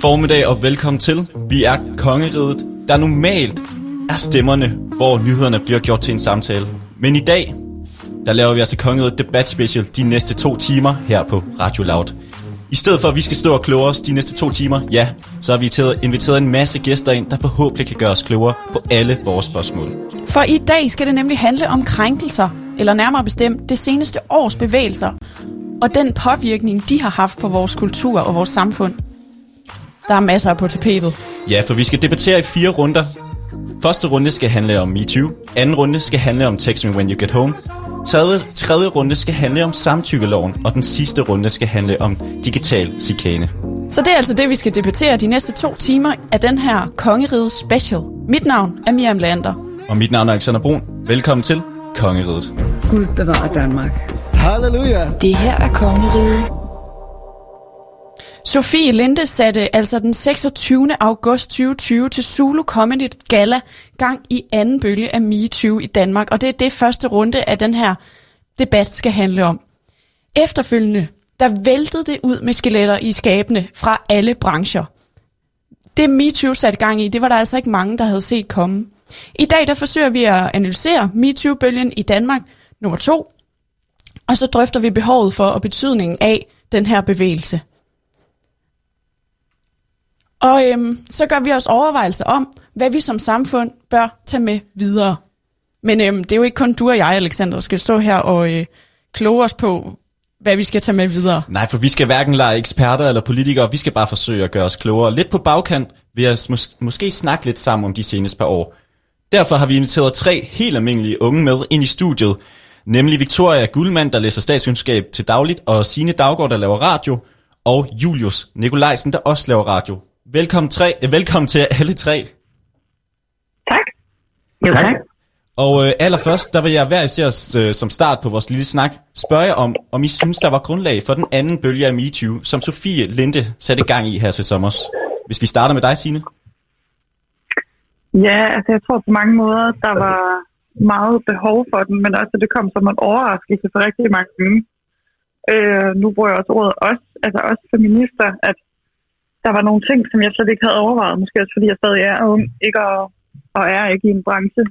formiddag og velkommen til. Vi er kongeriget, der normalt er stemmerne, hvor nyhederne bliver gjort til en samtale. Men i dag, der laver vi altså kongeriget debat special de næste to timer her på Radio Loud. I stedet for, at vi skal stå og kloge os de næste to timer, ja, så har vi inviteret en masse gæster ind, der forhåbentlig kan gøre os klogere på alle vores spørgsmål. For i dag skal det nemlig handle om krænkelser, eller nærmere bestemt det seneste års bevægelser, og den påvirkning, de har haft på vores kultur og vores samfund. Der er masser på tapetet. Ja, for vi skal debattere i fire runder. Første runde skal handle om MeToo. Anden runde skal handle om Text Me When You Get Home. Tredje, tredje runde skal handle om samtykkeloven, og den sidste runde skal handle om digital chikane. Så det er altså det, vi skal debattere de næste to timer af den her Kongeriget Special. Mit navn er Miriam Lander. Og mit navn er Alexander Brun. Velkommen til Kongeriget. Gud bevarer Danmark. Halleluja. Det her er Kongeriget. Sofie Linde satte altså den 26. august 2020 til Zulu Comedy Gala gang i anden bølge af MeToo i Danmark, og det er det første runde af den her debat skal handle om. Efterfølgende, der væltede det ud med skeletter i skabene fra alle brancher. Det MeToo satte gang i, det var der altså ikke mange, der havde set komme. I dag der forsøger vi at analysere MeToo-bølgen i Danmark nummer to, og så drøfter vi behovet for og betydningen af den her bevægelse. Og øhm, så gør vi os overvejelser om, hvad vi som samfund bør tage med videre. Men øhm, det er jo ikke kun du og jeg, Alexander, der skal stå her og øh, kloge os på, hvad vi skal tage med videre. Nej, for vi skal hverken lege eksperter eller politikere. Vi skal bare forsøge at gøre os klogere. Lidt på bagkant vil jeg mås- måske snakke lidt sammen om de seneste par år. Derfor har vi inviteret tre helt almindelige unge med ind i studiet. Nemlig Victoria Guldmand, der læser statskundskab til dagligt, og Signe Daggaard, der laver radio, og Julius Nikolajsen, der også laver radio. Velkommen, tre, eh, velkommen til alle tre. Tak. Jo, tak. Og øh, allerførst, der vil jeg hver især øh, som start på vores lille snak spørge jer om, om I synes, der var grundlag for den anden bølge af MeToo, som Sofie Linde satte gang i her til sommer. Hvis vi starter med dig, Signe. Ja, altså jeg tror på mange måder, der var meget behov for den, men også det kom som en overraskelse for rigtig mange. Øh, nu bruger jeg også ordet os, altså også feminister, at der var nogle ting, som jeg slet ikke havde overvejet, måske også fordi jeg stadig er ung, ikke? Og, og er ikke i en branche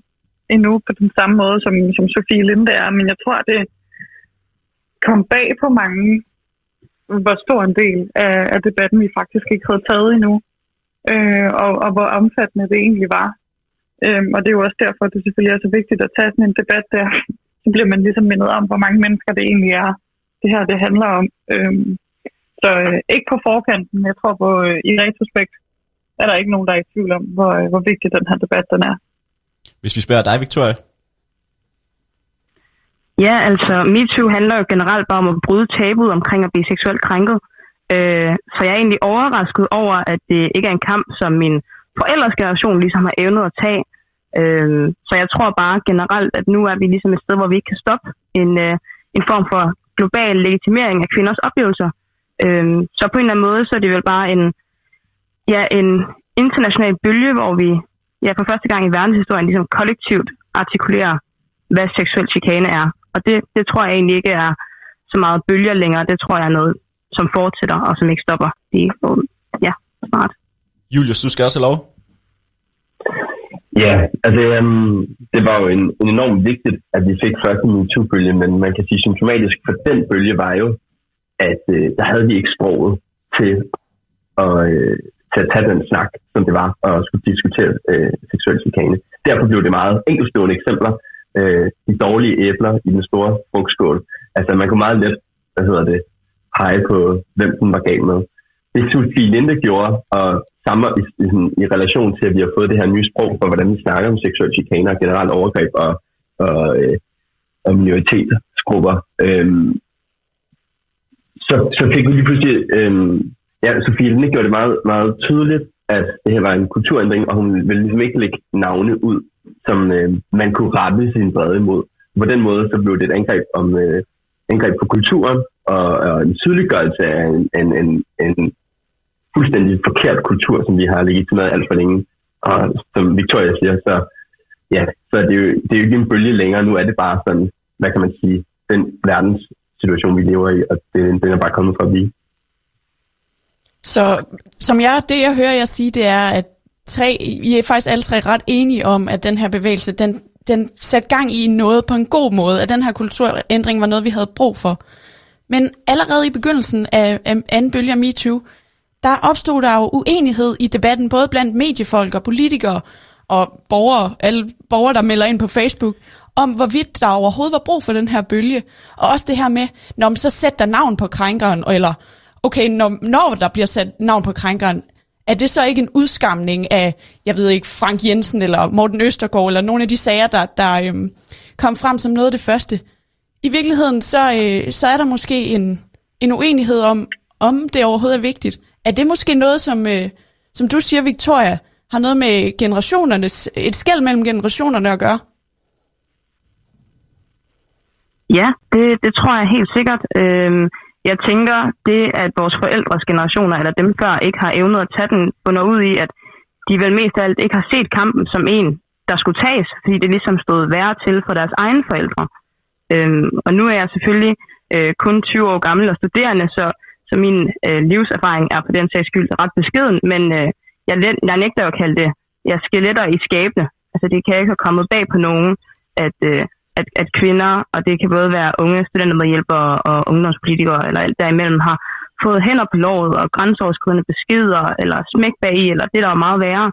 endnu på den samme måde, som, som Sofie Linde er, men jeg tror, det kom bag på mange, hvor stor en del af, af debatten vi faktisk ikke havde taget endnu, øh, og, og hvor omfattende det egentlig var. Øh, og det er jo også derfor, at det selvfølgelig er så vigtigt at tage sådan en debat der, så bliver man ligesom mindet om, hvor mange mennesker det egentlig er, det her det handler om. Øh, så øh, ikke på forkanten. Jeg tror på, øh, i retrospekt er der ikke nogen, der er i tvivl om, hvor, øh, hvor vigtig den her debat den er. Hvis vi spørger dig, Victoria? Ja, altså MeToo handler jo generelt bare om at bryde tabuet omkring at blive seksuelt krænket. Øh, så jeg er egentlig overrasket over, at det ikke er en kamp, som min forældres generation ligesom har evnet at tage. Øh, så jeg tror bare generelt, at nu er vi ligesom et sted, hvor vi ikke kan stoppe en, øh, en form for global legitimering af kvinders oplevelser. Øhm, så på en eller anden måde, så er det vel bare en, ja, en international bølge, hvor vi ja, for første gang i verdenshistorien ligesom kollektivt artikulerer, hvad seksuel chikane er. Og det, det tror jeg egentlig ikke er så meget bølger længere. Det tror jeg er noget, som fortsætter og som ikke stopper. Det er ja, smart. Julius, du skal også have lov. Ja, altså um, det var jo en, en enormt vigtigt, at vi fik første MeToo-bølge, men man kan sige symptomatisk for den bølge var jo, at øh, der havde vi ikke sproget til at, øh, til at tage den snak, som det var, og skulle diskutere øh, seksuel chikane. Derfor blev det meget enkeltstående eksempler. Øh, de dårlige æbler i den store frugtskål. Altså man kunne meget let, hvad hedder det, pege på, hvem den var gal med. Det Sofie Linde gjorde, og sammen i, i, i relation til, at vi har fået det her nye sprog for, hvordan vi snakker om seksuel chikane og generelt overgreb og, og, øh, og minoritetsgrupper, øh, så, så fik vi lige pludselig, øh, ja, Sofie Linde gjorde det meget, meget tydeligt, at det her var en kulturændring, og hun ville ligesom ikke lægge navne ud, som øh, man kunne rette sin brede imod. På den måde så blev det et angreb, om, øh, angreb på kulturen, og, og en tydeliggørelse af en, en, en, en fuldstændig forkert kultur, som vi har legitimeret alt for længe. Og som Victoria siger, så, ja, så er det, jo, det er jo ikke en bølge længere. Nu er det bare sådan, hvad kan man sige, den verdens situation, vi lever i, og det, den er bare kommet fra vi. Så som jeg, det jeg hører jer sige, det er, at tre, I er faktisk alle tre ret enige om, at den her bevægelse, den, den satte gang i noget på en god måde, at den her kulturændring var noget, vi havde brug for. Men allerede i begyndelsen af, af anden bølge af MeToo, der opstod der jo uenighed i debatten, både blandt mediefolk og politikere og borgere, alle borgere, der melder ind på Facebook, om hvorvidt der overhovedet var brug for den her bølge. Og også det her med, når man så sætter der navn på krænkeren, eller okay, når, når der bliver sat navn på krænkeren, er det så ikke en udskamning af, jeg ved ikke, Frank Jensen eller Morten Østergaard, eller nogle af de sager, der, der øhm, kom frem som noget af det første? I virkeligheden, så, øh, så er der måske en, en uenighed om, om det overhovedet er vigtigt. Er det måske noget, som, øh, som du siger, Victoria, har noget med generationernes, et skæld mellem generationerne at gøre? Ja, det, det tror jeg helt sikkert. Øhm, jeg tænker, det at vores forældres generationer, eller dem før, ikke har evnet at tage den, bunder ud i, at de vel mest af alt ikke har set kampen som en, der skulle tages, fordi det ligesom stod værre til for deres egne forældre. Øhm, og nu er jeg selvfølgelig øh, kun 20 år gammel og studerende, så, så min øh, livserfaring er på den sags skyld ret beskeden, men øh, jeg, jeg nægter jo at kalde det jeg skeletter i skabene. Altså det kan ikke have kommet bag på nogen, at, øh, at, at kvinder, og det kan både være unge studentermedhjælpere og ungdomspolitikere, eller alt derimellem, har fået hænder på låret og grænseoverskridende beskeder, eller smæk bag i, eller det, der er meget værre.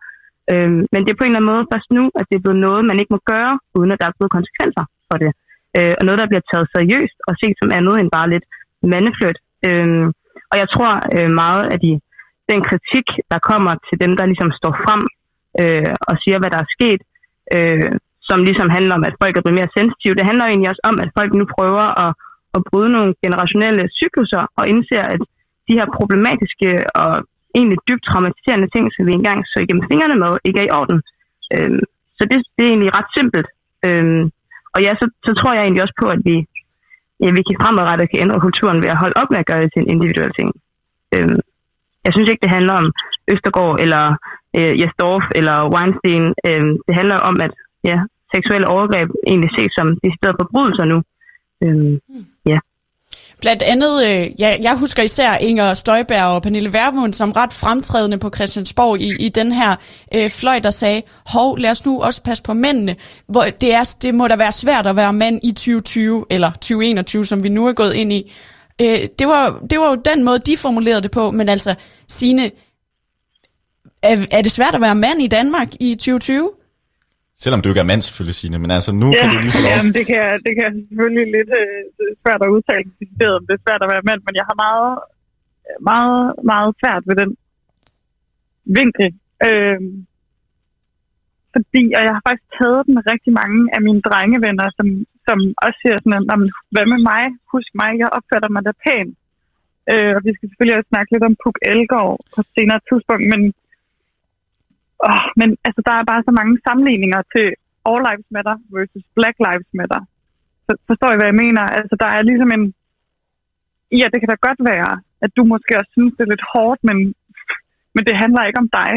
Øhm, men det er på en eller anden måde først nu, at det er blevet noget, man ikke må gøre, uden at der er blevet konsekvenser for det. Øh, og noget, der bliver taget seriøst og set som andet end bare lidt mandeflødt. Øhm, og jeg tror øh, meget, at de, den kritik, der kommer til dem, der ligesom står frem øh, og siger, hvad der er sket, øh, som ligesom handler om, at folk er blevet mere sensitive. Det handler jo egentlig også om, at folk nu prøver at, at bryde nogle generationelle cykluser og indser, at de her problematiske og egentlig dybt traumatiserende ting, som vi engang så igennem fingrene med, ikke er i orden. Øhm, så det, det er egentlig ret simpelt. Øhm, og ja, så, så tror jeg egentlig også på, at vi, ja, vi kan fremadrettet kan ændre kulturen ved at holde op med at gøre det til en individuel ting. Øhm, jeg synes ikke, det handler om Østergaard eller øh, Jesdorf eller Weinstein. Øhm, det handler om, at ja, seksuelle overgreb egentlig ses som de steder forbrydelser nu. Øhm, ja. Blandt andet, øh, jeg, jeg husker især Inger Støjberg og Pernille Vermund som ret fremtrædende på Christiansborg i, i den her øh, fløj, der sagde, hov, lad os nu også passe på mændene. Hvor det, er, det må da være svært at være mand i 2020, eller 2021, som vi nu er gået ind i. Øh, det, var, det var jo den måde, de formulerede det på, men altså, Signe, er, er det svært at være mand i Danmark i 2020? Selvom du ikke er mand selvfølgelig, Signe, men altså nu ja, kan du lige få lov. Jamen, det kan, det kan selvfølgelig lidt øh, svært at udtale decideret, om det er svært at være mand, men jeg har meget, meget, meget svært ved den vinkel. Øh, fordi, og jeg har faktisk taget den med rigtig mange af mine drengevenner, som, som også siger sådan, at, hvad med mig? Husk mig, jeg opfatter mig da pæn. Øh, og vi skal selvfølgelig også snakke lidt om Puk Elgård på et senere tidspunkt, men Oh, men altså, der er bare så mange sammenligninger til All Lives Matter versus Black Lives Matter. Så, forstår I, hvad jeg mener? Altså, der er ligesom en... Ja, det kan da godt være, at du måske også synes, det er lidt hårdt, men, men det handler ikke om dig.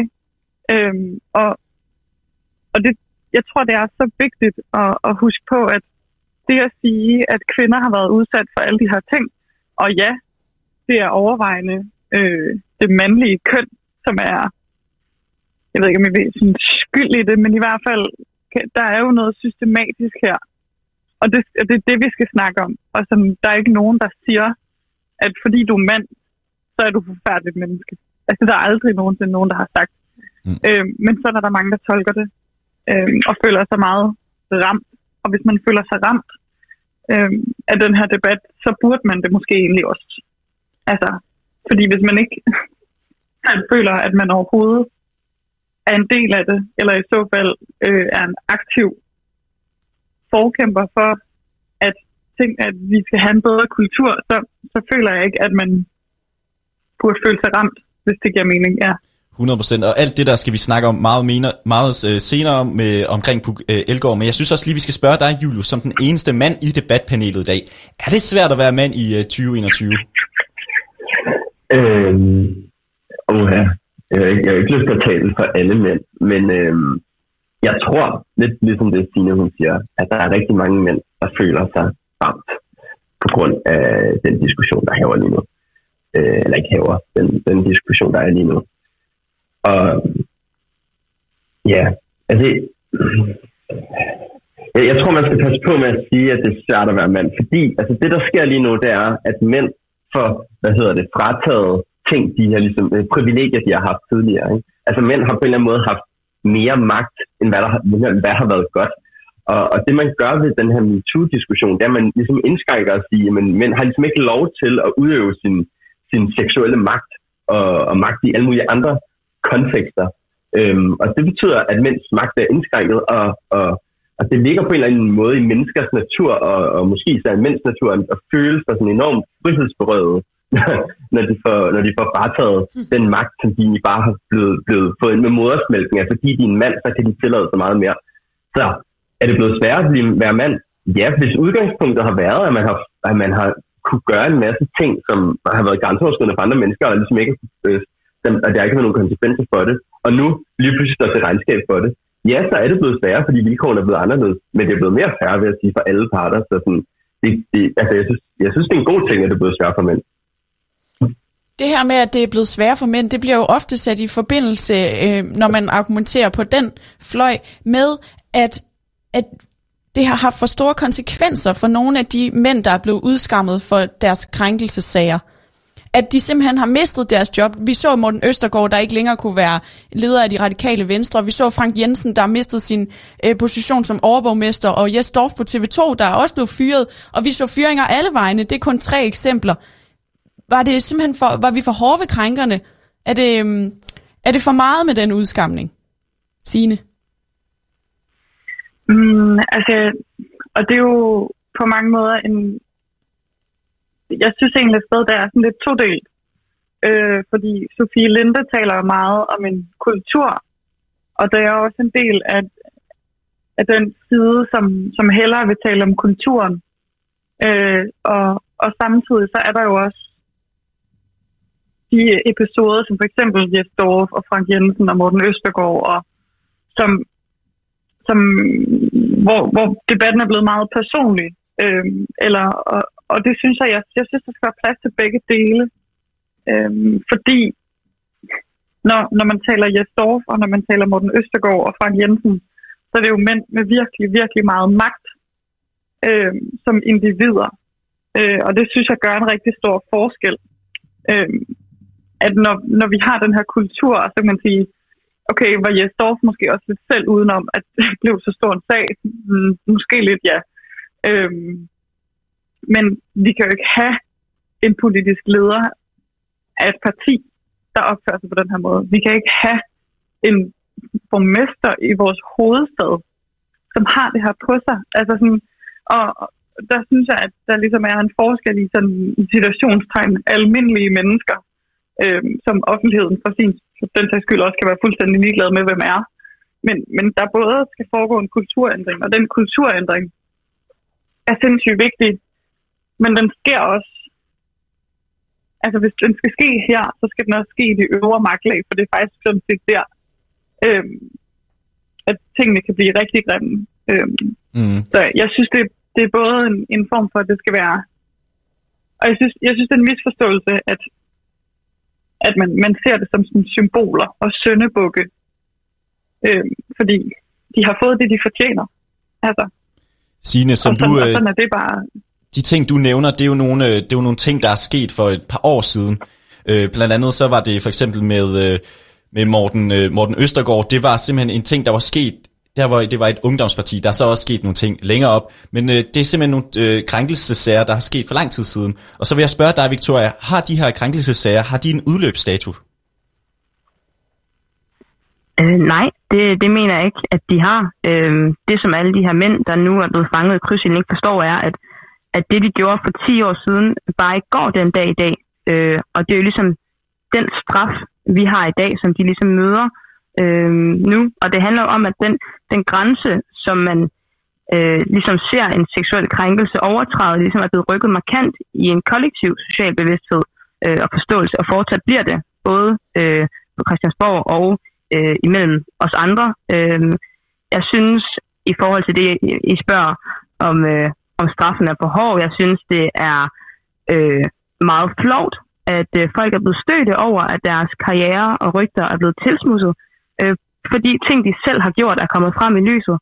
Øhm, og og det, jeg tror, det er så vigtigt at, at huske på, at det at sige, at kvinder har været udsat for alle de her ting, og ja, det er overvejende øh, det mandlige køn, som er jeg ved ikke, om jeg ved sådan skyld i det, men i hvert fald, der er jo noget systematisk her. Og det, og det er det, vi skal snakke om. Og som, der er ikke nogen, der siger, at fordi du er mand, så er du forfærdeligt menneske. Altså, der er aldrig nogensinde nogen, der har sagt. Mm. Øh, men så er der mange, der tolker det, øh, og føler sig meget ramt. Og hvis man føler sig ramt øh, af den her debat, så burde man det måske egentlig også. Altså, fordi hvis man ikke føler, at man overhovedet er en del af det, eller i så fald øh, er en aktiv forkæmper for, at, ting, at vi skal have en bedre kultur, så, så føler jeg ikke, at man burde føle sig ramt, hvis det giver mening, ja. 100%, og alt det der skal vi snakke om meget, mener, meget øh, senere med, omkring Puk øh, Elgård, men jeg synes også lige, vi skal spørge dig, Julius, som den eneste mand i debatpanelet i dag. Er det svært at være mand i øh, 2021? Øhm, oh, ja. Jeg, jeg har ikke lyst til at tale for alle mænd, men øh, jeg tror, lidt ligesom det Stine hun siger, at der er rigtig mange mænd, der føler sig ramt på grund af den diskussion, der hæver lige nu. øh, eller ikke haver, den, den diskussion, der er lige nu. Og ja, altså, jeg, jeg tror, man skal passe på med at sige, at det er svært at være mand, fordi altså, det, der sker lige nu, det er, at mænd får, hvad hedder det, frataget ting, de her ligesom, øh, privilegier, de har haft tidligere. Ikke? Altså mænd har på en eller anden måde haft mere magt, end hvad, der, hvad har været godt. Og, og det, man gør ved den her MeToo-diskussion, det er, at man ligesom indskrænker at sige, at mænd har ligesom ikke lov til at udøve sin, sin seksuelle magt og, og magt i alle mulige andre kontekster. Øhm, og det betyder, at mænds magt er indskrænket, og, og, og det ligger på en eller anden måde i menneskers natur, og, og måske især mænds natur, at føle sig sådan enormt frihedsberøvet, når de får, når de får frataget den magt, som de egentlig bare har blevet, blevet fået ind med modersmælken. Altså fordi de er en mand, så kan de tillade sig meget mere. Så er det blevet sværere at blive, være mand? Ja, hvis udgangspunktet har været, at man har, at man har kunne gøre en masse ting, som har været grænseoverskridende for andre mennesker, og ligesom ikke, øh, at der ikke har nogen konsekvenser for det, og nu lige pludselig står til regnskab for det, ja, så er det blevet sværere, fordi vilkårene er blevet anderledes, men det er blevet mere færre, vil at sige, for alle parter. Så sådan, det, det, altså, jeg, synes, jeg synes, det er en god ting, at det er blevet sværere for mænd. Det her med, at det er blevet sværere for mænd, det bliver jo ofte sat i forbindelse, øh, når man argumenterer på den fløj, med at, at det har haft for store konsekvenser for nogle af de mænd, der er blevet udskammet for deres krænkelsesager. At de simpelthen har mistet deres job. Vi så Morten Østergaard, der ikke længere kunne være leder af de radikale venstre. Vi så Frank Jensen, der har mistet sin øh, position som overborgmester. Og Jes Dorf på TV2, der er også blevet fyret. Og vi så fyringer alle vegne. Det er kun tre eksempler. Var det simpelthen for, var vi for hårde ved krænkerne? Er det, øhm, er det for meget med den udskamning? Signe? Mm, altså, og det er jo på mange måder en... Jeg synes egentlig et sted, der er sådan lidt todelt. Øh, fordi Sofie Linde taler meget om en kultur, og der er også en del af, af den side, som, som hellere vil tale om kulturen. Øh, og, og samtidig så er der jo også de episoder, som for eksempel Jes Dorf og Frank Jensen og Morten Østergaard, og som, som, hvor, hvor debatten er blevet meget personlig. Øhm, eller, og, og det synes jeg, jeg, jeg synes, der skal være plads til begge dele. Øhm, fordi når, når man taler Jes Dorf, og når man taler Morten Østergaard og Frank Jensen, så er det jo mænd med virkelig, virkelig meget magt øh, som individer. Øh, og det synes jeg gør en rigtig stor forskel. Øh, at når, når vi har den her kultur, så kan man sige, okay, var Jes Dorf måske også lidt selv udenom, at det blev så stor en sag? Mm, måske lidt, ja. Øhm, men vi kan jo ikke have en politisk leder af et parti, der opfører sig på den her måde. Vi kan ikke have en borgmester i vores hovedstad, som har det her på sig. Altså sådan, og der synes jeg, at der ligesom er en forskel i sådan situationstegn almindelige mennesker, øh, som offentligheden for sin den sags skyld også kan være fuldstændig ligeglad med, hvem er. Men, men der både skal foregå en kulturændring, og den kulturændring er sindssygt vigtig, men den sker også altså hvis den skal ske her, så skal den også ske i de øvre magtlag, for det er faktisk sådan set der, øhm, at tingene kan blive rigtig grimme. Øhm, mm. Så jeg synes, det, det er både en, en form for, at det skal være... Og jeg synes, jeg synes det er en misforståelse, at at man, man ser det som sådan symboler og søndebukke, øh, fordi de har fået det, de fortjener. Altså, Signe, som sådan, du, øh, sådan er det bare... De ting, du nævner, det er, jo nogle, øh, det er jo nogle ting, der er sket for et par år siden. Øh, blandt andet så var det for eksempel med, øh, med Morten, øh, Morten Østergaard. Det var simpelthen en ting, der var sket der hvor det var et ungdomsparti. Der er så også sket nogle ting længere op. Men øh, det er simpelthen nogle øh, krænkelsesager, der har sket for lang tid siden. Og så vil jeg spørge dig, Victoria, har de her krænkelsesager, har de en udløbsdato? Øh, nej, det, det mener jeg ikke, at de har. Øh, det som alle de her mænd, der nu er blevet fanget i krydsen, ikke forstår, er, at, at det de gjorde for 10 år siden, bare ikke går den dag i dag. Øh, og det er jo ligesom den straf, vi har i dag, som de ligesom møder øh, øh, nu. Og det handler om, at den, den grænse, som man øh, ligesom ser en seksuel krænkelse overtræde, ligesom er blevet rykket markant i en kollektiv social bevidsthed øh, og forståelse, og fortsat bliver det, både øh, på Christiansborg og øh, imellem os andre. Øh, jeg synes, i forhold til det, I spørger om, øh, om straffen er for hård, jeg synes, det er øh, meget flot, at øh, folk er blevet stødte over, at deres karriere og rygter er blevet tilsmusset, øh, fordi ting, de selv har gjort, er kommet frem i lyset.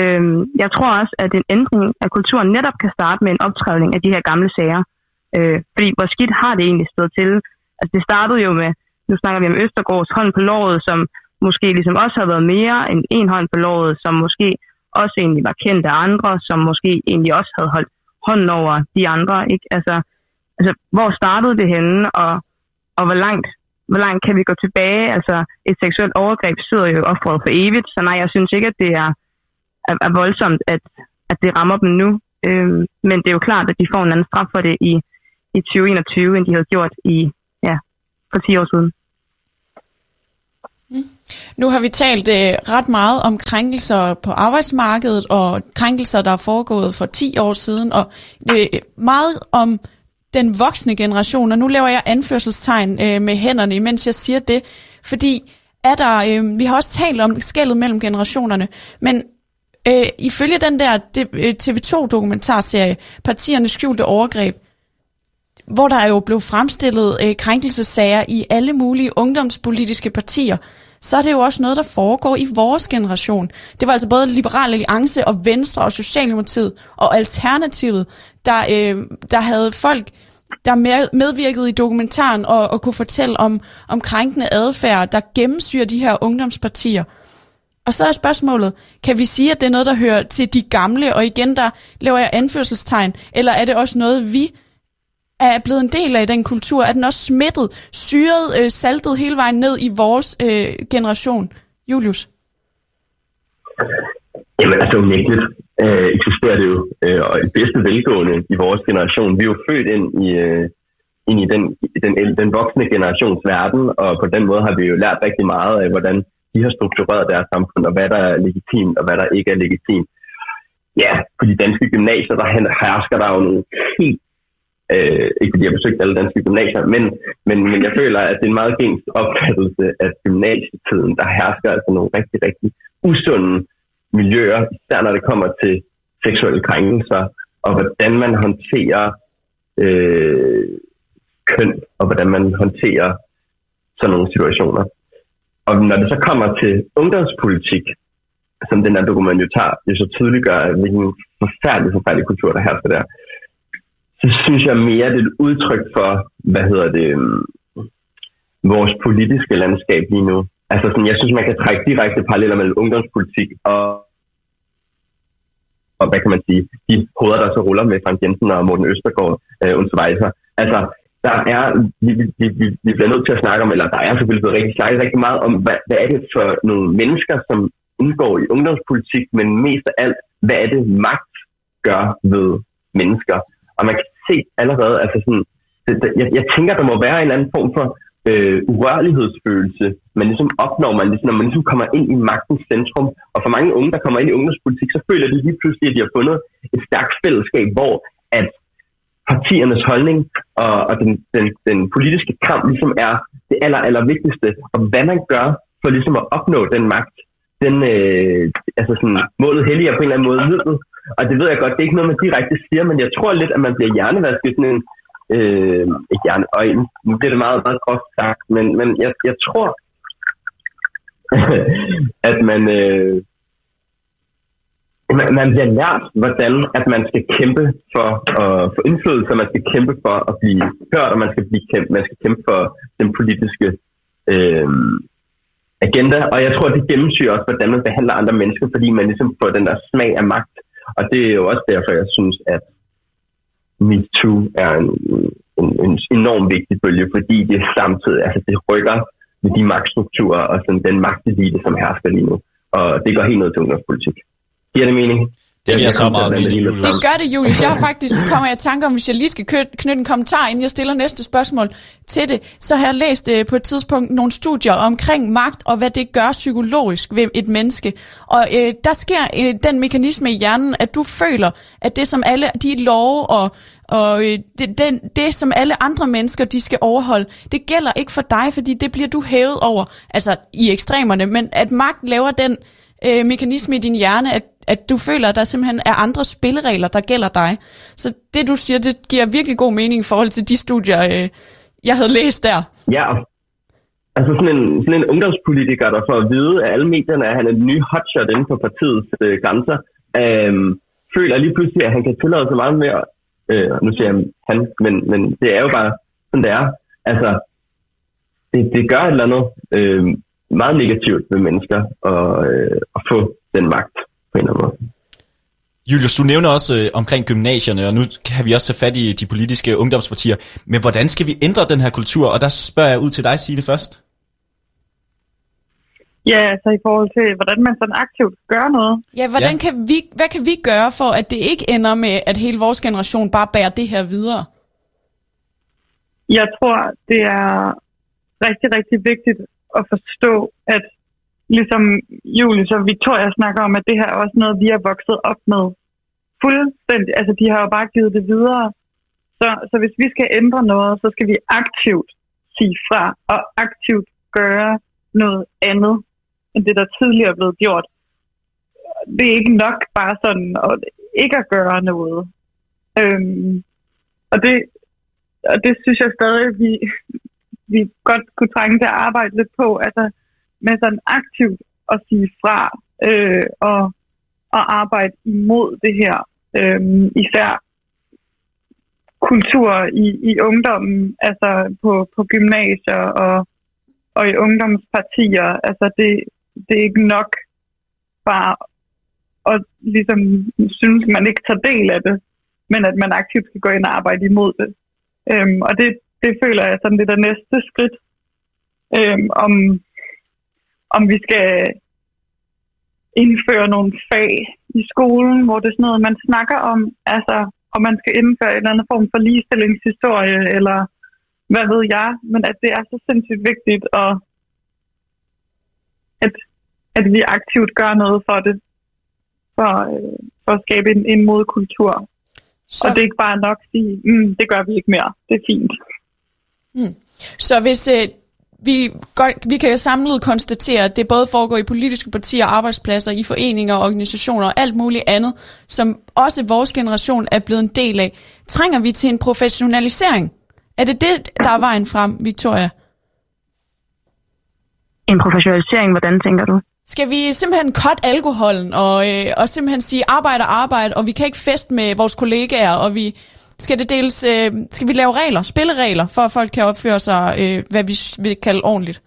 Øh, jeg tror også, at en ændring af kulturen netop kan starte med en optrævling af de her gamle sager. Øh, fordi hvor skidt har det egentlig stået til? Altså det startede jo med, nu snakker vi om Østergaards hånd på låret, som måske ligesom også har været mere end en hånd på låret, som måske også egentlig var kendt af andre, som måske egentlig også havde holdt hånden over de andre. Ikke? Altså, altså, hvor startede det henne, og, og hvor langt hvor langt kan vi gå tilbage? Altså, et seksuelt overgreb sidder jo offeret for evigt, så nej, jeg synes ikke, at det er, er, er voldsomt, at, at det rammer dem nu. Øhm, men det er jo klart, at de får en anden straf for det i, i 2021, end de havde gjort i, ja, for 10 år siden. Mm. Nu har vi talt øh, ret meget om krænkelser på arbejdsmarkedet og krænkelser, der er foregået for 10 år siden, og øh, meget om den voksne generation, og nu laver jeg anførselstegn øh, med hænderne, imens jeg siger det, fordi er der, øh, vi har også talt om skældet mellem generationerne, men øh, ifølge den der TV2-dokumentarserie, øh, Partiernes skjulte overgreb, hvor der jo blev fremstillet øh, krænkelsesager i alle mulige ungdomspolitiske partier, så er det jo også noget, der foregår i vores generation. Det var altså både Liberale Alliance og Venstre og Socialdemokratiet og Alternativet, der, øh, der havde folk, der medvirkede i dokumentaren og, og kunne fortælle om, om krænkende adfærd, der gennemsyrer de her ungdomspartier. Og så er spørgsmålet, kan vi sige, at det er noget, der hører til de gamle, og igen der laver jeg anførselstegn, eller er det også noget, vi er blevet en del af den kultur? Er den også smittet, syret, øh, saltet hele vejen ned i vores øh, generation? Julius? Jamen altså unægteligt øh, eksisterer det jo, øh, og i bedste velgående i vores generation. Vi er jo født ind i, øh, ind i den, den, den voksne generations verden, og på den måde har vi jo lært rigtig meget af, hvordan de har struktureret deres samfund, og hvad der er legitimt, og hvad der ikke er legitimt. Ja, på de danske gymnasier, der hersker der jo nogle helt Øh, ikke fordi jeg har besøgt alle danske gymnasier, men, men, men jeg føler, at det er en meget gængs opfattelse at gymnasietiden, der hersker altså nogle rigtig, rigtig usunde miljøer, især når det kommer til seksuelle krænkelser, og hvordan man håndterer øh, køn, og hvordan man håndterer sådan nogle situationer. Og når det så kommer til ungdomspolitik, som den her dokumentar jo så tydeliggør, hvilken forfærdelig, forfærdelig kultur, der hersker der, så synes jeg mere, det er et udtryk for, hvad hedder det, øhm, vores politiske landskab lige nu. Altså sådan, jeg synes, man kan trække direkte paralleller mellem ungdomspolitik og, og hvad kan man sige, de hoveder, der så ruller med Frank Jensen og Morten Østergaard øh, Undsvejser. Altså, der er, vi, vi, vi, vi bliver nødt til at snakke om, eller der er selvfølgelig blevet rigtig snakket rigtig meget om, hvad, hvad er det for nogle mennesker, som indgår i ungdomspolitik, men mest af alt, hvad er det magt gør ved mennesker. Og man kan se allerede, altså sådan, det, det, jeg, jeg tænker, der må være en eller anden form for øh, urørlighedsfølelse, man ligesom opnår, man ligesom, når man ligesom kommer ind i magtens centrum. Og for mange unge, der kommer ind i ungdomspolitik, så føler de lige pludselig, at de har fundet et stærkt fællesskab, hvor at partiernes holdning og, og den, den, den politiske kamp ligesom er det aller, aller vigtigste. Og hvad man gør for ligesom at opnå den magt, den, øh, altså sådan, målet helliger på en eller anden måde midlet. Og det ved jeg godt, det er ikke noget, man direkte siger, men jeg tror lidt, at man bliver hjernevasket sådan en, øh, ikke hjerne, og nu bliver det meget, meget groft sagt, men, men jeg, jeg tror, at man, øh, man, man bliver lært, hvordan at man skal kæmpe for at få indflydelse, man skal kæmpe for at blive hørt, og man skal, blive kæmpe, man skal kæmpe for den politiske øh, agenda. Og jeg tror, det gennemsyrer også, hvordan man behandler andre mennesker, fordi man ligesom får den der smag af magt. Og det er jo også derfor, jeg synes, at MeToo er en, en, en enorm vigtig bølge, fordi det samtidig altså det rykker med de magtstrukturer og sådan den magtelite, som hersker lige nu. Og det går helt ned til ungdomspolitik. Giver det mening? Det bliver så meget vildt, Det gør det, Julius. Jeg har faktisk kommer jeg i tanke om, hvis jeg lige skal knytte en kommentar, inden jeg stiller næste spørgsmål til det, så har jeg læst uh, på et tidspunkt nogle studier omkring magt og hvad det gør psykologisk ved et menneske. Og uh, der sker uh, den mekanisme i hjernen, at du føler, at det som alle de love og og det, det, det, som alle andre mennesker, de skal overholde, det gælder ikke for dig, fordi det bliver du hævet over, altså i ekstremerne, men at magt laver den øh, mekanisme i din hjerne, at at du føler, at der simpelthen er andre spilleregler, der gælder dig. Så det, du siger, det giver virkelig god mening i forhold til de studier, øh, jeg havde læst der. Ja, altså sådan en, sådan en ungdomspolitiker, der får at vide af alle medierne, at han er den nye hotshot inden for partiets øh, grænser, øh, føler lige pludselig, at han kan tillade sig meget mere. Øh, nu siger jeg han, men, men det er jo bare sådan, det er. Altså, det, det gør et eller andet øh, meget negativt med mennesker at, øh, at få den magt på en eller anden måde. Julius, du nævner også øh, omkring gymnasierne, og nu kan vi også tage fat i de politiske ungdomspartier. Men hvordan skal vi ændre den her kultur? Og der spørger jeg ud til dig, Signe, først. Ja, altså i forhold til, hvordan man sådan aktivt gør noget. Ja, hvordan Ja. Kan vi, hvad kan vi gøre for, at det ikke ender med, at hele vores generation bare bærer det her videre? Jeg tror, det er rigtig, rigtig vigtigt at forstå, at ligesom Julius og Victoria snakker om, at det her er også noget, vi har vokset op med. Fuldstændig. Altså, de har jo bare givet det videre. Så, så hvis vi skal ændre noget, så skal vi aktivt sige fra og aktivt gøre noget andet, end det, der tidligere er blevet gjort. Det er ikke nok bare sådan at ikke at gøre noget. Øhm, og det, og det synes jeg stadig, vi, vi godt kunne trænge til at arbejde lidt på. Altså med sådan aktivt at sige fra øh, og, og arbejde imod det her. Øh, især kultur i, i ungdommen, altså på, på gymnasier og, og i ungdomspartier. Altså det, det er ikke nok bare at ligesom synes, man ikke tager del af det, men at man aktivt skal gå ind og arbejde imod det. Øhm, og det, det føler jeg sådan det er næste skridt, øhm, om, om vi skal indføre nogle fag i skolen, hvor det er sådan noget, man snakker om, altså om man skal indføre en eller anden form for ligestillingshistorie, eller hvad ved jeg, men at det er så sindssygt vigtigt, og at, at vi aktivt gør noget for det, for, øh, for at skabe en, en modkultur. Så, Og det er ikke bare nok at sige, mm, det gør vi ikke mere, det er fint. så hvis øh, vi, godt, vi kan samlet konstatere, at det både foregår i politiske partier, arbejdspladser, i foreninger, organisationer og alt muligt andet, som også vores generation er blevet en del af, trænger vi til en professionalisering? Er det det, der er vejen frem, Victoria? En professionalisering, hvordan tænker du? Skal vi simpelthen cut alkoholen og, øh, og simpelthen sige arbejde og arbejde, og vi kan ikke feste med vores kollegaer, og vi skal det deles, øh, skal vi lave regler, spilleregler, for at folk kan opføre sig, øh, hvad vi vil kalde ordentligt?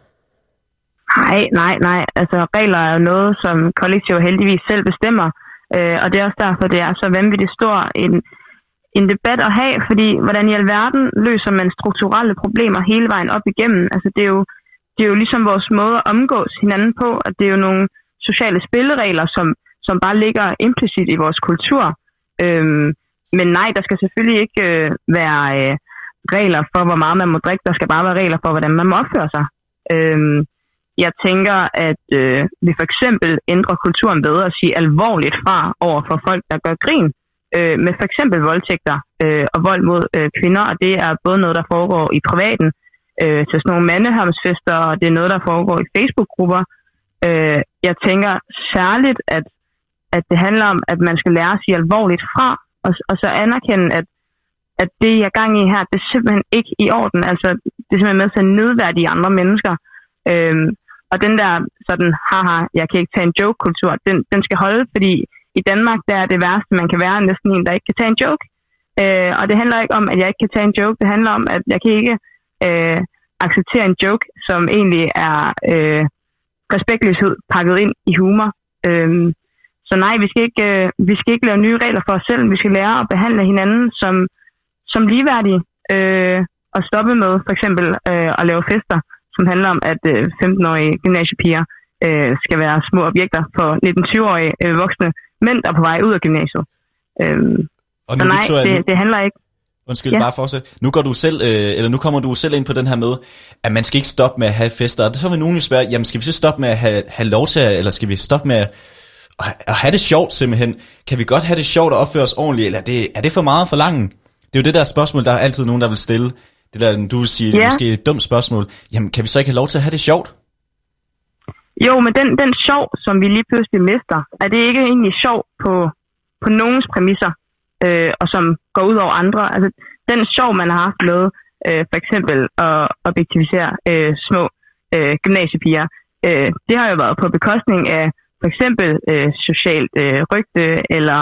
Nej, nej, nej. Altså regler er jo noget, som kollektivet heldigvis selv bestemmer. Øh, og det er også derfor, det er så vanvittigt stor en, en debat at have, fordi hvordan i alverden løser man strukturelle problemer hele vejen op igennem? Altså det er jo, det er jo ligesom vores måde at omgås hinanden på, at det er jo nogle sociale spilleregler, som, som bare ligger implicit i vores kultur. Øhm, men nej, der skal selvfølgelig ikke øh, være øh, regler for, hvor meget man må drikke. Der skal bare være regler for, hvordan man må opføre sig. Øh, jeg tænker, at øh, vi for eksempel ændrer kulturen ved at sige alvorligt fra over for folk, der gør grin øh, med for eksempel voldtægter øh, og vold mod øh, kvinder, og det er både noget, der foregår i privaten øh, til sådan nogle mandehamsfester, og det er noget, der foregår i Facebook-grupper. Øh, jeg tænker særligt, at, at det handler om, at man skal lære at sige alvorligt fra, og, og så anerkende, at, at det, jeg er gang i her, det er simpelthen ikke i orden. Altså, det er simpelthen med til at nedværdige andre mennesker. Øhm, og den der sådan, haha, jeg kan ikke tage en joke-kultur, den, den skal holde, fordi i Danmark, der er det værste, man kan være næsten en, der ikke kan tage en joke. Øh, og det handler ikke om, at jeg ikke kan tage en joke, det handler om, at jeg kan ikke øh, acceptere en joke, som egentlig er øh, respektløshed pakket ind i humor. Øh, så nej, vi skal, ikke, øh, vi skal ikke lave nye regler for os selv, vi skal lære at behandle hinanden som, som ligeværdige, øh, og stoppe med for eksempel øh, at lave fester, som handler om, at øh, 15-årige gymnasiepiger øh, skal være små objekter for 19-20-årige øh, voksne mænd, der er på vej ud af gymnasiet. Øh, Og så nu, nej, Victoria, det, det handler ikke. undskyld, Ja. bare fortsæt. Nu går du selv, øh, eller nu kommer du selv ind på den her med, at man skal ikke stoppe med at have fester. Og så vil nogen jo spørge, jamen skal vi så stoppe med at have, have lov til, at, eller skal vi stoppe med at, at have det sjovt simpelthen? Kan vi godt have det sjovt og opføre os ordentligt, eller er det, er det for meget for langt? Det er jo det der spørgsmål, der er altid nogen, der vil stille. Det der, du vil sige, Ja. måske et dumt spørgsmål. Jamen, kan vi så ikke have lov til at have det sjovt? Jo, men den, den sjov, som vi lige pludselig mister, er det ikke egentlig sjov på, på nogens præmisser, øh, og som går ud over andre? Altså, den sjov, man har haft med øh, for eksempel at objektivisere øh, små øh, gymnasiepiger. Øh, det har jo været på bekostning af for eksempel øh, socialt øh, rygte eller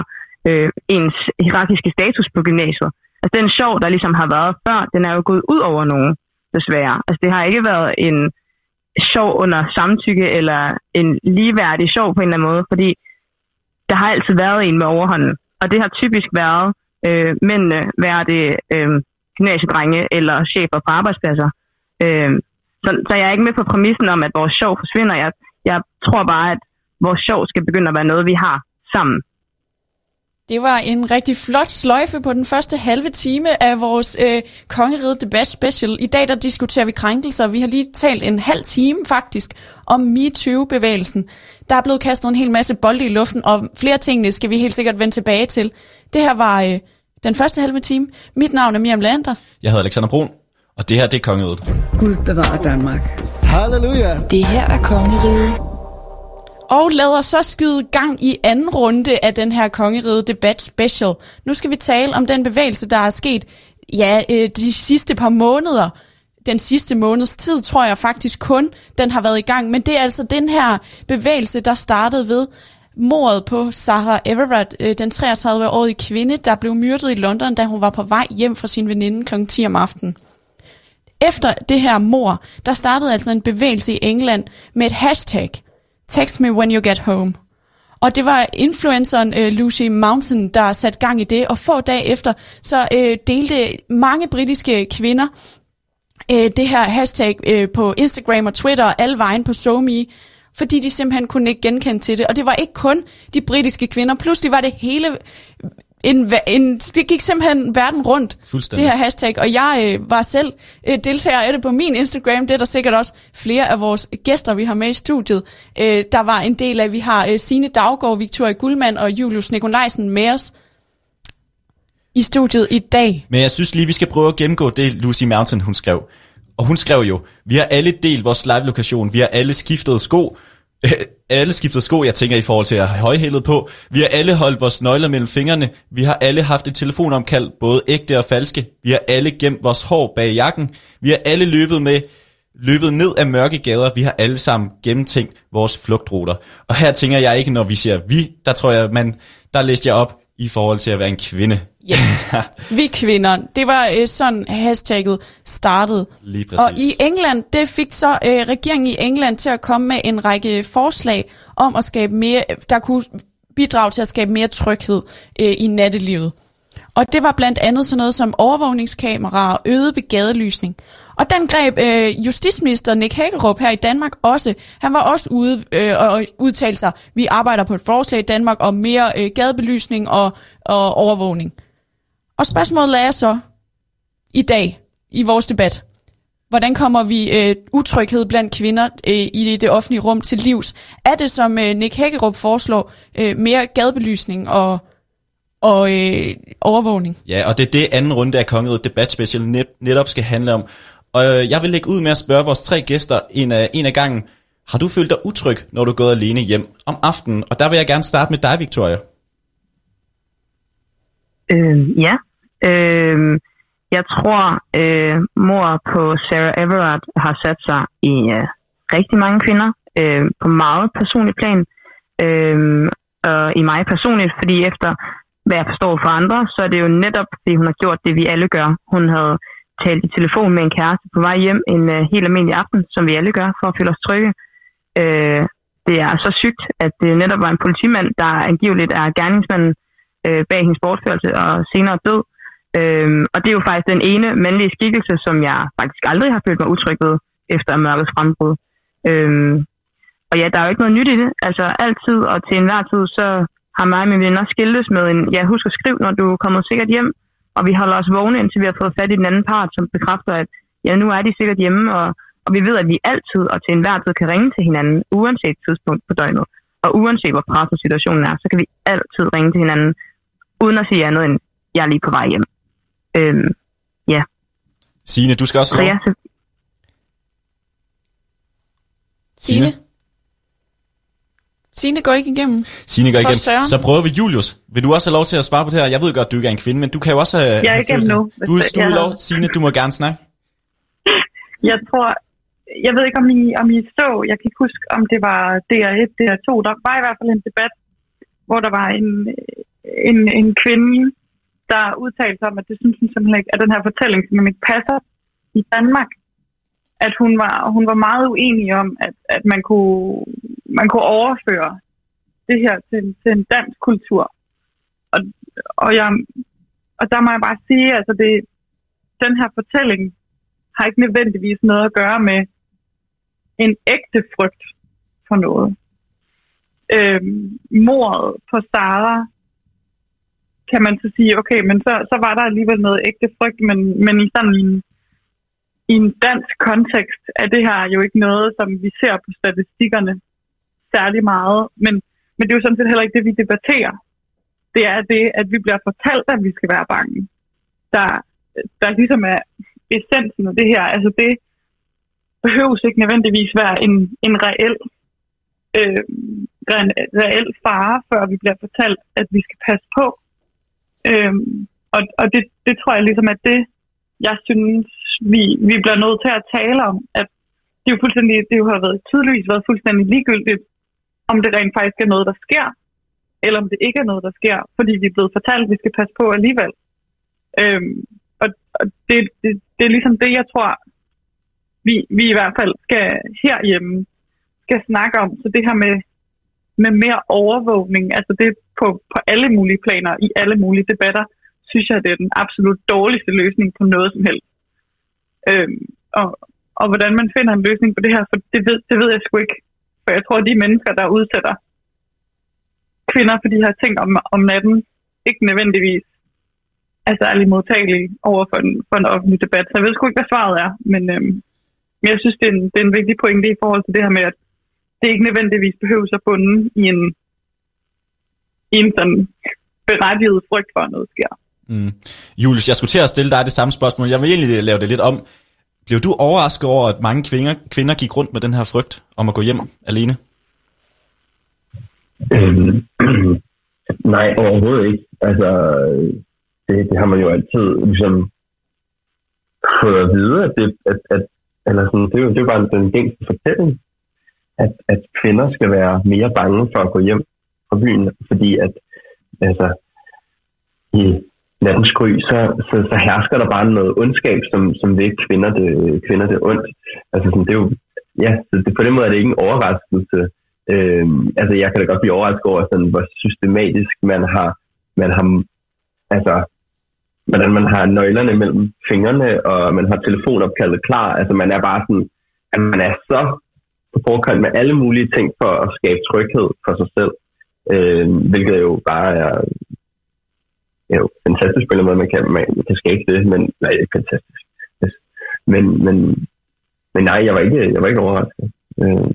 øh, ens hierarkiske status på gymnasiet. Altså den sjov, der ligesom har været før, den er jo gået ud over nogen, desværre. Altså det har ikke været en sjov under samtykke eller en ligeværdig sjov på en eller anden måde, fordi der har altid været en med overhånden. Og det har typisk været øh, mændene, være det øh, gymnasiedrenge eller chefer på arbejdspladser. Øh, så, så jeg er ikke med på præmissen om, at vores sjov forsvinder. Jeg, jeg tror bare, at vores sjov skal begynde at være noget, vi har sammen. Det var en rigtig flot sløjfe på den første halve time af vores øh, Kongeriget Debat Special. I dag der diskuterer vi krænkelser. Vi har lige talt en halv time faktisk om MeToo-bevægelsen. Der er blevet kastet en hel masse bolde i luften, og flere ting skal vi helt sikkert vende tilbage til. Det her var øh, den første halve time. Mit navn er Miriam Lander. Jeg hedder Alexander Brun, og det her det er Kongeriget. Gud bevarer Danmark. Halleluja. Det her er Kongeriget. Og lad os så skyde gang i anden runde af den her kongerede debat special. Nu skal vi tale om den bevægelse, der er sket ja, øh, de sidste par måneder. Den sidste måneds tid, tror jeg faktisk kun, den har været i gang. Men det er altså den her bevægelse, der startede ved mordet på Sarah Everett, øh, den 33-årige kvinde, der blev myrdet i London, da hun var på vej hjem fra sin veninde kl. 10 om aftenen. Efter det her mor, der startede altså en bevægelse i England med et hashtag – Text me when you get home. Og det var influenceren øh, Lucy Mountain, der satte gang i det, og få dage efter, så øh, delte mange britiske kvinder øh, det her hashtag øh, på Instagram og Twitter og alle vejen på SoMe, fordi de simpelthen kunne ikke genkende til det. Og det var ikke kun de britiske kvinder, pludselig var det hele en, en, det gik simpelthen verden rundt, det her hashtag, og jeg øh, var selv øh, deltager af det på min Instagram, det er der sikkert også flere af vores gæster, vi har med i studiet, øh, der var en del af, vi har øh, Signe Daggaard, Victoria Guldmand og Julius Nikolajsen med os i studiet i dag. Men jeg synes lige, vi skal prøve at gennemgå det, Lucy Mountain hun skrev. Og hun skrev jo, vi har alle delt vores live-lokation, vi har alle skiftet sko, alle skifter sko, jeg tænker i forhold til at have højhældet på. Vi har alle holdt vores nøgler mellem fingrene. Vi har alle haft et telefonomkald, både ægte og falske. Vi har alle gemt vores hår bag jakken. Vi har alle løbet med løbet ned af mørke gader. Vi har alle sammen gennemtænkt vores flugtruter. Og her tænker jeg ikke, når vi siger vi, der tror jeg, man, der læste jeg op i forhold til at være en kvinde. Yes. Vi kvinder. Det var øh, sådan hashtagget startede. Lige præcis. Og i England, det fik så øh, regeringen i England til at komme med en række forslag om at skabe mere, der kunne bidrage til at skabe mere tryghed øh, i nattelivet. Og det var blandt andet sådan noget som overvågningskameraer og øget begadelysning. Og den greb øh, justitsminister Nick Hækkerup her i Danmark også. Han var også ude øh, og udtalte sig, vi arbejder på et forslag i Danmark om mere øh, gadebelysning og, og overvågning. Og spørgsmålet er så i dag i vores debat. Hvordan kommer vi øh, utryghed blandt kvinder øh, i det offentlige rum til livs? Er det, som øh, Nick Hækkerup foreslår, øh, mere gadebelysning og, og øh, overvågning? Ja, og det er det anden runde af Kongeriget Debat Special net, netop skal handle om. Og øh, jeg vil lægge ud med at spørge vores tre gæster en af, en af gangen. Har du følt dig utryg, når du er gået alene hjem om aftenen? Og der vil jeg gerne starte med dig, Victoria. Øh, ja. Øh, jeg tror, øh, mor på Sarah Everard har sat sig i øh, rigtig mange kvinder øh, på meget personlig plan. Øh, og i mig personligt, fordi efter hvad jeg forstår for andre, så er det jo netop, fordi hun har gjort det, vi alle gør. Hun havde talt i telefon med en kæreste på vej hjem en øh, helt almindelig aften, som vi alle gør, for at føle os trygge. Øh, det er så sygt, at det netop var en politimand, der angiveligt er gerningsmanden øh, bag hendes bortførelse og senere død. Uh, og det er jo faktisk den ene mandlige skikkelse, som jeg faktisk aldrig har følt mig utryg ved efter mørkets frembrud. Uh, og ja, der er jo ikke noget nyt i det. Altså altid og til enhver tid, så har mig og mine venner skiltes med en, ja, husk at skrive, når du er kommet sikkert hjem, og vi holder os vågne, indtil vi har fået fat i den anden part, som bekræfter, at ja, nu er de sikkert hjemme, og, og vi ved, at vi altid og til enhver tid kan ringe til hinanden, uanset tidspunkt på døgnet. Og uanset hvor presset situationen er, så kan vi altid ringe til hinanden, uden at sige andet end, jeg er lige på vej hjem. Øhm, ja. Signe, du skal også Så ja, så, Signe? Signe går ikke igennem. Signe går For igennem. søren. Så prøver vi Julius. Vil du også have lov til at svare på det her? Jeg ved godt, du ikke er en kvinde, men du kan jo også... øh, Jeg er igennem nu, Du, du jeg er lov. Signe, du må gerne snakke. Jeg tror, jeg ved ikke, om I, om I så, jeg kan ikke huske, om det var DR1, DR2, der var i hvert fald en debat, hvor der var en, en, en kvinde, der udtalte sig om, at det synes hun simpelthen ikke, at den her fortælling simpelthen ikke passer i Danmark. At hun var, hun var meget uenig om, at, at man, kunne, man kunne overføre det her til, til en dansk kultur. Og, og, jeg, og der må jeg bare sige, altså det, den her fortælling har ikke nødvendigvis noget at gøre med en ægte frygt for noget. Øhm, mordet på Sara kan man så sige, okay, men så, så var der alligevel noget ægte frygt, men, men i sådan en, i en dansk kontekst er det her jo ikke noget, som vi ser på statistikkerne særlig meget, men, men det er jo sådan set heller ikke det, vi debatterer. Det er det, at vi bliver fortalt, at vi skal være bange. Der, der ligesom er essensen af det her. Altså det behøves ikke nødvendigvis være en, en reel øh, en reel fare, før vi bliver fortalt, at vi skal passe på. Øhm, og og det, det tror jeg ligesom er det, jeg synes, vi, vi bliver nødt til at tale om. At det, er jo fuldstændig, det har været tydeligvis været fuldstændig ligegyldigt, om det rent faktisk er noget, der sker, eller om det ikke er noget, der sker, fordi vi er blevet fortalt, at vi skal passe på alligevel. Øhm, og og det, det, det er ligesom det, jeg tror, vi, vi i hvert fald skal herhjemme skal snakke om. Så det her med, med mere overvågning, altså det på, på alle mulige planer, i alle mulige debatter, synes jeg, det er den absolut dårligste løsning på noget som helst. Øhm, og, og hvordan man finder en løsning på det her, for det ved, det ved jeg sgu ikke. For jeg tror, at de mennesker, der udsætter kvinder for de her ting om, om natten, ikke nødvendigvis er særlig modtagelige over for en, for en offentlig debat. Så jeg ved sgu ikke, hvad svaret er, men, øhm, men jeg synes, det er, en, det er en vigtig pointe i forhold til det her med, at det ikke nødvendigvis behøver at bunde i en, i en sådan berettiget frygt for, at noget sker. Mm. Julius, jeg skulle til at stille dig det samme spørgsmål. Jeg vil egentlig lave det lidt om. Blev du overrasket over, at mange kvinder, kvinder gik rundt med den her frygt om at gå hjem alene? Øhm, nej, overhovedet ikke. Altså, det, det har man jo altid ligesom fået at vide, at det, at, at, eller sådan, det, er jo, det er jo bare den gængse fortælling, at, at kvinder skal være mere bange for at gå hjem fra byen, fordi at altså, i nattens gry, så, så, så hersker der bare noget ondskab, som, som vil kvinder det, kvinder det ondt. Altså, sådan, det er jo, ja, så det, på den måde er det ikke en overraskelse. Øhm, altså, jeg kan da godt blive overrasket over, sådan, hvor systematisk man har, man har altså, hvordan man har nøglerne mellem fingrene, og man har telefonopkaldet klar. Altså, man er bare sådan, at man er så på forkant med alle mulige ting for at skabe tryghed for sig selv. Øh, hvilket jo bare er jo fantastisk på en måde, man kan, man kan skabe det, men nej, ikke fantastisk. Men, men, men nej, jeg var ikke, jeg var ikke overrasket. Øh.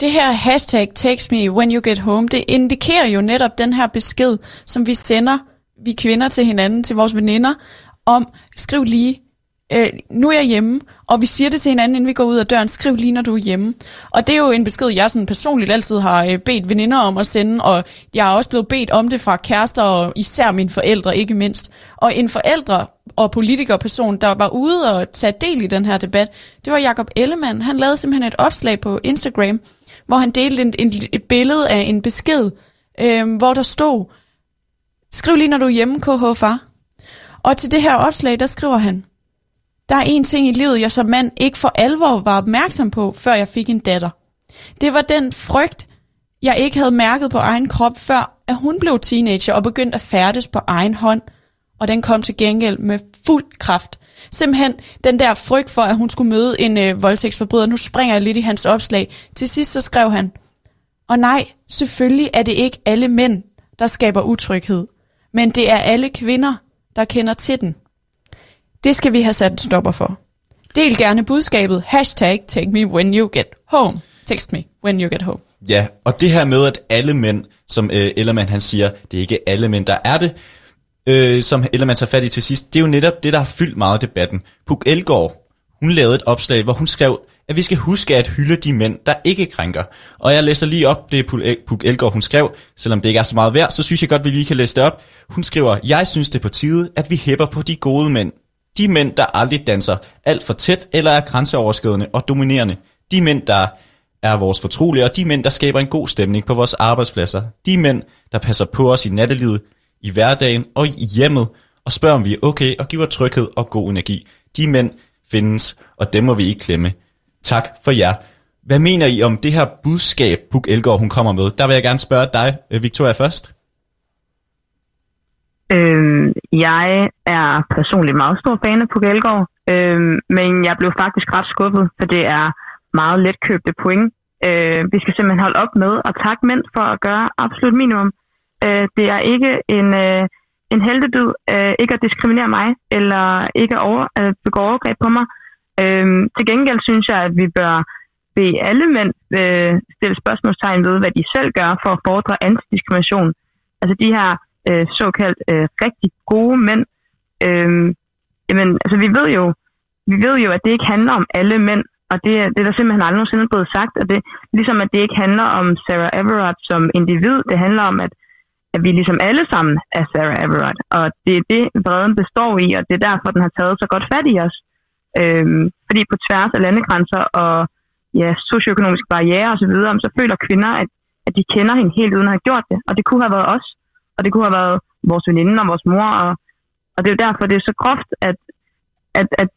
Det her hashtag takes me when you get home, det indikerer jo netop den her besked, som vi sender, vi kvinder til hinanden, til vores veninder, om skriv lige, øh, nu er jeg hjemme, og vi siger det til hinanden, inden vi går ud af døren, skriv lige, når du er hjemme. Og det er jo en besked, jeg sådan personligt altid har øh, bedt veninder om at sende, og jeg er også blevet bedt om det fra kærester, og især mine forældre, ikke mindst. Og en forældre og politikerperson, der var ude og tage del i den her debat, det var Jakob Ellemann. Han lavede simpelthen et opslag på Instagram, hvor han delte en, en, et billede af en besked, øh, hvor der stod, skriv lige, når du er hjemme, KH far. Og til det her opslag, der skriver han, der er en ting i livet, jeg som mand ikke for alvor var opmærksom på, før jeg fik en datter. Det var den frygt, jeg ikke havde mærket på egen krop, før at hun blev teenager og begyndte at færdes på egen hånd. Og den kom til gengæld med fuld kraft. Simpelthen den der frygt for, at hun skulle møde en øh, voldtægtsforbryder. Nu springer jeg lidt i hans opslag. Til sidst så skrev han, og nej, selvfølgelig er det ikke alle mænd, der skaber utryghed. Men det er alle kvinder, der kender til den. Det skal vi have sat en stopper for. Del gerne budskabet, hashtag take me when you get home. Text me when you get home. Ja, og det her med, at alle mænd, som øh, Ellermann han siger, det er ikke alle mænd, der er det, øh, som Ellermann tager fat i til sidst, det er jo netop det, der har fyldt meget af debatten. Puk Elgård, hun lavede et opslag, hvor hun skrev, at vi skal huske at hylde de mænd, der ikke krænker. Og jeg læser lige op det, Puk Elgård hun skrev, selvom det ikke er så meget værd, så synes jeg godt, vi lige kan læse det op. Hun skriver, jeg synes det er på tide, at vi hæpper på de gode mænd, de mænd, der aldrig danser alt for tæt eller er grænseoverskridende og dominerende. De mænd, der er vores fortrolige, og de mænd, der skaber en god stemning på vores arbejdspladser. De mænd, der passer på os i nattelivet, i hverdagen og i hjemmet, og spørger, om vi er okay, og giver tryghed og god energi. De mænd findes, og dem må vi ikke klemme. Tak for jer. Hvad mener I om det her budskab, Puk Elgård, hun kommer med? Der vil jeg gerne spørge dig, øh, Victoria, først. Øhm, jeg er personligt meget stor fan af Puk Elgård, øhm, men jeg blev faktisk ret skuffet, for det er meget letkøbte point. Øh, vi skal simpelthen holde op med at takke mænd for at gøre absolut minimum. Øh, det er ikke en, øh, en heldedyd øh, ikke at diskriminere mig, eller ikke at over, øh, begå overgreb på mig. Øh, til gengæld synes jeg, at vi bør bede alle mænd øh, stille spørgsmålstegn ved, hvad de selv gør for at fordre antidiskrimination. Altså de her øh, såkaldt øh, rigtig gode mænd. Øh, jamen, altså vi ved jo, vi ved jo, at det ikke handler om alle mænd, og det, det er der simpelthen aldrig nogensinde blevet sagt, og det, ligesom at det ikke handler om Sarah Everard som individ, det handler om, at, at vi ligesom alle sammen er Sarah Everard, og det er det, vreden består i, og det er derfor, den har taget så godt fat i os. Øhm, fordi på tværs af landegrænser og ja, socioøkonomiske barriere osv., så, så føler kvinder, at, at de kender hende helt uden at have gjort det, og det kunne have været os, og det kunne have været vores veninde og vores mor, og, og det er jo derfor, det er så groft, at, at, at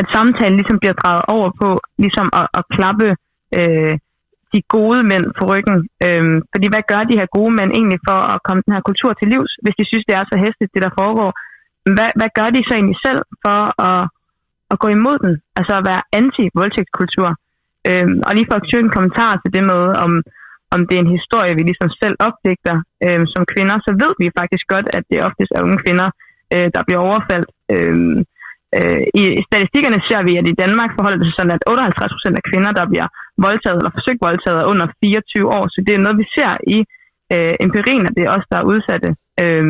at samtalen ligesom bliver drejet over på ligesom at, at klappe øh, de gode mænd på ryggen. Øhm, fordi hvad gør de her gode mænd egentlig for at komme den her kultur til livs, hvis de synes, det er så hæstigt, det der foregår? Hvad, hvad gør de så egentlig selv for at, at gå imod den? Altså at være anti-voldtægtskultur? Øhm, og lige for at en kommentar til det med, om, om det er en historie, vi ligesom selv opdægter øh, som kvinder, så ved vi faktisk godt, at det oftest er unge kvinder, øh, der bliver overfaldt. Øh, Øh, I statistikkerne ser vi, at i Danmark forholder det sig sådan, at 58 procent af kvinder, der bliver voldtaget eller forsøgt voldtaget, er under 24 år. Så det er noget, vi ser i øh, empirien, at det er os, der er udsatte. Øh,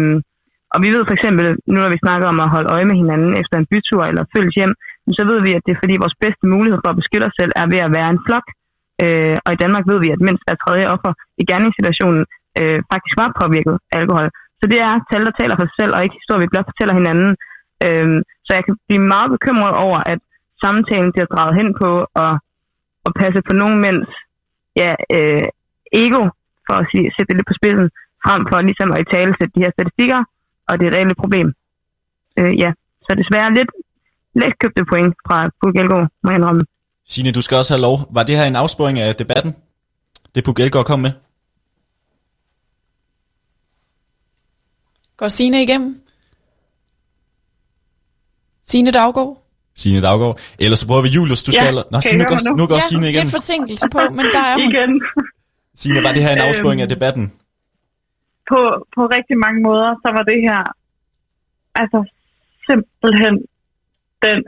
og vi ved for eksempel, nu når vi snakker om at holde øje med hinanden efter en bytur eller følges hjem, så ved vi, at det er fordi vores bedste mulighed for at beskytte os selv er ved at være en flok. Øh, Øh, og i Danmark ved vi, at mindst hver tredje offer i gerningssituationen øh, faktisk var påvirket af alkohol. Så det er tal, der taler for sig selv, og ikke historier, vi blot fortæller hinanden. Øh, så jeg kan blive meget bekymret over, at samtalen bliver draget hen på at, at passe på nogen mænds ja, øh, ego, for at sige, sætte det lidt på spidsen, frem for ligesom at i tale sætte de her statistikker, og det er et reelt problem. Øh, ja, så desværre lidt let købte point fra Puk Elgård, må jeg indrømme. Signe, du skal også have lov. Var det her en afsporing af debatten? Det Puk Elgård kom med? Går Signe igennem? Signe Daggaard? Signe Daggaard. Ellers så prøver vi Julius, du skal... Ja, Nå, Signe, nu går, nu? nu går ja, Signe igen. lidt forsinkelse på, men der er hun. Igen. Signe, var det her en Øhm, afsporing af debatten? På, på rigtig mange måder, så var det her altså simpelthen den,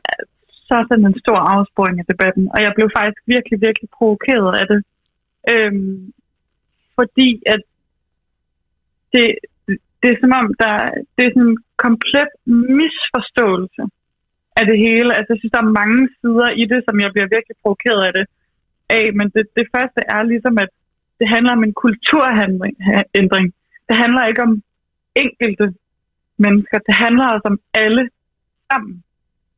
så sådan en stor afsporing af debatten. Og jeg blev faktisk virkelig, virkelig provokeret af det. Øhm, fordi at det, det er som om, der, det er sådan en komplet misforståelse af det hele. Altså, jeg synes, der er mange sider i det, som jeg bliver virkelig provokeret af det. Af, men det, det første er ligesom, at det handler om en kulturændring. Det handler ikke om enkelte mennesker. Det handler også om alle sammen.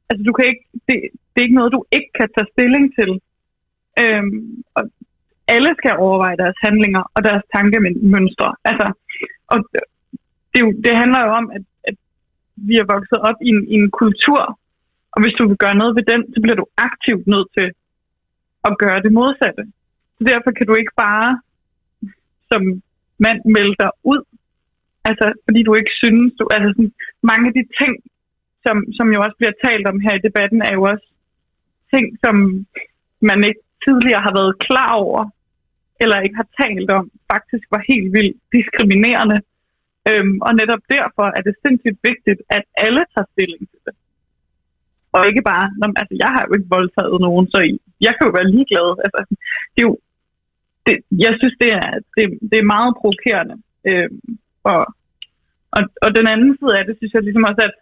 Altså, du kan ikke, det, det er ikke noget, du ikke kan tage stilling til. Øhm, og alle skal overveje deres handlinger og deres tankemønstre. Altså, og det, jo, det handler jo om, at, at vi er vokset op i en, i en kultur, og hvis du vil gøre noget ved den, så bliver du aktivt nødt til at gøre det modsatte. Så derfor kan du ikke bare som mand melde dig ud, altså fordi du ikke synes, du, altså sådan, mange af de ting, som, som jo også bliver talt om her i debatten, er jo også ting, som man ikke tidligere har været klar over, eller ikke har talt om, faktisk var helt vildt diskriminerende. Øhm, og netop derfor er det sindssygt vigtigt, at alle tager stilling til det. Og ikke bare, når, altså jeg har jo ikke voldtaget nogen, så jeg kan jo være ligeglad. Altså, det er jo, det, jeg synes, det er, det, det er meget provokerende. Øhm, og, og, og den anden side af det, synes jeg ligesom også, at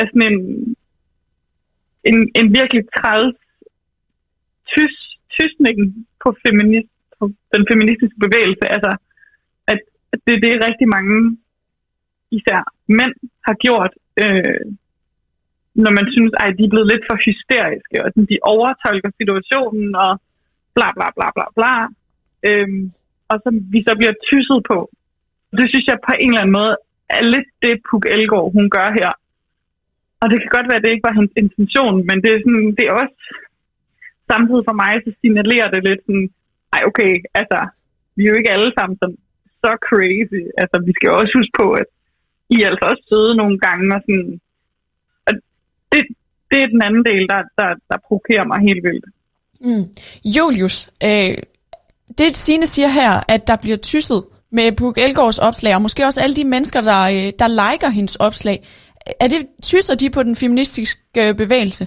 af sådan en, en, en virkelig træls tys, tysning på, feminist, på den feministiske bevægelse. Altså, at, at det er det rigtig mange, især mænd, har gjort øh, når man synes, at de er blevet lidt for hysteriske, og sådan, de overtolker situationen, og bla bla bla bla bla. Øhm, og så vi så bliver tysset på. Det synes jeg på en eller anden måde er lidt det, Puk Elgård, hun gør her. Og det kan godt være, at det ikke var hans intention, men det er, sådan, det er også samtidig for mig, så signalerer det lidt sådan, ej okay, altså, vi er jo ikke alle sammen sådan, så crazy. Altså, vi skal jo også huske på, at I er altså også søde nogle gange, og sådan, og det, det er den anden del, der, der, der provokerer mig helt vildt. Mm. Julius, øh, det Signe siger her, at der bliver tysset med Puk Elgårds opslag, og måske også alle de mennesker, der, øh, der liker hendes opslag. Er det tyser de på den feministiske øh, bevægelse?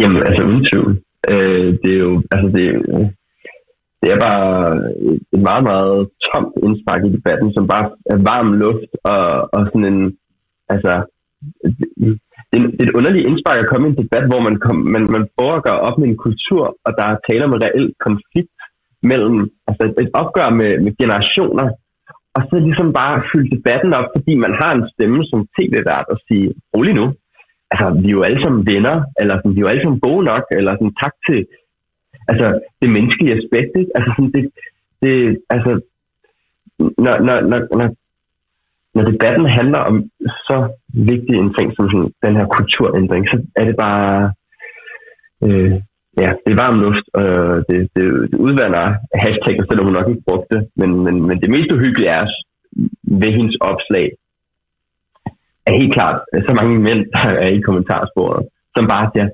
Jamen, altså uden tvivl. Øh, det er jo, altså det, det er bare et meget, meget tomt indspark i debatten, som bare er varm luft og, og sådan en, altså, det, det er et underligt indspark at komme i en debat, hvor man, kom, man, man prøver at gøre op med en kultur, og der er tale om en reel konflikt mellem, altså et, et opgør med, med generationer, og så ligesom bare fylde debatten op, fordi man har en stemme som tv-vært og sige, rolig nu, altså vi er jo alle sammen venner, eller sådan, vi er jo alle sammen gode nok, eller sådan tak til altså, det menneskelige aspekt, ikke? Altså sådan, det, det, altså, når, når, når, når, når debatten handler om så vigtig en ting som sådan, den her kulturændring, så er det bare, øh, ja, det er varm luft, og det, det, det udvander hashtag, selvom hun nok ikke brugte det. Men, men, men det mest uhyggelige er ved hendes opslag, er helt klart så mange mænd, der er i kommentarsporet, som bare siger,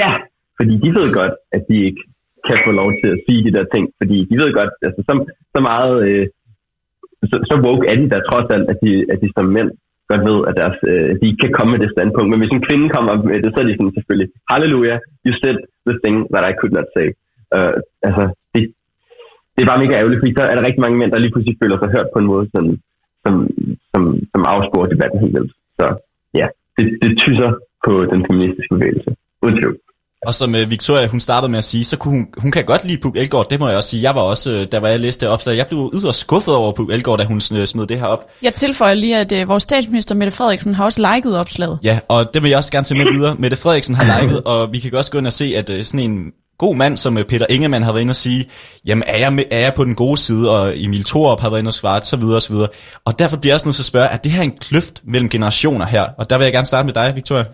ja, fordi de ved godt, at de ikke kan få lov til at sige de der ting, fordi de ved godt, altså så, så meget, øh, så, så woke er de der trods alt, at de, at de som mænd godt ved, at deres, øh, de ikke kan komme med det standpunkt. Men hvis en kvinde kommer med det, så er de sådan selvfølgelig, halleluja, you said the thing that I could not say. Uh, altså, det, det er bare mega ærgerligt, fordi så er der rigtig mange mænd, der lige pludselig føler sig hørt på en måde, som, som, som, som afsporer debatten helt vildt. Så ja, det, det tyser på den feministiske bevægelse. Uden tvivl. Og som uh, Victoria, hun startede med at sige, så kunne hun, hun kan godt lide Puk Elgård, det må jeg også sige. Jeg var også, uh, da var jeg læste opslag, jeg blev yderst skuffet over Puk Elgård, da hun uh, smed det her op. Jeg tilføjer lige, at uh, vores statsminister Mette Frederiksen har også liket opslaget. Ja, og det vil jeg også gerne tage med videre. Mette Frederiksen har liket, og vi kan også gå ind og se, at uh, sådan en god mand, som Peter Ingemann har været inde og sige, jamen er jeg, med, er jeg på den gode side, og Emil Thorup har været inde og svare, så videre, så videre. Og derfor bliver jeg også nødt til at spørge, er det her en kløft mellem generationer her? Og der vil jeg gerne starte med dig, Victoria.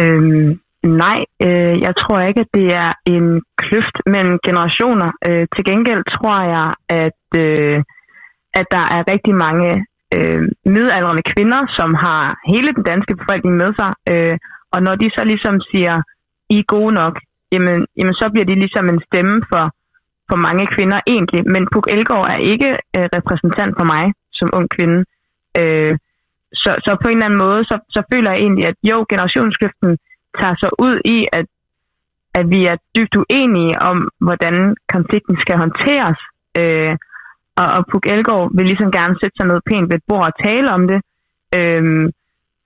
Øhm, Nej, øh, jeg tror ikke, at det er en kløft mellem generationer. Øh, til gengæld tror jeg, at, øh, at der er rigtig mange øh, midaldrende kvinder, som har hele den danske befolkning med sig. Øh, og når de så ligesom siger, I er gode nok, jamen, jamen så bliver de ligesom en stemme for, for mange kvinder egentlig. Men Puk Elgård er ikke øh, repræsentant for mig som ung kvinde. Øh, så, så på en eller anden måde, så, så føler jeg egentlig, at jo, generationskløften tager sig ud i, at, at vi er dybt uenige om, hvordan konflikten skal håndteres. Øh, og, og Puk Elgård vil ligesom gerne sætte sig noget pænt ved et bord og tale om det. Øh,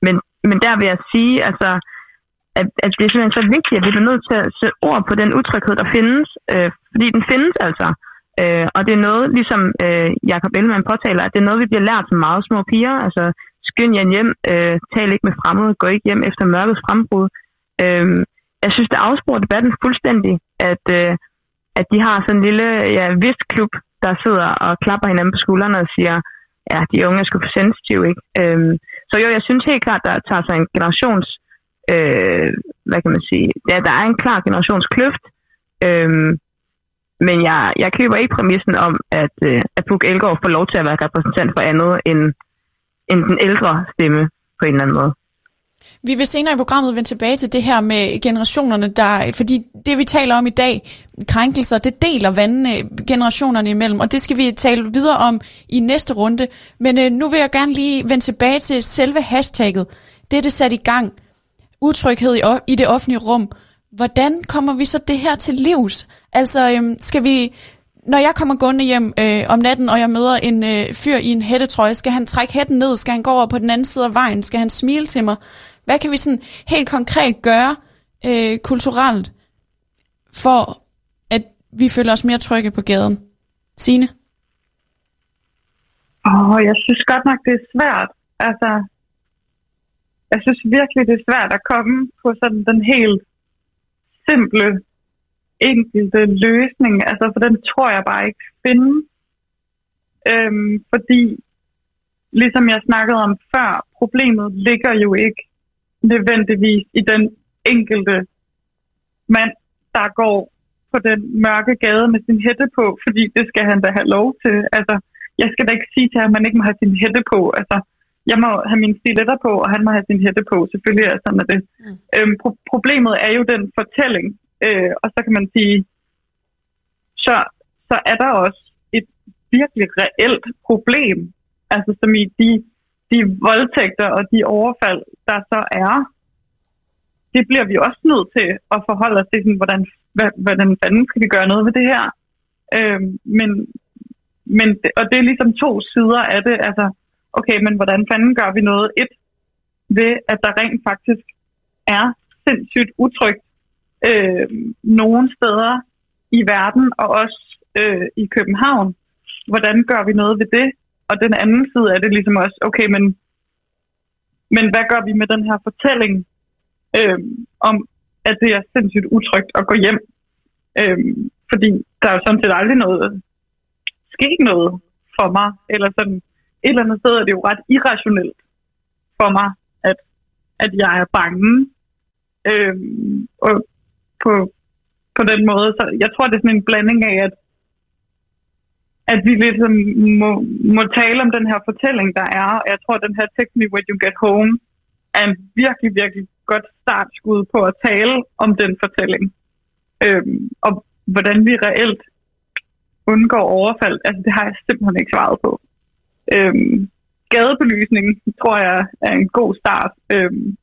men, men der vil jeg sige, altså, at, at det er simpelthen så vigtigt, at vi bliver nødt til at sætte ord på den utryghed, der findes. Øh, fordi den findes altså. Øh, og det er noget, ligesom øh, Jacob Ellemann påtaler, at det er noget, vi bliver lært som meget små piger. Altså, skynd jer hjem, øh, tal ikke med fremmede, gå ikke hjem efter mørkets frembrud. Øh, jeg synes, det afsporer debatten fuldstændig, at, øh, at de har sådan en lille ja, vist klub, der sidder og klapper hinanden på skuldrene og siger, ja, de unge er sgu for sensitive, ikke? Øhm, så jo, jeg synes helt klart, der tager sig en generations, øh, hvad kan man sige, ja, der er en klar generationskløft, øhm, men jeg, jeg køber ikke præmissen om, at, øh, at Puk Elgård får lov til at være repræsentant for andet end, en den ældre stemme på en eller anden måde. Vi vil senere i programmet vende tilbage til det her med generationerne, der, fordi det vi taler om i dag, krænkelser, det deler vandene øh, generationerne imellem, og det skal vi tale videre om i næste runde. Men øh, nu vil jeg gerne lige vende tilbage til selve hashtagget. Det er det sat i gang. Utryghed i, i det offentlige rum. Hvordan kommer vi så det her til livs? Altså, øh, skal vi når jeg kommer gående hjem øh, om natten, og jeg møder en øh, fyr i en hættetrøje, skal han trække hætten ned? Skal han gå over på den anden side af vejen? Skal han smile til mig? Hvad kan vi sådan helt konkret gøre øh, kulturelt, for at vi føler os mere trygge på gaden? Signe? Åh, oh, jeg synes godt nok, det er svært. Altså, jeg synes virkelig, det er svært at komme på sådan den helt simple, enkelte løsning. Altså, for den tror jeg bare ikke findes. Øhm, fordi, ligesom jeg snakkede om før, problemet ligger jo ikke nødvendigvis i den enkelte mand, der går på den mørke gade med sin hætte på, fordi det skal han da have lov til. Altså, jeg skal da ikke sige til ham, at man ikke må have sin hætte på. Altså, jeg må have mine stiletter på, og han må have sin hætte på. Selvfølgelig er sådan er det. Mm. Øhm, pro- problemet er jo den fortælling, øh, og så kan man sige, så, så er der også et virkelig reelt problem, altså som i de, de voldtægter og de overfald, der så er, det bliver vi også nødt til at forholde os til, sådan, hvordan, hvordan fanden skal vi gøre noget ved det her. Øh, men, men, og det er ligesom to sider af det. Altså, okay, men hvordan fanden gør vi noget? Et, ved at der rent faktisk er sindssygt utrygt øh, nogle steder i verden, og også øh, i København. Hvordan gør vi noget ved det? Og den anden side er det ligesom også, okay, men, men hvad gør vi med den her fortælling øh, om, at det er sindssygt utrygt at gå hjem? Øh, fordi der er jo sådan set aldrig noget, sket noget for mig, eller sådan et eller andet sted er det jo ret irrationelt for mig, at, at jeg er bange. Øh, og på, på den måde. Så jeg tror, det er sådan en blanding af, at, at vi ligesom må, må tale om den her fortælling, der er. Jeg tror, at den her Text Me When You Get Home er en virkelig, virkelig godt startskud på at tale om den fortælling. Øhm, og hvordan vi reelt undgår overfald, altså det har jeg simpelthen ikke svaret på. Øhm, gadebelysning tror jeg er en god start. Øhm,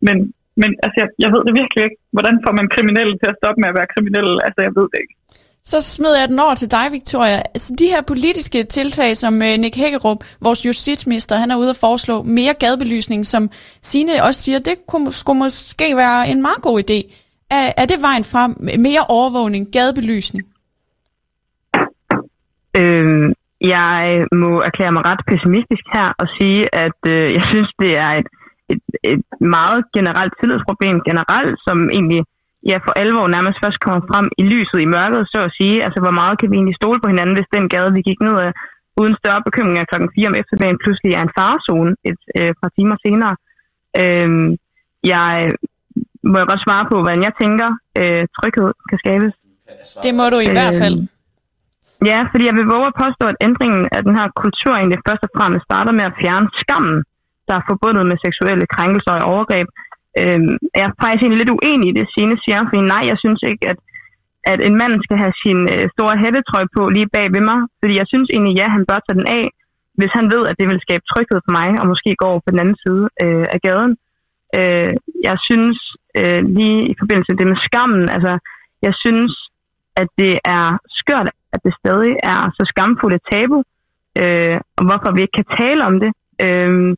men men altså, jeg, jeg ved det virkelig ikke. Hvordan får man kriminelle til at stoppe med at være kriminelle? Altså, jeg ved det ikke. Så smider jeg den over til dig, Victoria. Altså, de her politiske tiltag, som uh, Nick Hækkerup, vores justitsminister, han er ude at foreslå mere gadebelysning, som Sine også siger, det kunne, skulle måske være en meget god idé. Er, er det vejen frem? Mere overvågning, gadebelysning? Øhm, jeg må erklære mig ret pessimistisk her og sige, at øh, jeg synes, det er et et, et meget generelt tillidsproblem generelt, som egentlig ja, for alvor nærmest først kommer frem i lyset i mørket, så at sige. Altså, hvor meget kan vi egentlig stole på hinanden, hvis den gade, vi gik ned af, uden større bekymringer klokken 4 om eftermiddagen, pludselig er en farezone et øh, par timer senere. Øhm, jeg må jeg godt svare på, hvordan jeg tænker, øh, tryghed kan skabes. Det må du i øh, hvert fald. Øhm, ja, fordi jeg vil våge at påstå, at ændringen af den her kultur egentlig først og fremmest starter med at fjerne skammen der er forbundet med seksuelle krænkelser og overgreb. Øh, jeg er faktisk egentlig lidt uenig i det, Signe siger, fordi nej, jeg synes ikke, at, at en mand skal have sin øh, store hættetrøje på lige bag ved mig, fordi jeg synes egentlig, ja, han bør tage den af, hvis han ved, at det vil skabe tryghed for mig, og måske gå over på den anden side øh, af gaden. Øh, jeg synes øh, lige i forbindelse med det med skammen, altså jeg synes, at det er skørt, at det stadig er så skamfuldt et tabu, øh, og hvorfor vi ikke kan tale om det. Øh,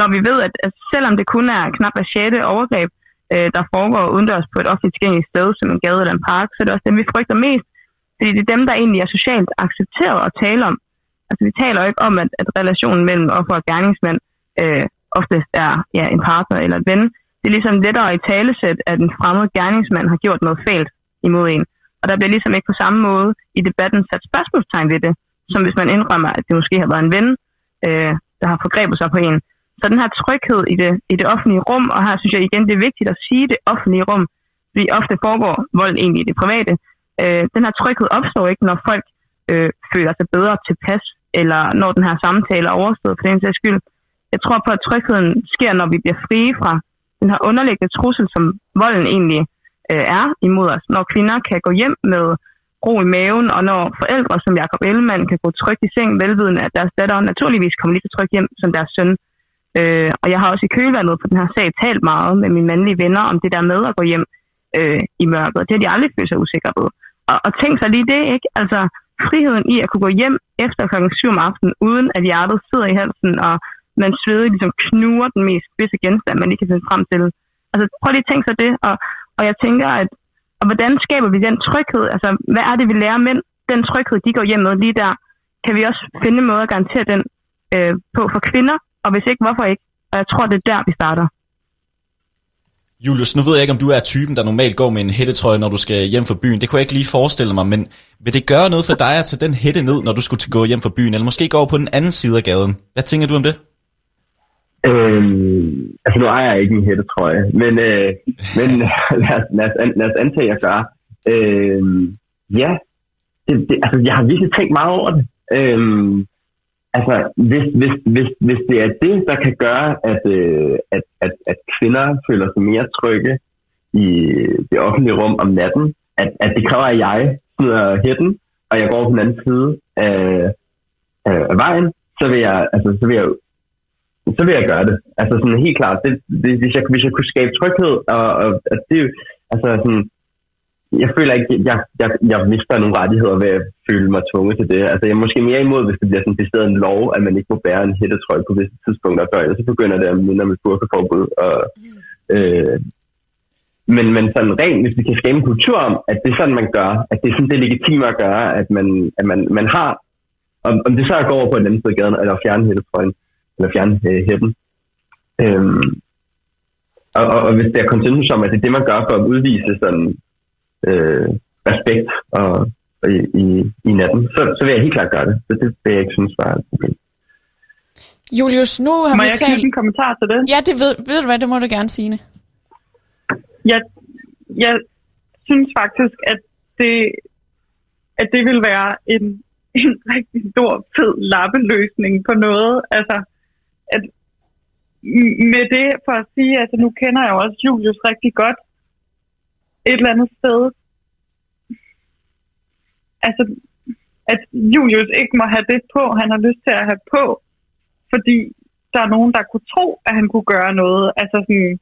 når vi ved, at, at selvom det kun er knap hver sjette overgreb, øh, der foregår udendørs på et offentligt tilgængeligt sted, som en gade eller en park, så er det også dem, vi frygter mest. Fordi det er dem, der egentlig er socialt accepteret at tale om. Altså vi taler jo ikke om, at, at relationen mellem offer og gerningsmand øh, oftest er ja, en partner eller en ven. Det er ligesom lettere i talesæt, at en fremmed gerningsmand har gjort noget fælt imod en. Og der bliver ligesom ikke på samme måde i debatten sat spørgsmålstegn ved det, som hvis man indrømmer, at det måske har været en ven, øh, der har forgrebet sig på en. Så den her tryghed i det, i det offentlige rum, og her synes jeg igen, det er vigtigt at sige det offentlige rum, fordi ofte foregår vold egentlig i det private. Øh, den her tryghed opstår ikke, når folk øh, føler sig bedre tilpas, eller når den her samtale er overstået for den sags skyld. Jeg tror på, at trygheden sker, når vi bliver frie fra den her underliggende trussel, som volden egentlig øh, er imod os. Når kvinder kan gå hjem med ro i maven, og når forældre som Jakob Ellemann kan gå trygt i seng, velvidende at deres datter naturligvis kommer lige så trygt hjem som deres søn. Øh, og jeg har også i kølvandet på den her sag talt meget med mine mandlige venner om det der med at gå hjem øh, i mørket. Det har de aldrig følt sig usikre ved. Og, og tænk så lige det, ikke? Altså friheden i at kunne gå hjem efter klokken 7 om aftenen, uden at hjertet sidder i halsen, og man sveder ligesom knuger den mest spidse genstand, man ikke kan finde frem til. Altså prøv lige at tænke sig det, og, og jeg tænker, at og hvordan skaber vi den tryghed? Altså, hvad er det, vi lærer mænd? Den tryghed, de går hjem med lige der, kan vi også finde en måde at garantere den øh, på for kvinder, og hvis ikke, hvorfor ikke? Og jeg tror, det er der, vi starter. Julius, nu ved jeg ikke, om du er typen, der normalt går med en hættetrøje, når du skal hjem fra byen. Det kunne jeg ikke lige forestille mig, men vil det gøre noget for dig at tage den hætte ned, når du skulle gå hjem fra byen, eller måske gå over på den anden side af gaden? Hvad tænker du om det? Øhm, altså nu ejer jeg ikke en hættetrøje, men, øh, men lad, os, lad, os, lad os antage, at jeg gør. Øhm, ja, det, det, altså jeg har virkelig tænkt meget over det. Øhm, altså hvis, hvis, hvis, hvis det er det, der kan gøre, at, øh, at, at, at kvinder føler sig mere trygge i det offentlige rum om natten, at, at det kræver, at jeg sidder hætten, og jeg går på den anden side af, af, af vejen, så vil jeg, altså, så vil jeg så vil jeg gøre det. Altså sådan helt klart, det, det, hvis, jeg, hvis jeg kunne skabe tryghed, og, og at det, altså sådan, jeg føler ikke, jeg, jeg, jeg mister nogle rettigheder ved at føle mig tvunget til det. Altså jeg er måske mere imod, hvis det bliver sådan decideret en lov, at man ikke må bære en hættetrøje på visse tidspunkter af døgnet, så begynder det at minde om et burkaforbud. Og, øh, men, men sådan rent, hvis vi kan skabe en kultur om, at det er sådan, man gør, at det er sådan, det er legitimt at gøre, at man, at man, man har, om, om det så går over på en anden side af gaden, eller fjerne hættetrøjen, eller fjerne øh, hætten. Øhm, og, og, og hvis der er konsensus om, at det er det, man gør for at udvise sådan, øh, respekt og, og i, i, i natten, så, så vil jeg helt klart gøre det. Så det vil jeg ikke synes var et problem. Julius, nu har Må vi jeg talt... knytte en kommentar til det? Ja, det ved, ved du hvad, det må du gerne sige. Jeg, jeg synes faktisk, at det, at det vil være en, en rigtig stor, fed lappeløsning på noget. Altså, at med det for at sige, altså nu kender jeg jo også Julius rigtig godt et eller andet sted. Altså, at Julius ikke må have det på, han har lyst til at have på, fordi der er nogen, der kunne tro, at han kunne gøre noget. Altså sådan,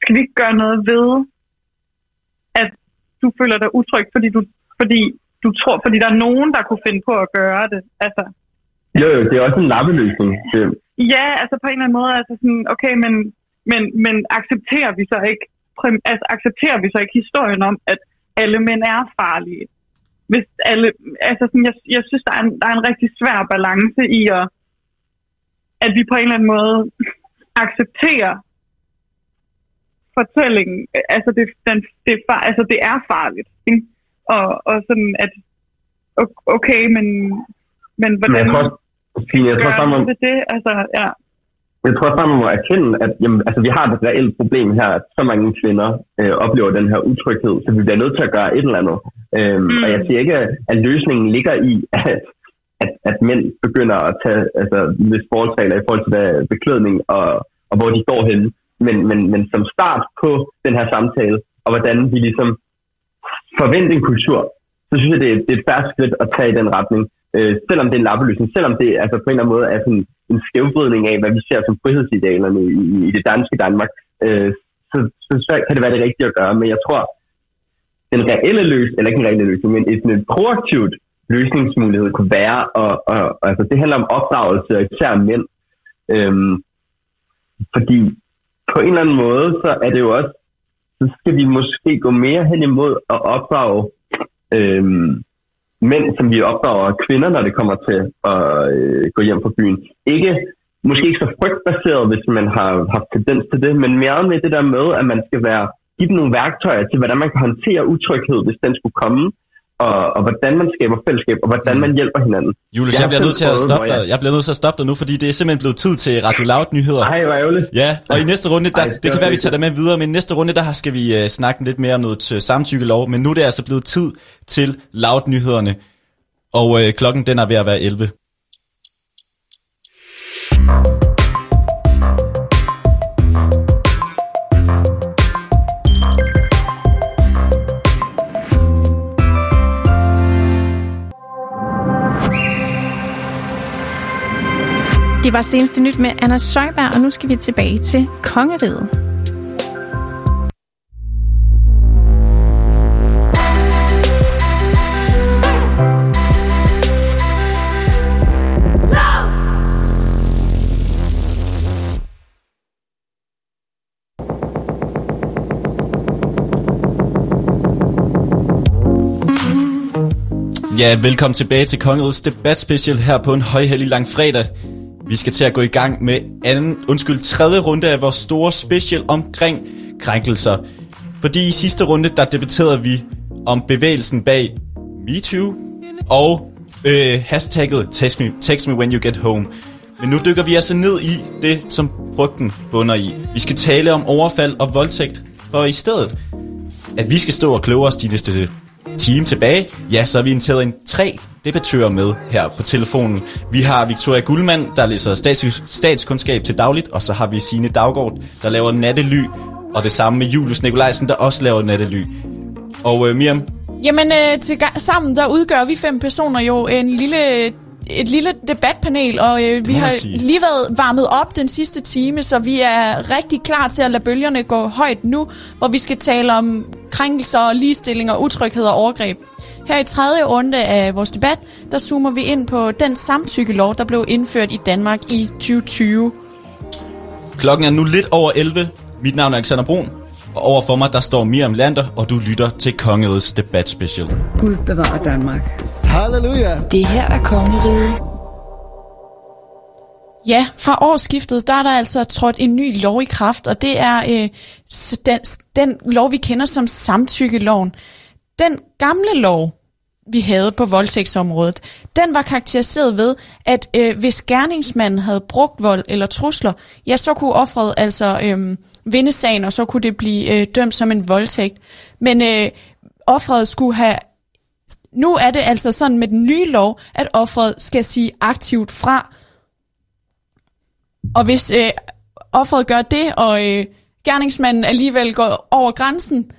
skal vi ikke gøre noget ved, at du føler dig utryg, fordi du, fordi du tror, fordi der er nogen, der kunne finde på at gøre det. Altså, Jo, jo, det er også en lappeløsning. Det, ja, altså på en eller anden måde, altså sådan, okay, men, men, men accepterer vi så ikke, altså accepterer vi så ikke historien om, at alle mænd er farlige? Hvis alle, altså sådan, jeg, jeg synes, der er, en, der er en rigtig svær balance i at, at vi på en eller anden måde accepterer fortællingen, altså det, den, det, far, altså det er farligt, ikke? Og, og sådan at, okay, men, men men hvordan jeg tror, Stine, jeg tror gør sammen, det? Altså, ja. Jeg tror sammen, man må erkende, at jamen, altså, vi har et reelt problem her, at så mange kvinder øh, oplever den her utryghed, så vi bliver nødt til at gøre et eller andet. Øhm, Mm. Og jeg siger ikke, at løsningen ligger i, at, at, at mænd begynder at tage altså, lidt forholdsregler i forhold til hvad, beklædning og, og hvor de går hen. Men, men, men som start på den her samtale, og hvordan vi ligesom forventer en kultur, så synes jeg, det er, det er et færdigt skridt at tage i den retning. Øh, selvom det er en lappeløsning, selvom det altså på en eller anden måde er sådan en skævvridning af, hvad vi ser som frihedsidealerne i, i, det danske Danmark, øh, så, så, så kan det være det rigtige at gøre. Men jeg tror, den reelle løsning, eller ikke en reelle løsning, men et, et proaktivt løsningsmulighed kunne være, og, og, og altså det handler om opdragelse af især mænd. Øhm, fordi på en eller anden måde, så er det jo også, så skal vi måske gå mere hen imod at opdrage øhm, mænd, som vi opdrager kvinder, når det kommer til at øh, gå hjem fra byen. Ikke, måske ikke så frygtbaseret, hvis man har haft tendens til det, men mere med det der med, at man skal være, give dem nogle værktøjer til, hvordan man kan håndtere utryghed, hvis den skulle komme, og, og hvordan man skaber fællesskab, og hvordan man hjælper hinanden. Julius, Jeg jeg, bliver nødt til at stoppe dig. Jeg bliver nødt til at stoppe dig nu, fordi det er simpelthen blevet tid til Radio Loud nyheder. Hej, hvor ærgerligt. Ja, og i næste runde, der, Ej, det, det kan være, vi tager det med videre, men i næste runde, der skal vi uh, snakke lidt mere om noget til samtykkelov, men nu er det altså blevet tid til Loud nyhederne, og uh, klokken den er ved at være 11. Det var seneste nyt med Anna Søjberg, og nu skal vi tilbage til kongeriget. Ja, velkommen tilbage til Kongerigets debatspecial her på en højhellig lang fredag. Vi skal til at gå i gang med anden, undskyld, tredje runde af vores store special omkring krænkelser. Fordi i sidste runde, der debatterede vi om bevægelsen bag MeToo og øh, hashtagget text me, text me when you get home. Men nu dykker vi altså ned i det, som frygten bunder i. Vi skal tale om overfald og voldtægt, for i stedet, at vi skal stå og kloge os de næste time tilbage, ja, så har vi inviteret en tre debattører med her på telefonen. Vi har Victoria Guldmann, der læser stats- statskundskab til dagligt, og så har vi Signe Daggaard, der laver nattely, og det samme med Julius Nikolajsen, der også laver nattely. Og øh, Miriam, Jamen, øh, til sammen der udgør vi fem personer jo en lille, et lille debatpanel, og øh, vi har sige. lige været varmet op den sidste time, så vi er rigtig klar til at lade bølgerne gå højt nu, hvor vi skal tale om krænkelser, ligestilling og utryghed og overgreb. Her i tredje runde af vores debat, der zoomer vi ind på den samtykkelov, der blev indført i Danmark i 2020. klokken er nu lidt over 11. Mit navn er Alexander Brun, og overfor mig der står Miriam Lander, og du lytter til Kongerigets debatspecial. Gud bevarer Danmark. Halleluja. Det her er kongeriget. Ja, fra årsskiftet, der er der altså trådt en ny lov i kraft, og det er øh, den, den lov, vi kender som samtykkeloven. Den gamle lov, vi havde på voldtægtsområdet, den var karakteriseret ved, at øh, hvis gerningsmanden havde brugt vold eller trusler, ja, så kunne offeret altså øh, vinde sagen, og så kunne det blive øh, dømt som en voldtægt. Men øh, offeret skulle have nu er det altså sådan med den nye lov, at offeret skal sige aktivt fra, og hvis øh, offeret gør det, og øh, gerningsmanden alligevel går over grænsen,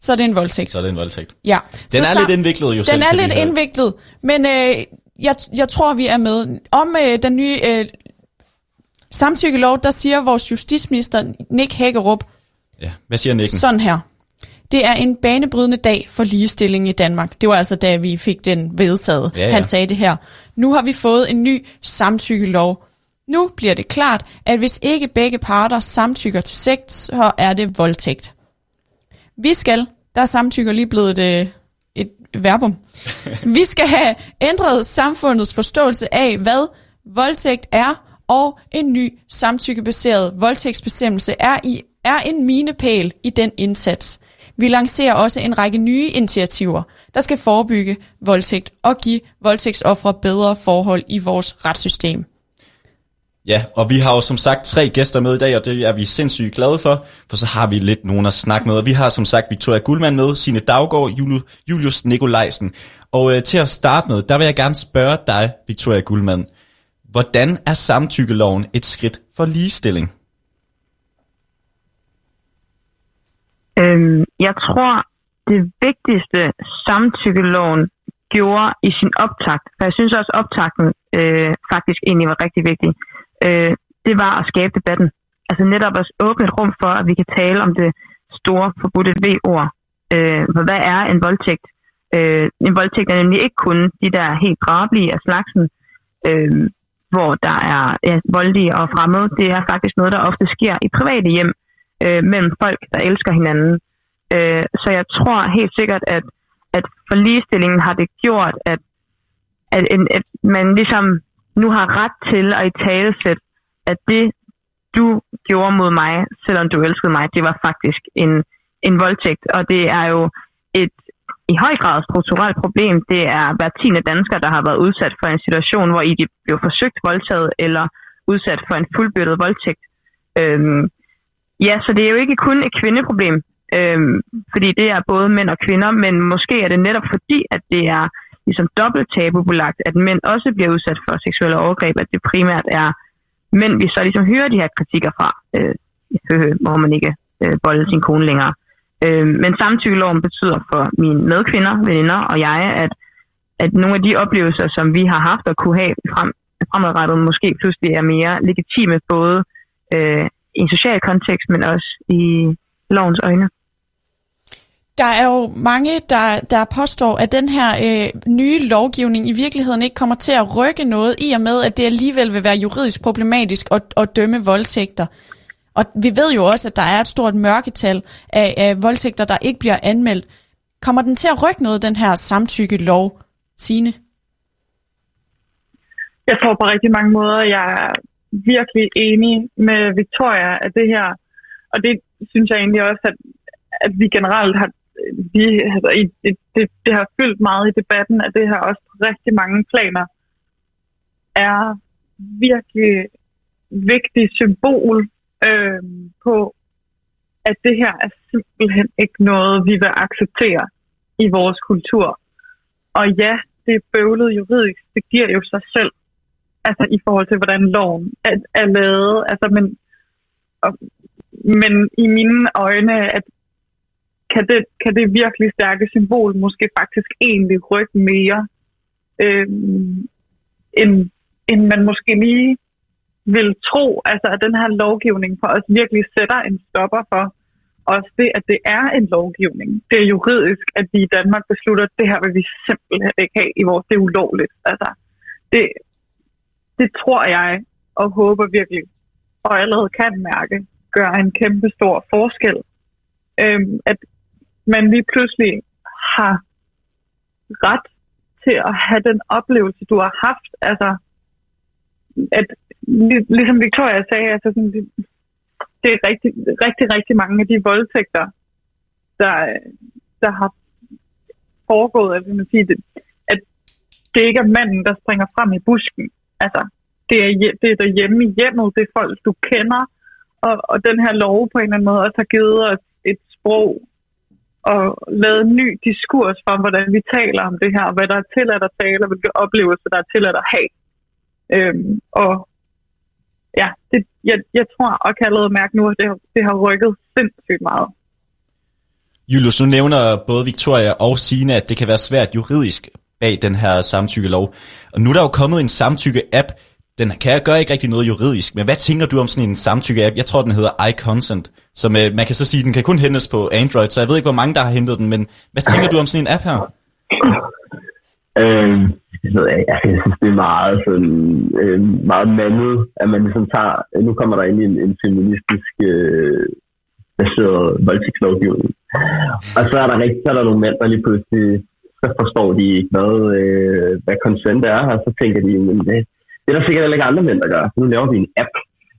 så er det en voldtægt. Så er det en voldtægt. Ja. Den så er lidt indviklet jo selv. Den er kan vi lidt indviklet, men øh, jeg, jeg tror, vi er med. Om øh, den nye øh, samtykkelov, der siger vores justitsminister Nick Hækkerup Ja, hvad siger Nicken? sådan her. Det er en banebrydende dag for ligestilling i Danmark. Det var altså, da vi fik den vedtaget. Ja, ja. Han sagde det her. Nu har vi fået en ny samtykkelov. Nu bliver det klart, at hvis ikke begge parter samtykker til sex, så er det voldtægt. Vi skal, der er samtykker lige blevet et, øh, et verbum. Vi skal have ændret samfundets forståelse af, hvad voldtægt er, og en ny samtykkebaseret voldtægtsbestemmelse er, i, er en minepæl i den indsats. Vi lancerer også en række nye initiativer, der skal forebygge voldtægt og give voldtægtsoffre bedre forhold i vores retssystem. Ja, og vi har jo som sagt tre gæster med i dag, og det er vi sindssygt glade for, for så har vi lidt nogen at snakke med. Og vi har som sagt Victoria Guldmann med, Sine Daggaard, Julius Nikolajsen. Og øh, til at starte med, der vil jeg gerne spørge dig, Victoria Guldmann. Hvordan er samtykkeloven et skridt for ligestilling? Øhm, jeg tror, det vigtigste samtykkeloven gjorde i sin optakt, for jeg synes også, optakten øh, faktisk egentlig var rigtig vigtig, øh, det var at skabe debatten. Altså netop at åbne et rum for, at vi kan tale om det store forbudte V-ord. Øh, for hvad er en voldtægt? Øh, en voldtægt er nemlig ikke kun de der helt drabelige af slagsen, øh, hvor der er ja, voldelige og fremmede. Det er faktisk noget, der ofte sker i private hjem øh, mellem folk, der elsker hinanden. Øh, så jeg tror helt sikkert, at, at for ligestillingen har det gjort, at, at, en, at man ligesom nu har ret til at i talesæt, at det, du gjorde mod mig, selvom du elskede mig, det var faktisk en, en voldtægt. Og det er jo et i høj grad strukturelt problem. Det er hver tiende dansker, der har været udsat for en situation, hvor I de blev forsøgt voldtaget eller udsat for en fuldbyrdet voldtægt. Øhm, ja, så det er jo ikke kun et kvindeproblem, øhm, fordi det er både mænd og kvinder, men måske er det netop fordi, at det er ligesom dobbelt tabubelagt, at mænd også bliver udsat for seksuelle overgreb, at det primært er mænd, vi så ligesom hører de her kritikker fra, øh, øh, hvor man ikke øh, bolde sin kone længere. Øh, men samtykkeloven betyder for mine medkvinder, veninder og jeg, at, at nogle af de oplevelser, som vi har haft og kunne have frem, fremadrettet, måske pludselig er mere legitime, både øh, i en social kontekst, men også i lovens øjne. Der er jo mange, der, der påstår, at den her øh, nye lovgivning i virkeligheden ikke kommer til at rykke noget, i og med, at det alligevel vil være juridisk problematisk at, at dømme voldtægter. Og vi ved jo også, at der er et stort mørketal af, af voldtægter, der ikke bliver anmeldt. Kommer den til at rykke noget, den her samtykkelov, Signe? Jeg tror på rigtig mange måder, jeg virkelig enig med Victoria af det her. Og det synes jeg egentlig også, at, at vi generelt har vi, altså, i, det, det, det har fyldt meget i debatten, at det her også på rigtig mange planer er virkelig vigtigt symbol øh, på, at det her er simpelthen ikke noget, vi vil acceptere i vores kultur. Og ja, det er bøvlet juridisk. Det giver jo sig selv, altså i forhold til, hvordan loven er, er lavet. Altså, men, og, men i mine øjne, at kan det, kan det virkelig stærke symbol måske faktisk egentlig rykke mere, øh, end, end man måske lige vil tro, altså at den her lovgivning for os virkelig sætter en stopper for også det, at det er en lovgivning. Det er juridisk, at vi i Danmark beslutter, at det her vil vi simpelthen ikke have i vores, det er ulovligt. Altså, det, det tror jeg og håber virkelig, og allerede kan mærke, gør en kæmpe stor forskel. Øhm, at man lige pludselig har ret til at have den oplevelse, du har haft. Altså, at ligesom Victoria sagde, altså sådan, det, det er rigtig, rigtig, rigtig mange af de voldtægter, der, der har foregået, altså man siger, det, at det ikke er manden, der springer frem i busken. Altså, det er, det er derhjemme i hjemmet, det er folk, du kender, og, og den her lov på en eller anden måde også har givet os et sprog og lavet en ny diskurs for, hvordan vi taler om det her, hvad der er tilladt at tale, og hvilke oplevelser der er tilladt at have. Øhm, og ja, det, jeg, jeg tror og kan allerede mærke nu, at det, det har rykket sindssygt meget. Julius, nu nævner både Victoria og Sina, at det kan være svært juridisk bag den her samtykkelov. Og nu er der jo kommet en samtykke-app. Den kan gøre ikke rigtig noget juridisk, men hvad tænker du om sådan en samtykke-app? Jeg tror, den hedder iConsent, som øh, man kan så sige, den kan kun hentes på Android, så jeg ved ikke, hvor mange der har hentet den, men hvad tænker du om sådan en app her? Øh, ved jeg, altså, jeg synes, det er meget, sådan, øh, meget mandet, at man ligesom tager, nu kommer der ind i en, en feministisk øh, baseret voldtægtslovgivning. Og så er der rigtig, så er der nogle mænd, der lige pludselig, så forstår de ikke, hvad, øh, hvad consent er, og så tænker de, men det, det er der sikkert heller ikke andre mænd, der gør. Nu laver vi en app.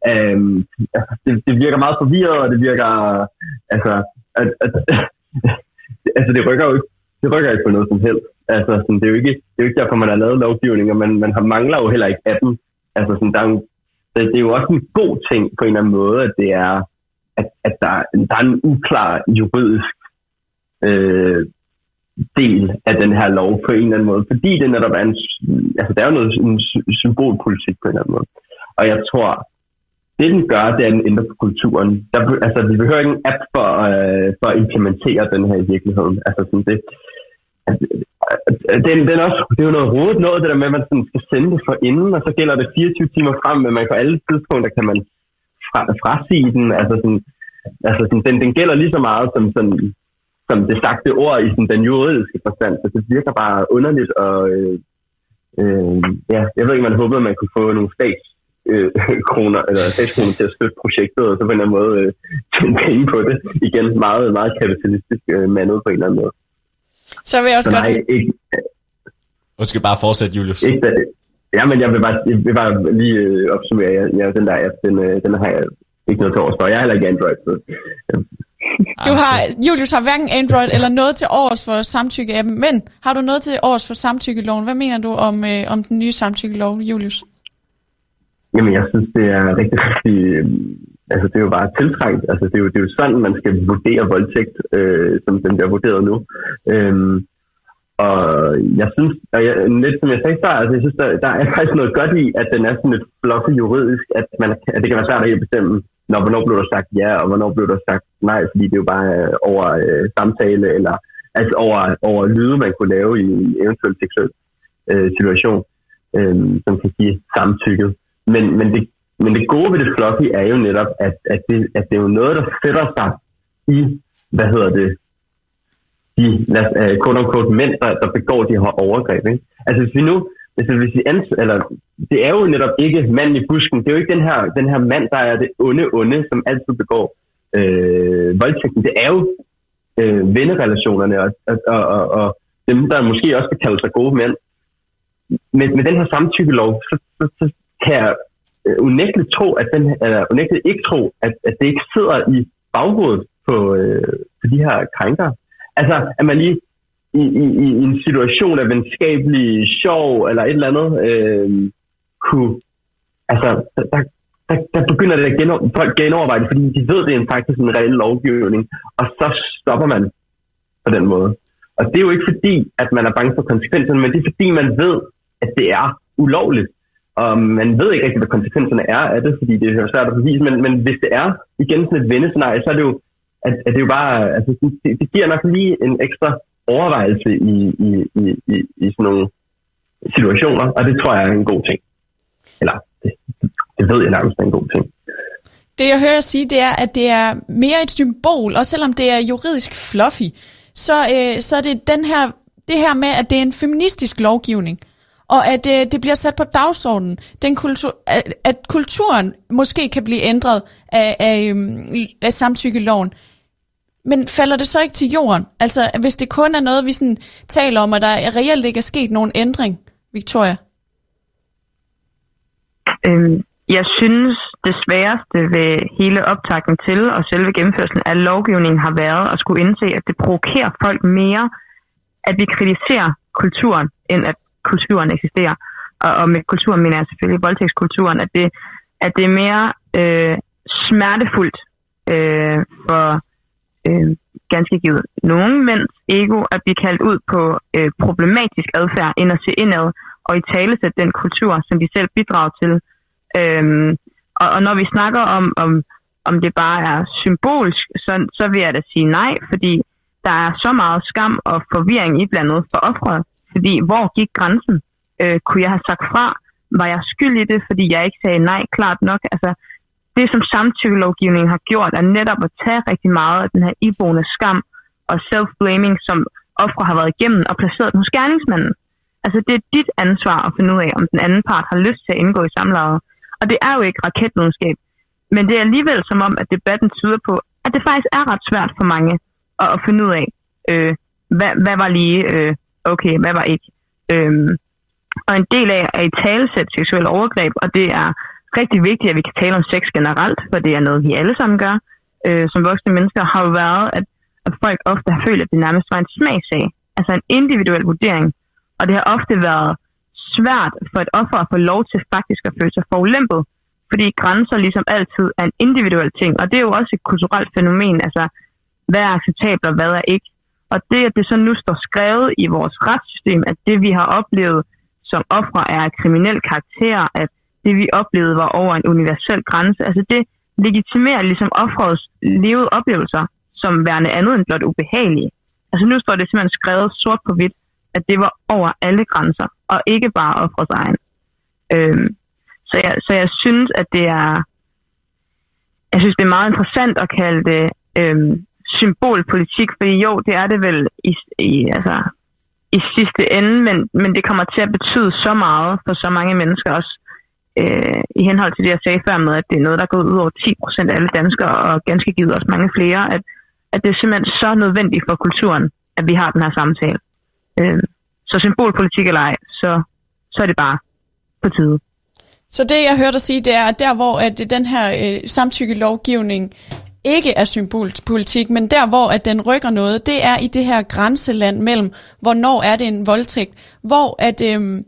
Øhm, altså, det, det virker meget forvirret, og det virker, altså, at, at, altså det rykker jo ikke, det rykker ikke på noget som helst. Altså, sådan, det, er jo ikke, det er jo ikke derfor, man har lavet lovgivning, og man, man har, mangler jo heller ikke appen. Altså, sådan, der er jo, det, det er jo også en god ting på en eller anden måde, at det er, at, at der, der er en uklar juridisk øh, del af den her lov på en eller anden måde, fordi det netop er en, altså der er jo noget en symbolpolitik på en eller anden måde. Og jeg tror, det den gør, det er, at den ændrer på kulturen. Der, altså, vi behøver ikke en app for, øh, for at implementere den her i virkeligheden. Altså, sådan det, altså, den, også, det er jo noget rodet noget, det der med, at man sådan skal sende det for inden, og så gælder det 24 timer frem, men man på alle tidspunkter kan man fra, frasige den. Altså, sådan, altså sådan, den, den gælder lige så meget som, sådan, som det sagte ord i sådan, den juridiske forstand, så det virker bare underligt, og øh, øh, ja, jeg ved ikke, man håbede, at man kunne få nogle stats øh, kroner, eller statskroner til at støtte projektet, og så på en eller anden måde øh, tjene penge på det. Igen, meget, meget kapitalistisk øh, mandet på en eller anden måde. Så vil jeg også Så godt... nej, ikke, Du skal bare fortsætte, Julius. ikke da, ja, men jeg vil bare, jeg vil bare lige øh, opsummere, jeg, jeg, den der app, den, øh, den har jeg ikke noget til års for. Jeg har heller ikke Android, så Du har, Julius har hverken Android eller noget til års for samtykke-appen, men har du noget til års for samtykkeloven? Hvad mener du om, øh, om den nye samtykkelov, Julius? Jamen, jeg synes, det er rigtig, rigtig... øh, Altså, det er jo bare tiltrængt. Altså, det er jo, det er jo sådan, man skal vurdere voldtægt, øh, som den bliver vurderet nu. Øhm, og jeg synes, og jeg, lidt som jeg sagde før, altså, jeg synes, der, der er faktisk noget godt i, at den er sådan lidt fluffy juridisk, at, man, at det kan være svært at bestemme, når, hvornår blev der sagt ja, og hvornår blev der sagt nej, fordi det er jo bare øh, over øh, samtale, eller altså over, over lyde, man kunne lave i en eventuel seksuel øh, situation, øh, som kan sige samtykket. Men, men, det, men det gode ved det fluffy er jo netop, at, at, det, at det er jo noget, der sætter sig i, hvad hedder det, de uh, quote unquote mænd, der, der begår de her overgreb. Ikke? Altså hvis vi nu, altså, hvis vi ans, eller, det er jo netop ikke manden i busken, det er jo ikke den her, den her mand, der er det onde onde, som altid begår øh, voldtægten. Det er jo øh, vennerelationerne og, og, og, og dem, der måske også kan kalde sig gode mænd, med, med den her samtykkelov, så, så, så kan jeg øh, unægteligt tro, at den, eller unægteligt ikke tro, at, at det ikke sidder i baghovedet på, øh, på de her krænker. Altså, at man lige i, i, i en situation af venskabelig sjov eller et eller andet, øh, kunne, altså, der, der, der begynder det at genover, folk genoverveje det, fordi de ved, det er faktisk en reel lovgivning, og så stopper man på den måde. Og det er jo ikke fordi, at man er bange for konsekvenserne, men det er fordi, man ved, at det er ulovligt. Og man ved ikke rigtig, hvad konsekvenserne er af det, fordi det er svært at bevise, men, men hvis det er igen sådan et vendescenarie, så er det jo, at, at det er jo bare, altså, det, det giver nok lige en ekstra overvejelse i, i, i, i, i sådan nogle situationer, og det tror jeg er en god ting. Eller, det, det ved jeg nærmest er en god ting. Det jeg hører sige, det er, at det er mere et symbol, og selvom det er juridisk fluffy, så, øh, så er det den her, det her med, at det er en feministisk lovgivning, og at øh, det bliver sat på dagsordenen, den kultur, at, at kulturen måske kan blive ændret af, af, øhm, af samtykkeloven. Men falder det så ikke til jorden? Altså, hvis det kun er noget, vi sådan taler om, at der reelt ikke er sket nogen ændring, Victoria? Øhm, jeg synes, det sværeste ved hele optakten til og selve gennemførelsen af lovgivningen har været at skulle indse, at det provokerer folk mere, at vi kritiserer kulturen, end at kulturen eksisterer. Og, og med kulturen mener jeg selvfølgelig voldtægtskulturen, at det, at det er mere øh, smertefuldt øh, for øh, ganske givet nogen mænds ego at blive kaldt ud på øh, problematisk adfærd, end at se indad og i tale den kultur, som de selv bidrager til. Øhm, og, og når vi snakker om, om, om det bare er symbolsk, så, så vil jeg da sige nej, fordi der er så meget skam og forvirring i blandet for offeret. Fordi hvor gik grænsen? Øh, kunne jeg have sagt fra? Var jeg skyld i det, fordi jeg ikke sagde nej klart nok? Altså, det som samtykkelovgivningen har gjort, er netop at tage rigtig meget af den her iboende skam og self-blaming, som ofre har været igennem og placeret den hos gerningsmanden. Altså, det er dit ansvar at finde ud af, om den anden part har lyst til at indgå i samlejet. Og det er jo ikke raketvidenskab. Men det er alligevel som om, at debatten tyder på, at det faktisk er ret svært for mange at, at finde ud af, øh, hvad, hvad var lige øh, okay, hvad var ikke. Øhm, og en del af at i talesæt seksuelle overgreb, og det er rigtig vigtigt, at vi kan tale om sex generelt, for det er noget, vi alle sammen gør øh, som voksne mennesker, har jo været, at, at folk ofte har følt, at det nærmest var en smagsag. Altså en individuel vurdering. Og det har ofte været svært for et offer at få lov til faktisk at føle sig forulæmpet, fordi grænser ligesom altid er en individuel ting, og det er jo også et kulturelt fænomen, altså hvad er acceptabelt og hvad er ikke. Og det, at det så nu står skrevet i vores retssystem, at det vi har oplevet som ofre er af kriminel karakter, at det vi oplevede var over en universel grænse, altså det legitimerer ligesom offrets levede oplevelser som værende andet end blot ubehagelige. Altså nu står det simpelthen skrevet sort på hvidt, at det var over alle grænser, og ikke bare offrets egen. Øhm, så, jeg, så jeg synes, at det er jeg synes, det er meget interessant at kalde det øhm, symbolpolitik, fordi jo, det er det vel i, i, altså, i sidste ende, men, men det kommer til at betyde så meget for så mange mennesker også, øh, i henhold til det, jeg sagde før med, at det er noget, der er gået ud over 10 procent af alle danskere, og ganske givet også mange flere, at, at det er simpelthen så nødvendigt for kulturen, at vi har den her samtale. Øh, så symbolpolitik eller ej, så, så er det bare på tide. Så det, jeg hørte dig sige, det er, at der, hvor at den her øh, samtykkelovgivning ikke er symbolpolitik, men der, hvor at den rykker noget, det er i det her grænseland mellem, hvornår er det en voldtægt, hvor at øhm,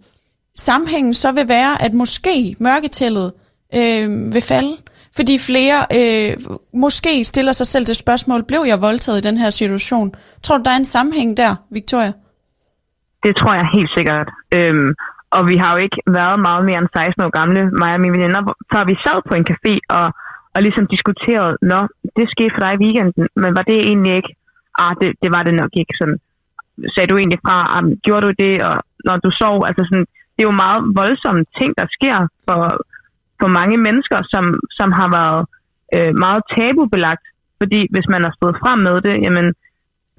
sammenhængen så vil være, at måske mørketallet øh, vil falde, fordi flere øh, måske stiller sig selv det spørgsmål, blev jeg voldtaget i den her situation? Tror du, der er en sammenhæng der, Victoria? Det tror jeg helt sikkert. Øhm, og vi har jo ikke været meget mere end 16 år gamle, mig og mine veninder, før vi sad på en café og og ligesom diskuteret, nå, det skete for dig i weekenden, men var det egentlig ikke? Ah, det, det var det nok ikke. Sådan, sagde du egentlig fra, ah, gjorde du det, og når du sov, altså sådan, det er jo meget voldsomme ting, der sker for, for mange mennesker, som, som har været øh, meget tabubelagt, fordi hvis man har stået frem med det, jamen,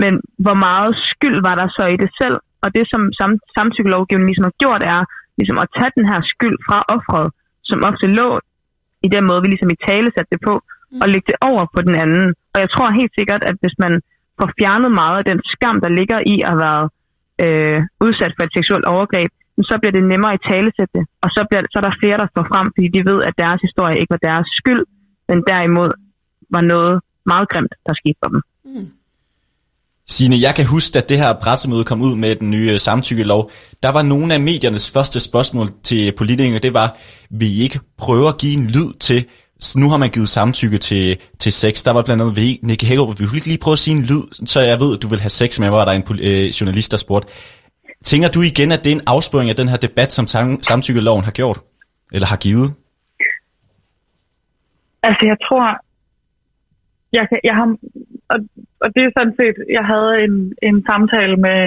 men hvor meget skyld var der så i det selv? Og det, som sam, samtykkelovgivningen ligesom har gjort, er ligesom at tage den her skyld fra offret, som ofte lå i den måde, vi ligesom i tale satte det på, og lægge det over på den anden. Og jeg tror helt sikkert, at hvis man får fjernet meget af den skam, der ligger i at have været øh, udsat for et seksuelt overgreb, så bliver det nemmere i talesætte det. Og så, bliver, så er der flere, der står frem, fordi de ved, at deres historie ikke var deres skyld, men derimod var noget meget grimt, der skete for dem. Signe, jeg kan huske, at det her pressemøde kom ud med den nye samtykkelov. Der var nogle af mediernes første spørgsmål til politikere, det var, vil I ikke prøve at give en lyd til, nu har man givet samtykke til, til sex. Der var blandt andet, Nicky Hagerup, vil du ikke lige prøve at sige en lyd, så jeg ved, at du vil have sex med, hvor der er en øh, journalist, der spurgte. Tænker du igen, at det er en afsporing af den her debat, som samtykkeloven har gjort? Eller har givet? Altså, jeg tror, jeg, kan, jeg har, og, og det er sådan set, jeg havde en, en samtale med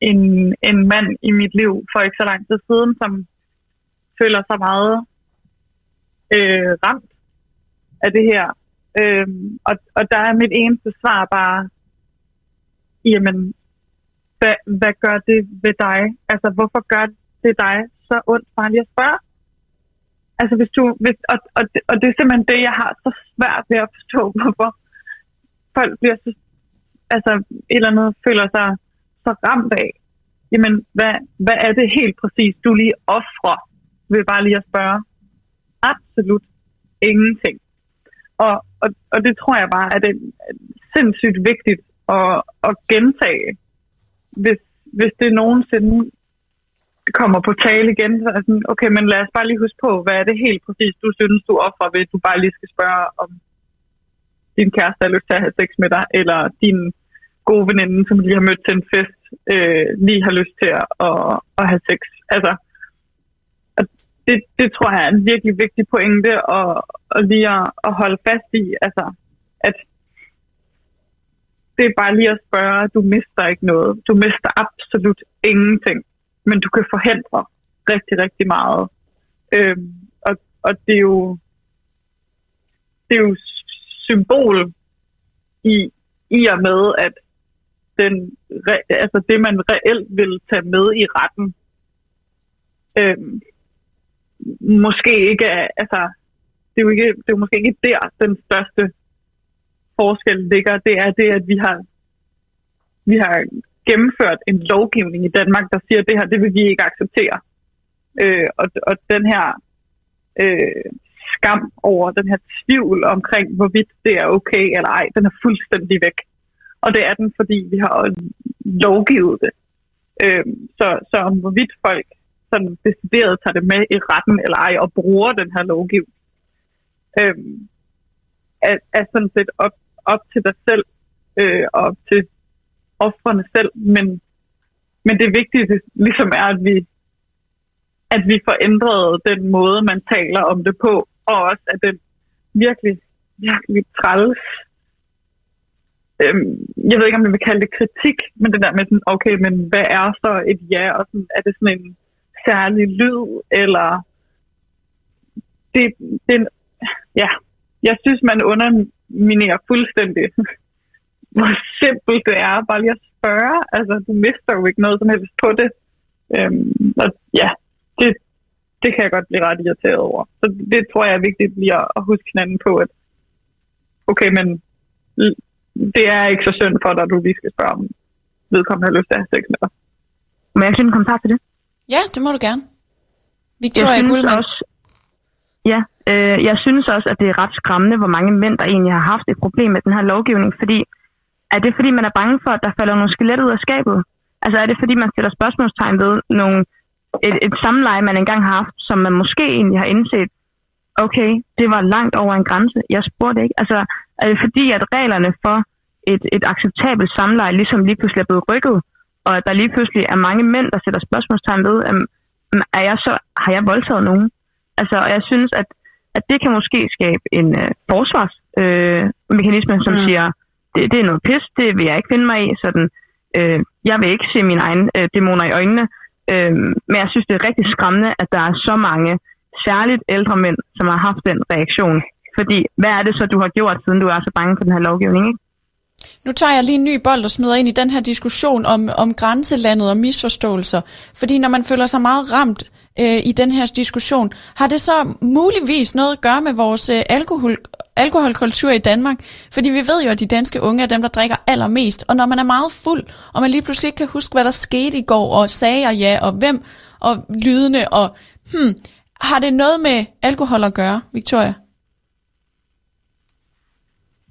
en, en mand i mit liv for ikke så lang tid siden, som føler sig meget øh, ramt af det her. Øh, og, og der er mit eneste svar bare, jamen, hvad, hvad gør det ved dig? Altså, hvorfor gør det dig så ondt bare lige at spørge? Altså, hvis du, hvis, og, og, og det er simpelthen det, jeg har så svært ved at forstå, hvorfor folk bliver så, altså, et eller andet føler sig så ramt af. Jamen, hvad, hvad er det helt præcis, du lige offrer vil bare lige at spørge? Absolut ingenting. Og, og, og det tror jeg bare, at det er sindssygt vigtigt at, at gentage, hvis, hvis det nogensinde kommer på tale igen. Så er sådan, okay, men lad os bare lige huske på, hvad er det helt præcis, du synes, du offrer ved, du bare lige skal spørge, om din kæreste har lyst til at have sex med dig, eller din gode veninde, som lige har mødt til en fest, øh, lige har lyst til at, at, at have sex. Altså, det, det tror jeg er en virkelig vigtig pointe at, at lige at, at holde fast i. Altså, at det er bare lige at spørge, du mister ikke noget. Du mister absolut ingenting, men du kan forhindre rigtig, rigtig meget. Øhm, og, og det er jo det er jo symbol i, i og med, at den, altså det, man reelt vil tage med i retten, øhm, måske ikke er, altså, det er jo ikke, det er jo måske ikke der, den største forskel ligger. Det er det, at vi har, vi har gennemført en lovgivning i Danmark, der siger, at det her, det vil vi ikke acceptere. Øh, og, og den her øh, skam over, den her tvivl omkring, hvorvidt det er okay eller ej, den er fuldstændig væk. Og det er den, fordi vi har lovgivet det. Øh, så, så om hvorvidt folk sådan decideret tager det med i retten eller ej, og bruger den her lovgivning, øh, er, er sådan set op, op til dig selv, øh, og op til offrene selv, men, men det vigtige ligesom er, at vi, at vi får ændret den måde, man taler om det på, og også at den virkelig, virkelig træls. Øhm, jeg ved ikke, om man vil kalde det kritik, men det der med sådan, okay, men hvad er så et ja, og sådan, er det sådan en særlig lyd, eller det, det, ja, jeg synes, man under, underminerer fuldstændig, hvor simpelt det er, bare lige at spørge, altså, du mister jo ikke noget som helst på det, øhm, og ja, det, det kan jeg godt blive ret irriteret over. Så det tror jeg er vigtigt lige at, huske hinanden på, at okay, men det er ikke så synd for dig, at du lige skal spørge, om vedkommende har lyst til at have sex med dig. Må jeg en kommentar til det? Ja, det må du gerne. Victoria Guldman. Også, ja, øh, jeg synes også, at det er ret skræmmende, hvor mange mænd, der egentlig har haft et problem med den her lovgivning, fordi er det fordi, man er bange for, at der falder nogle skelet ud af skabet? Altså er det fordi, man stiller spørgsmålstegn ved nogle, et, et samleje, man engang har haft, som man måske egentlig har indset, okay, det var langt over en grænse. Jeg spurgte ikke. Altså, er det fordi, at reglerne for et, et acceptabelt samleje ligesom lige pludselig er blevet rykket, og at der lige pludselig er mange mænd, der sætter spørgsmålstegn ved, at er jeg så, har jeg voldtaget nogen? Altså, og jeg synes, at, at det kan måske skabe en øh, forsvarsmekanisme, øh, som mm. siger, det, det er noget pis, det vil jeg ikke finde mig i, sådan, øh, jeg vil ikke se mine egne øh, dæmoner i øjnene, øh, men jeg synes, det er rigtig skræmmende, at der er så mange, særligt ældre mænd, som har haft den reaktion. Fordi, hvad er det så, du har gjort, siden du er så bange for den her lovgivning, ikke? Nu tager jeg lige en ny bold og smider ind i den her diskussion om, om grænselandet og misforståelser. Fordi når man føler sig meget ramt øh, i den her diskussion, har det så muligvis noget at gøre med vores øh, alkohol, alkoholkultur i Danmark? Fordi vi ved jo, at de danske unge er dem, der drikker allermest. Og når man er meget fuld, og man lige pludselig ikke kan huske, hvad der skete i går, og sagde og ja, og hvem, og lydende, og hmm, har det noget med alkohol at gøre, Victoria?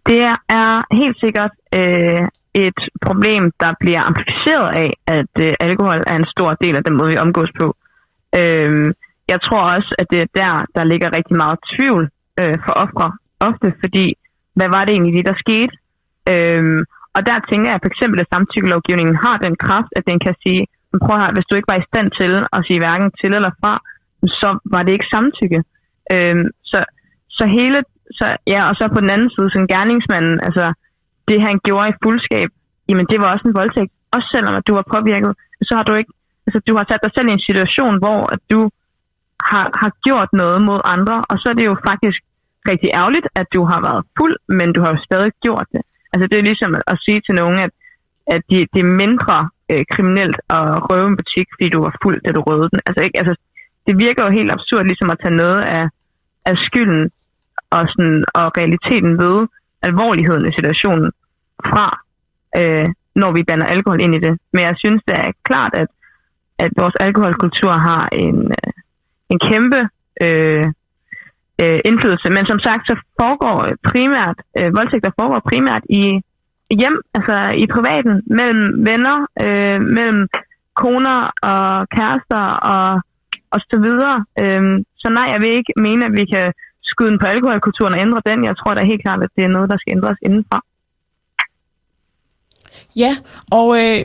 Det er helt sikkert øh, et problem, der bliver amplificeret af, at øh, alkohol er en stor del af den måde, vi omgås på. Øh, jeg tror også, at det er der, der ligger rigtig meget tvivl øh, for ofre. Ofte fordi, hvad var det egentlig, det, der skete? Øh, og der tænker jeg for eksempel, at samtykkelovgivningen har den kraft, at den kan sige, prøv her, hvis du ikke var i stand til at sige hverken til eller fra, så var det ikke samtykke. Øh, så, så hele så, ja, og så på den anden side, som gerningsmanden, altså det han gjorde i fuldskab, jamen det var også en voldtægt. Også selvom at du var påvirket, så har du ikke, altså du har sat dig selv i en situation, hvor at du har, har gjort noget mod andre, og så er det jo faktisk rigtig ærgerligt, at du har været fuld, men du har jo stadig gjort det. Altså det er ligesom at sige til nogen, at, at de, det er mindre øh, kriminelt at røve en butik, fordi du var fuld, da du røvede den. Altså, ikke, altså det virker jo helt absurd ligesom at tage noget af, af skylden og, sådan, og realiteten ved alvorligheden i situationen fra, øh, når vi blander alkohol ind i det. Men jeg synes det er klart, at, at vores alkoholkultur har en, øh, en kæmpe øh, øh, indflydelse. Men som sagt, så foregår primært, øh, voldtægter foregår primært i hjem, altså i privaten, mellem venner, øh, mellem koner og kærester og, og så videre. Øh, så nej, jeg vil ikke mene, at vi kan skyden på alkoholkulturen og ændre den. Jeg tror da helt klart, at det er noget, der skal ændres indenfra. Ja, og øh,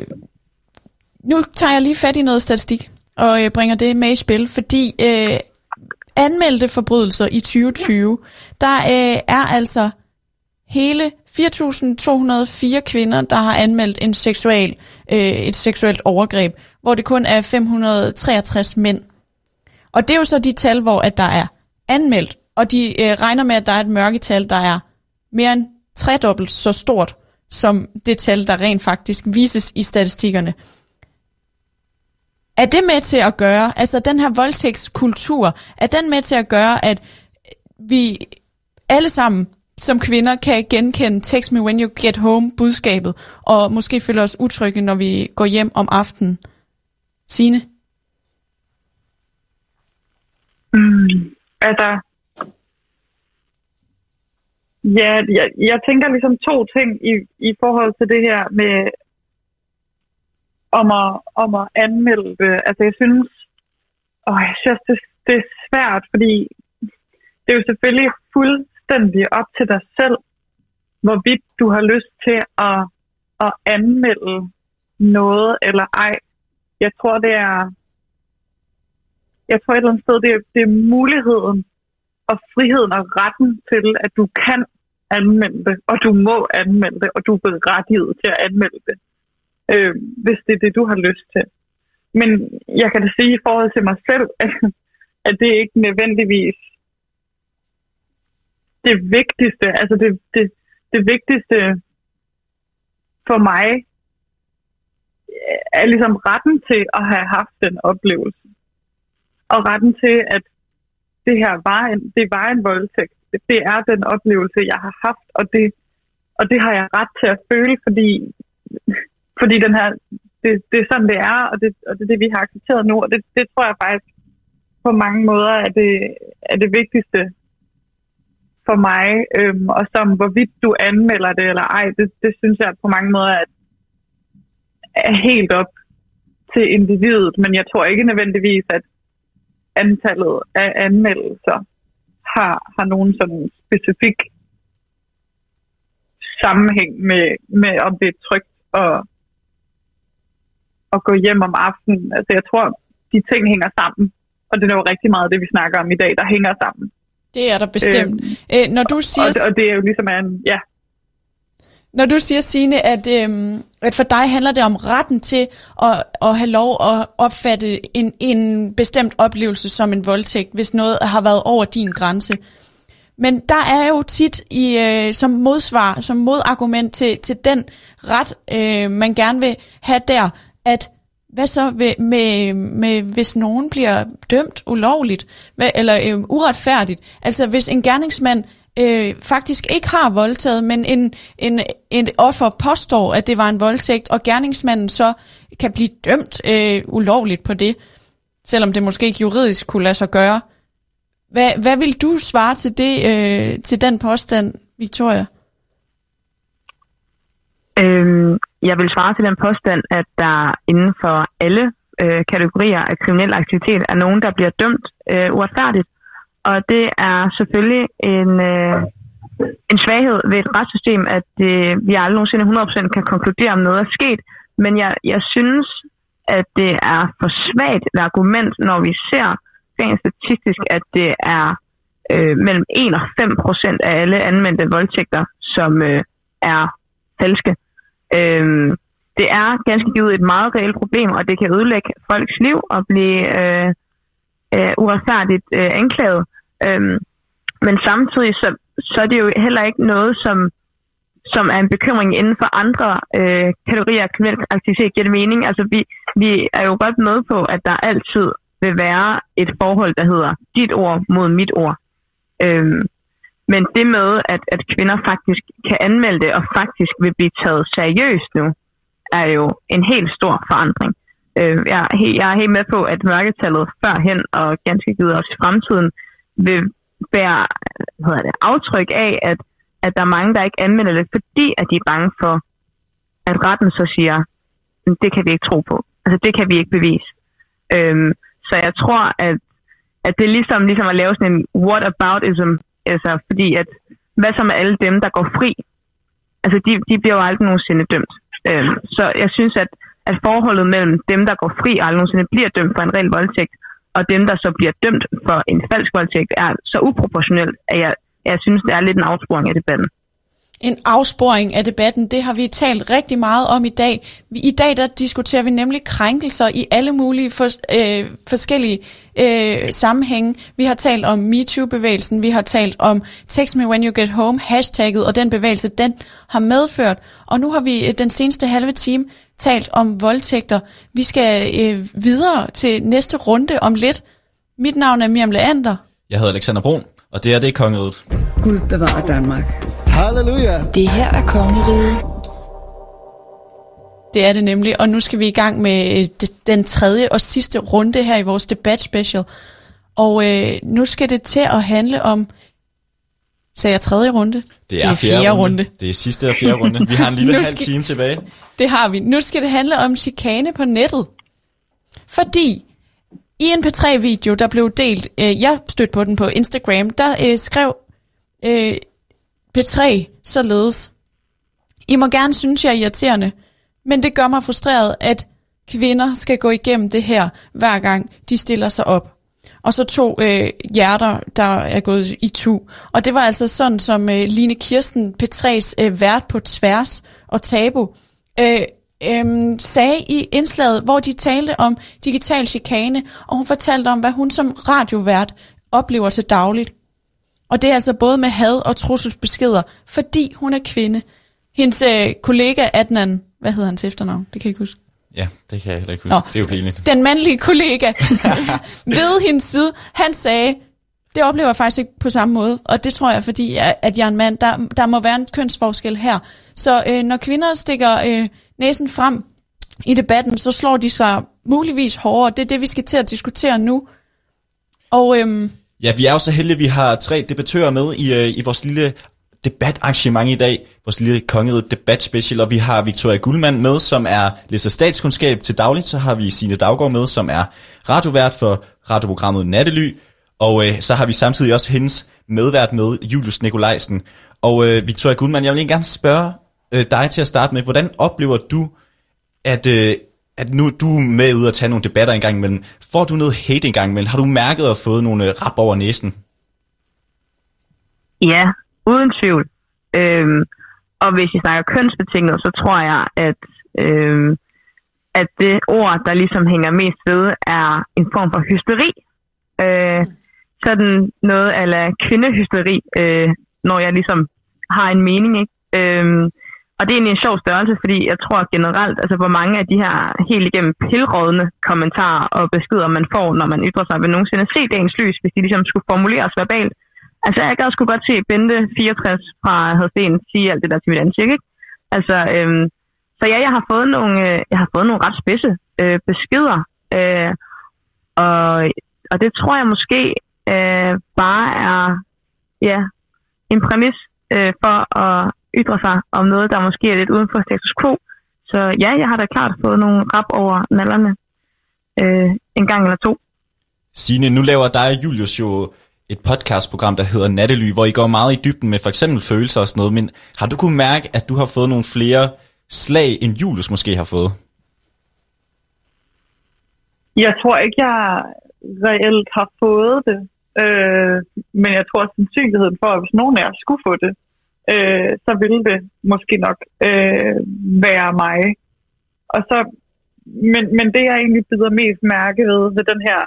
nu tager jeg lige fat i noget statistik og øh, bringer det med i spil, fordi øh, anmeldte forbrydelser i 2020, der øh, er altså hele 4.204 kvinder, der har anmeldt en seksuel, øh, et seksuelt overgreb, hvor det kun er 563 mænd. Og det er jo så de tal, hvor at der er anmeldt og de øh, regner med, at der er et mørketal, der er mere end tredobbelt så stort, som det tal, der rent faktisk vises i statistikkerne. Er det med til at gøre, altså den her voldtægtskultur, er den med til at gøre, at vi alle sammen som kvinder kan genkende text me when you get home budskabet, og måske føler os utrygge, når vi går hjem om aftenen? Sine? Mm, altså, Ja, jeg, jeg tænker ligesom to ting i, i forhold til det her med om at, om at anmelde det. Altså jeg synes, åh, jeg synes det, det er svært, fordi det er jo selvfølgelig fuldstændig op til dig selv, hvorvidt du har lyst til at, at anmelde noget eller ej. Jeg tror, det er jeg tror et eller andet sted, det er, det er muligheden og friheden og retten til, at du kan anmelde det, og du må anmelde det, og du er berettiget til at anmelde det, øh, hvis det er det, du har lyst til. Men jeg kan da sige i forhold til mig selv, at, at det ikke nødvendigvis det vigtigste, altså det, det, det vigtigste for mig er ligesom retten til at have haft den oplevelse. Og retten til, at det her var en, det var en voldtægt. Det er den oplevelse, jeg har haft, og det, og det har jeg ret til at føle, fordi, fordi den her, det, det er sådan, det er, og det, og det er det, vi har accepteret nu, og det, det tror jeg faktisk på mange måder er det, er det vigtigste for mig, øhm, og som hvorvidt du anmelder det eller ej, det, det synes jeg på mange måder er, er helt op til individet, men jeg tror ikke nødvendigvis, at antallet af anmeldelser har, har nogen sådan specifik sammenhæng med, med om det er trygt at, at gå hjem om aftenen. Altså jeg tror, de ting hænger sammen. Og det er jo rigtig meget det, vi snakker om i dag, der hænger sammen. Det er der bestemt. Øhm, øh, når du siger... Og, og det er jo ligesom en, ja, når du siger, Signe, at, øhm, at for dig handler det om retten til at, at have lov at opfatte en, en bestemt oplevelse som en voldtægt, hvis noget har været over din grænse. Men der er jo tit i øh, som modsvar, som modargument til, til den ret, øh, man gerne vil have der, at hvad så med, med, med hvis nogen bliver dømt ulovligt, hvad, eller øh, uretfærdigt? Altså hvis en gerningsmand øh, faktisk ikke har voldtaget, men en, en, en offer påstår, at det var en voldtægt, og gerningsmanden så kan blive dømt øh, ulovligt på det, selvom det måske ikke juridisk kunne lade sig gøre. Hvad, hvad vil du svare til det, øh, til den påstand, Victoria? Øhm, jeg vil svare til den påstand, at der inden for alle øh, kategorier af kriminel aktivitet er nogen, der bliver dømt øh, uretfærdigt. Og det er selvfølgelig en, øh, en svaghed ved et retssystem, at øh, vi aldrig nogensinde 100% kan konkludere, om noget er sket. Men jeg, jeg synes, at det er for svagt et argument, når vi ser rent statistisk, at det er øh, mellem 1 og 5 procent af alle anmeldte voldtægter, som øh, er falske. Øh, det er ganske givet et meget reelt problem, og det kan ødelægge folks liv og blive øh, øh, uretfærdigt øh, anklaget. Øhm, men samtidig så, så er det jo heller ikke noget, som, som er en bekymring inden for andre øh, kategorier af kriminel aktivitet, giver det mening. Altså vi, vi er jo godt med på, at der altid vil være et forhold, der hedder dit ord mod mit ord. Øhm, men det med, at, at kvinder faktisk kan anmelde det, og faktisk vil blive taget seriøst nu, er jo en helt stor forandring. Øh, jeg, er helt, jeg er helt med på, at mørketallet førhen og ganske givet også i fremtiden vil bære hvad hedder det, aftryk af, at, at der er mange, der ikke anmelder det, fordi at de er bange for, at retten så siger, det kan vi ikke tro på. Altså det kan vi ikke bevise. Øhm, så jeg tror, at, at det er ligesom, ligesom at lave sådan en what aboutism, altså fordi at, hvad så med alle dem, der går fri? Altså de, de bliver jo aldrig nogensinde dømt. Øhm, så jeg synes, at, at forholdet mellem dem, der går fri og aldrig nogensinde bliver dømt for en reel voldtægt, og dem, der så bliver dømt for en falsk voldtægt, er så uproportionelt, at jeg, jeg synes, det er lidt en afsporing af debatten en afsporing af debatten. Det har vi talt rigtig meget om i dag. I dag der diskuterer vi nemlig krænkelser i alle mulige for, øh, forskellige øh, sammenhænge. Vi har talt om MeToo-bevægelsen, vi har talt om Text Me When You Get Home, hashtagget og den bevægelse, den har medført. Og nu har vi øh, den seneste halve time talt om voldtægter. Vi skal øh, videre til næste runde om lidt. Mit navn er Miriam Leander. Jeg hedder Alexander Brun, og det er det kongeriget. Gud bevarer Danmark. Halleluja. Det her er kongeriget. Det er det nemlig, og nu skal vi i gang med øh, den tredje og sidste runde her i vores debat special. Og øh, nu skal det til at handle om, sagde jeg tredje runde? Det er, det er fjerde, fjerde runde. runde. Det er sidste og fjerde runde. Vi har en lille halv time tilbage. Det har vi. Nu skal det handle om chikane på nettet. Fordi i en P3-video, der blev delt, øh, jeg stødte på den på Instagram, der øh, skrev øh, P3 således. I må gerne synes, jeg er irriterende, men det gør mig frustreret, at kvinder skal gå igennem det her, hver gang de stiller sig op. Og så to øh, hjerter, der er gået i tu. Og det var altså sådan, som øh, Line Kirsten, P3's øh, vært på tværs og tabu, øh, øh, sagde i indslaget, hvor de talte om digital chikane, og hun fortalte om, hvad hun som radiovært oplever til dagligt. Og det er altså både med had og trusselsbeskeder, fordi hun er kvinde. Hendes øh, kollega Adnan, hvad hedder hans efternavn? Det kan jeg ikke huske. Ja, det kan jeg heller ikke huske. Nå, det er jo pinligt. Den mandlige kollega ved hendes side, han sagde, det oplever jeg faktisk ikke på samme måde, og det tror jeg, fordi at jeg er en mand, der, der må være en kønsforskel her. Så øh, når kvinder stikker øh, næsen frem i debatten, så slår de sig muligvis hårdere. Det er det, vi skal til at diskutere nu. Og øhm, Ja, vi er jo så heldige, at vi har tre debattører med i, øh, i vores lille debatarrangement i dag, vores lille kongerede debatspecial, og vi har Victoria Guldmann med, som er læser statskundskab til dagligt, så har vi Signe Daggaard med, som er radiovært for radioprogrammet Nattely, og øh, så har vi samtidig også hendes medvært med, Julius Nikolajsen. Og øh, Victoria Guldmann, jeg vil gerne spørge øh, dig til at starte med, hvordan oplever du, at, øh, at nu du er med ud og tage nogle debatter engang imellem. Får du noget hate engang imellem? Har du mærket at fået nogle øh, rap over næsen? Ja, uden tvivl. Øhm, og hvis I snakker kønsbetinget, så tror jeg, at, øhm, at det ord, der ligesom hænger mest ved, er en form for hysteri. Øh, sådan noget ala kvindehysteri, øh, når jeg ligesom har en mening. Ikke? Øhm, og det er egentlig en sjov størrelse, fordi jeg tror generelt, altså hvor mange af de her helt igennem pilrådende kommentarer og beskeder, man får, når man ytrer sig, vil nogensinde se dagens lys, hvis de ligesom skulle formuleres verbalt. Altså jeg gad også godt se Bente 64 fra Hadsten sige alt det der til mit ansigt, ikke? Altså, øhm, så ja, jeg har fået nogle, øh, jeg har fået nogle ret spidse øh, beskeder, øh, og, og det tror jeg måske øh, bare er ja, en præmis øh, for at ytre sig om noget, der måske er lidt uden for status quo. Så ja, jeg har da klart fået nogle rap over nallerne øh, en gang eller to. Signe, nu laver dig og Julius jo et podcastprogram, der hedder Nattely, hvor I går meget i dybden med for eksempel følelser og sådan noget, men har du kunne mærke, at du har fået nogle flere slag, end Julius måske har fået? Jeg tror ikke, jeg reelt har fået det. Øh, men jeg tror, at sandsynligheden for, at hvis nogen af jer skulle få det, øh, så ville det måske nok øh, være mig. Og så, men, men det, jeg egentlig bider mest mærke ved, ved den her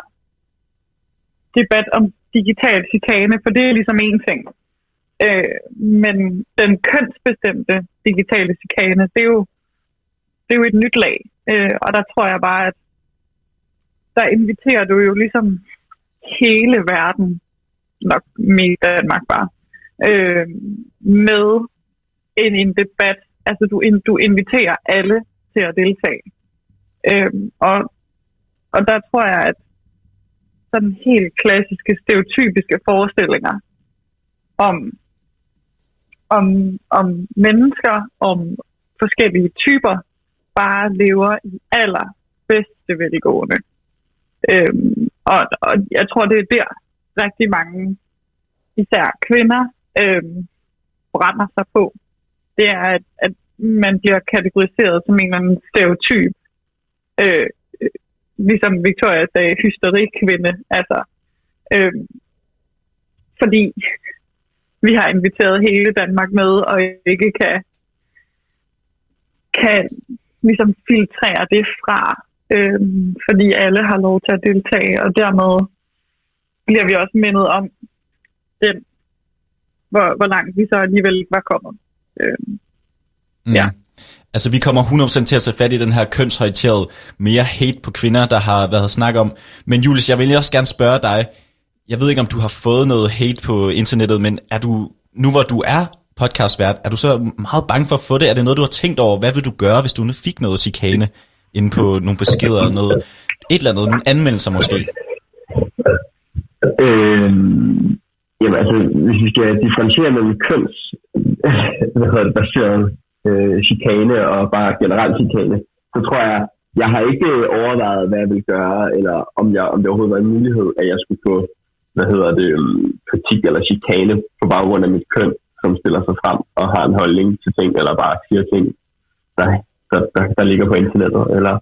debat om digital chikane, for det er ligesom en ting. Øh, men den kønsbestemte digitale chikane, det er jo, det er jo et nyt lag. Øh, og der tror jeg bare, at der inviterer du jo ligesom hele verden, nok med Danmark bare, øh, med en, en debat. Altså du, du inviterer alle til at deltage. Øh, og, og der tror jeg, at sådan helt klassiske, stereotypiske forestillinger om, om, om mennesker, om forskellige typer, bare lever i allerbedste velgående. Øhm, og, og jeg tror, det er der rigtig mange, især kvinder, øhm, brænder sig på. Det er, at, at man bliver kategoriseret som en eller anden stereotyp. Øh, ligesom Victoria sagde, hysterikvinde. Altså, øh, fordi vi har inviteret hele Danmark med, og ikke kan, kan ligesom filtrere det fra, øh, fordi alle har lov til at deltage, og dermed bliver vi også mindet om den, hvor, hvor langt vi så alligevel var kommet. Øh, mm. Ja. Altså, vi kommer 100% til at tage fat i den her kønshøjterede mere hate på kvinder, der har været snak om. Men Julius, jeg vil også gerne spørge dig. Jeg ved ikke, om du har fået noget hate på internettet, men er du, nu hvor du er podcastvært, er du så meget bange for at få det? Er det noget, du har tænkt over? Hvad vil du gøre, hvis du nu fik noget chikane inde på nogle beskeder, noget, et eller andet, nogle anmeldelser måske? Øhm, jamen altså, hvis vi skal differentiere mellem køns, hvad hedder det, baseret øh, chikane og bare generelt chikane, så tror jeg, jeg har ikke overvejet, hvad jeg vil gøre, eller om, jeg, om det overhovedet var en mulighed, at jeg skulle få hvad hedder det, um, kritik eller chikane på baggrund af mit køn, som stiller sig frem og har en holdning til ting, eller bare siger ting, der, der, der, der ligger på internettet, eller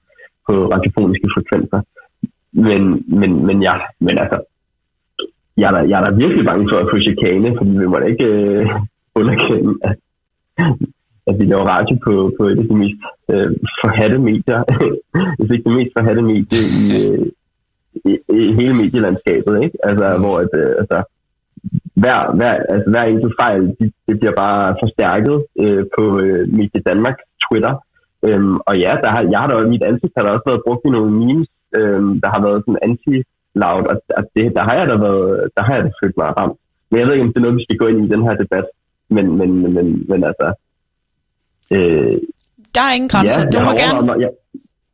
på radiofoniske frekvenser. Men, men, men ja, men altså, jeg er, da, jeg er da virkelig bange for at få chikane, fordi vi må da ikke øh, underkende, at at vi laver radio på, på et af de mest øh, forhatte medier, hvis ikke det mest forhatte medie i, øh, i, i hele medielandskabet, ikke? Altså, mm. hvor at, øh, altså, hver, hver, altså, hver enkelt fejl, det, det bliver bare forstærket øh, på øh, Medie Danmark Twitter. Øhm, og ja, der har, jeg har da, mit ansigt har der også været brugt i nogle memes, øhm, der har været sådan anti-loud, og, og det, der har jeg da været, der har jeg da følt mig ramt. Men jeg ved ikke, om det er noget, vi skal gå ind i den her debat. Men, men, men, men altså, Øh, der er ingen grænser. Ja, du må gerne, meget, jeg,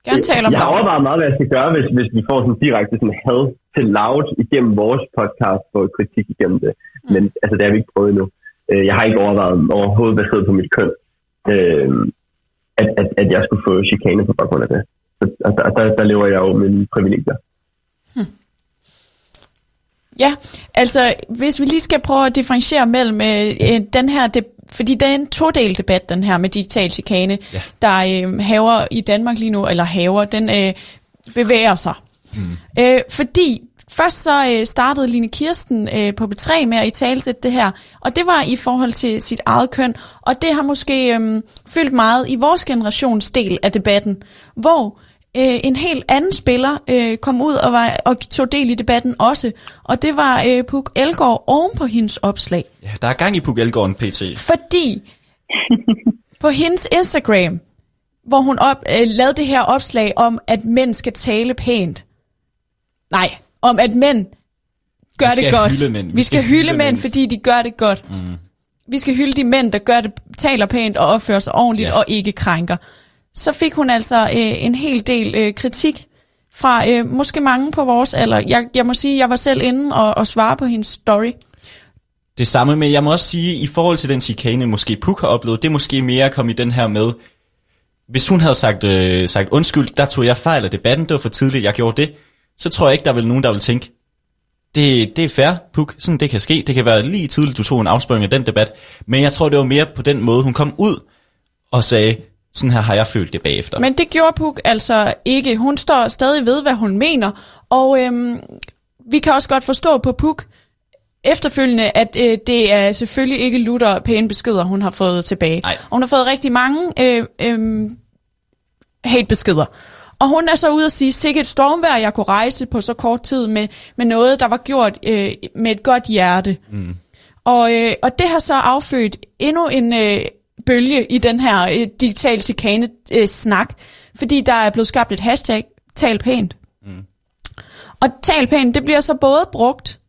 gerne tale om jeg, jeg har overvejet meget, hvad jeg skal gøre, hvis, hvis vi får sådan direkte sådan had til loud igennem vores podcast for kritik igennem det. Mm. Men altså, det har vi ikke prøvet endnu. Øh, jeg har ikke overvejet overhovedet baseret på mit køn, øh, at, at, at jeg skulle få chikane på baggrund af det. Så, altså, der, der lever jeg jo mine privilegier. Hmm. Ja, altså hvis vi lige skal prøve at differentiere mellem øh, den her debat, fordi det er en todel debat, den her med digital chikane, ja. der øh, haver i Danmark lige nu, eller haver, den øh, bevæger sig. Mm. Øh, fordi først så øh, startede Line Kirsten øh, på B3 med at i talsætte det her, og det var i forhold til sit eget køn, og det har måske øh, fyldt meget i vores generations del af debatten, hvor øh, en helt anden spiller øh, kom ud og, var, og tog del i debatten også. Og det var øh, Puk Elgård oven på hendes opslag. Ja, der er gang i Puk Elgården PT. Fordi på hendes Instagram, hvor hun op, øh, lavede det her opslag om, at mænd skal tale pænt. Nej, om at mænd gør Vi skal det godt. hylde mænd. Vi skal hylde mænd, fordi de gør det godt. Mm. Vi skal hylde de mænd, der gør det, taler pænt og opfører sig ordentligt Ja. og ikke krænker. Så fik hun altså øh, en hel del øh, kritik fra øh, måske mange på vores alder. Jeg, jeg må sige, jeg var selv inde og, og svare på hendes story. Det samme med, jeg må også sige, i forhold til den chikane, måske Puk har oplevet, det er måske mere at komme i den her med, hvis hun havde sagt, øh, sagt undskyld, der tog jeg fejl af debatten, det var for tidligt, jeg gjorde det, så tror jeg ikke, der er vel nogen, der vil tænke, det, det er fair, Puk, sådan det kan ske, det kan være lige tidligt, du tog en afspørgning af den debat, men jeg tror, det var mere på den måde, hun kom ud og sagde, sådan her har jeg følt det bagefter. Men det gjorde Puk altså ikke. Hun står stadig ved, hvad hun mener. Og øhm, vi kan også godt forstå på Puk efterfølgende, at øh, det er selvfølgelig ikke lutter pæne beskeder, hun har fået tilbage. Nej. Og hun har fået rigtig mange øh, øh, hate-beskeder. Og hun er så ude at sige, sikkert et stormvejr, jeg kunne rejse på så kort tid med, med noget, der var gjort øh, med et godt hjerte. Mm. Og, øh, og det har så affødt endnu en øh, bølge i den her øh, digital chikane øh, snak, fordi der er blevet skabt et hashtag, tal pænt. Mm. Og tal pænt, det bliver så både brugt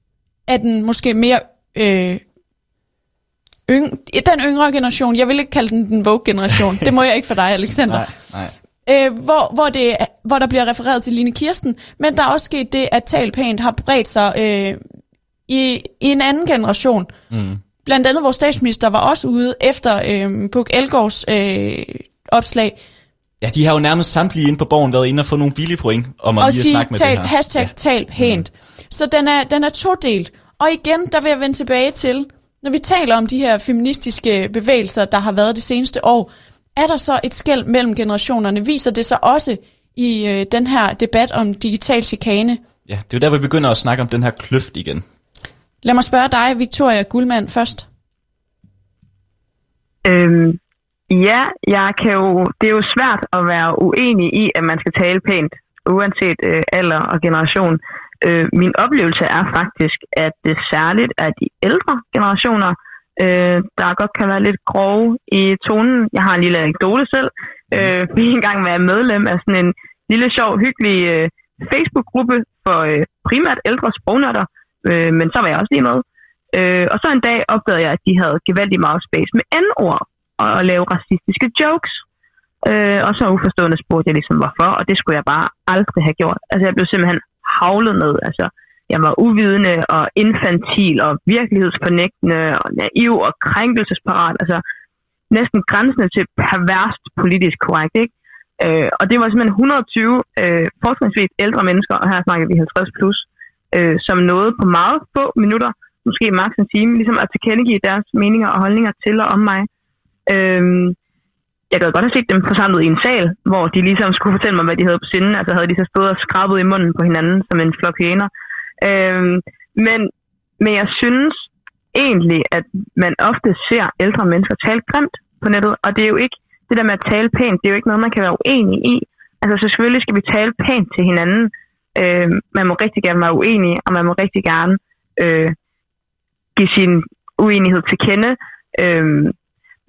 af den måske mere øh, yng, den yngre generation, jeg vil ikke kalde den den Vogue-generation, det må jeg ikke for dig, Alexander nej, nej. øh, hvor, hvor, det, hvor der bliver refereret til Line Kirsten, men der er også sket det, at Tal Pænt har bredt sig øh, i, i en anden generation. Mm. Blandt andet vores statsminister var også ude efter øh, Puk Elgårds øh, opslag, Ja, de har jo nærmest samtlige inde på borgen været inde og få nogle billige point om at og lige at sige snakke med tal, det her. hashtag ja. tal pænt. Mm. Så den er, den er todelt. Og igen, der vil jeg vende tilbage til, når vi taler om de her feministiske bevægelser, der har været det seneste år, er der så et skæld mellem generationerne? Viser det sig også i øh, den her debat om digital chikane? Ja, det er jo der, vi begynder at snakke om den her kløft igen. Lad mig spørge dig, Victoria Guldmand, først. Øhm, ja, jeg kan jo, det er jo svært at være uenig i, at man skal tale pænt, uanset øh, alder og generation. Øh, min oplevelse er faktisk, at det særligt er de ældre generationer, øh, der godt kan være lidt grove i tonen. Jeg har en lille anekdote selv. Øh, vi engang var medlem af sådan en lille, sjov, hyggelig øh, Facebook-gruppe for øh, primært ældre sprognørder, øh, men så var jeg også lige med. Øh, og så en dag opdagede jeg, at de havde gevaldigt meget space med N-ord og at lave racistiske jokes. Øh, og så uforstående spurgte jeg ligesom, hvorfor, og det skulle jeg bare aldrig have gjort. Altså, jeg blev simpelthen havlet ned. Altså, jeg var uvidende og infantil og virkelighedsfornægtende og naiv og krænkelsesparat. Altså, næsten grænsende til perverst politisk korrekt, ikke? Øh, og det var simpelthen 120 øh, fortrinsvis ældre mennesker, og her snakker vi 50 plus, øh, som nåede på meget få minutter, måske maks en time, ligesom at tilkendegive deres meninger og holdninger til og om mig. Øh, jeg gad godt have set dem forsamlet i en sal, hvor de ligesom skulle fortælle mig, hvad de havde på sinde. Altså havde de så stået og skrabet i munden på hinanden som en flok hyæner. Øh, men, men jeg synes egentlig, at man ofte ser ældre mennesker tale grimt på nettet, og det er jo ikke det der med at tale pænt, det er jo ikke noget, man kan være uenig i. Altså selvfølgelig skal vi tale pænt til hinanden. Øh, man må rigtig gerne være uenig, og man må rigtig gerne øh, give sin uenighed til kende. Øh,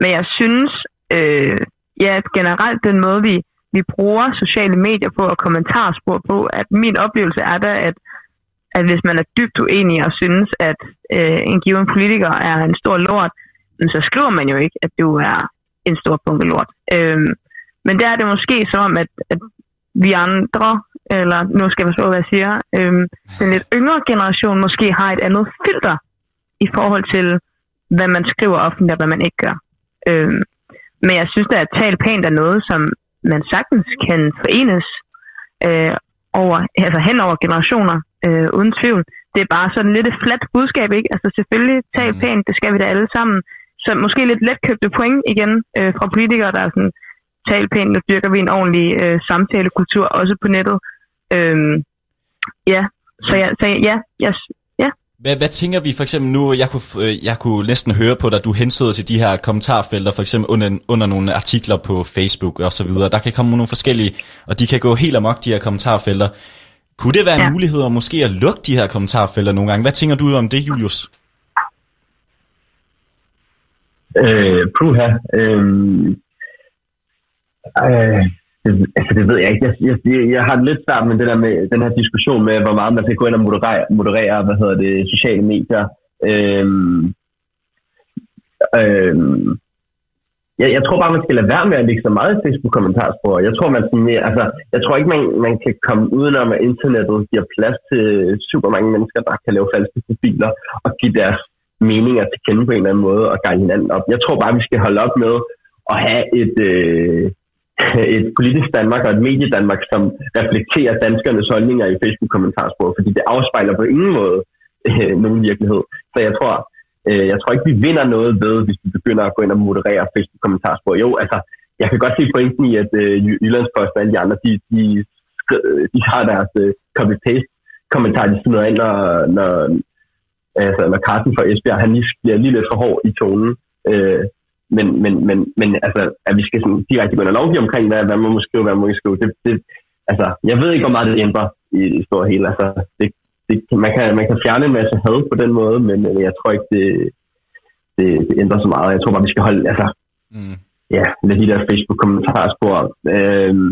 men jeg synes, øh, ja, generelt den måde, vi, vi bruger sociale medier på og kommentarspor på, at min oplevelse er da, at, at hvis man er dybt uenig og synes, at øh, en given politiker er en stor lort, så skriver man jo ikke, at du er en stor bunke lort. Øh, men der er det måske som om, at, at vi andre, eller nu skal jeg forstå, hvad jeg siger, øh, den lidt yngre generation måske har et andet filter i forhold til, hvad man skriver offentligt og hvad man ikke gør. Øh, men jeg synes da, at tale pænt er noget, som man sagtens kan forenes øh, over, altså hen over generationer, øh, uden tvivl. Det er bare sådan lidt et fladt budskab, ikke? Altså selvfølgelig, tal pænt, det skal vi da alle sammen. Så måske lidt letkøbte point igen øh, fra politikere, der er sådan, tal pænt, nu dyrker vi en ordentlig øh, samtalekultur, også på nettet. Øh, ja, så, jeg, så ja, jeg, ja, Hvad, hvad tænker vi for eksempel nu, jeg kunne, øh, jeg kunne næsten høre på dig, du hensyder til de her kommentarfelter, for eksempel under, under nogle artikler på Facebook og så videre. Der kan komme nogle forskellige, og de kan gå helt amok, de her kommentarfelter. Kunne det være en Ja. mulighed at måske at lukke de her kommentarfelter nogle gange? Hvad tænker du om det, Julius? Øh, puha. Øh, øh, det, altså, det ved jeg ikke. Jeg, jeg, jeg, jeg har lidt svært med det der med den her diskussion med, hvor meget man skal gå ind og moderere, moderere hvad hedder det, sociale medier. Øh, øh, jeg, jeg tror bare, man skal lade være med at lægge så meget i Facebook-kommentarspor. Jeg tror, man sådan, mere- altså, jeg tror ikke, man, man kan komme udenom, at internettet giver plads til super mange mennesker, der kan lave falske profiler og give deres meninger til kende på en eller anden måde og gange hinanden op. Jeg tror bare, vi skal holde op med at have et, øh, Øh, et politisk Danmark og et medie Danmark, som reflekterer danskernes holdninger i Facebook-kommentarspor, fordi det afspejler på ingen måde øh, nogen virkelighed. Så jeg tror, øh, jeg tror ikke, vi vinder noget ved, hvis vi begynder at gå ind og moderere Facebook-kommentarspor. Jo, altså, jeg kan godt se pointen i, at øh, Jyllandsposten og alle de andre, de, de, de har deres øh, copy-paste kommentar, de smider ind, når, når, altså, når Carsten fra Esbjerg, han lige bliver lige lidt for hård i tonen. Øh, men, men, men, men altså, at vi skal sådan direkte gå ind og lovgive omkring, hvad, hvad man må skrive, hvad man må ikke skrive, det, det, altså, jeg ved ikke, hvor meget det ændrer i det store hele. Altså, det, det, man, kan, man kan fjerne en masse had på den måde, men øh, jeg tror ikke, det, det, det ændrer så meget. Jeg tror bare, vi skal holde, altså, Mm. ja, med de der Facebook-kommentarspor. Øhm,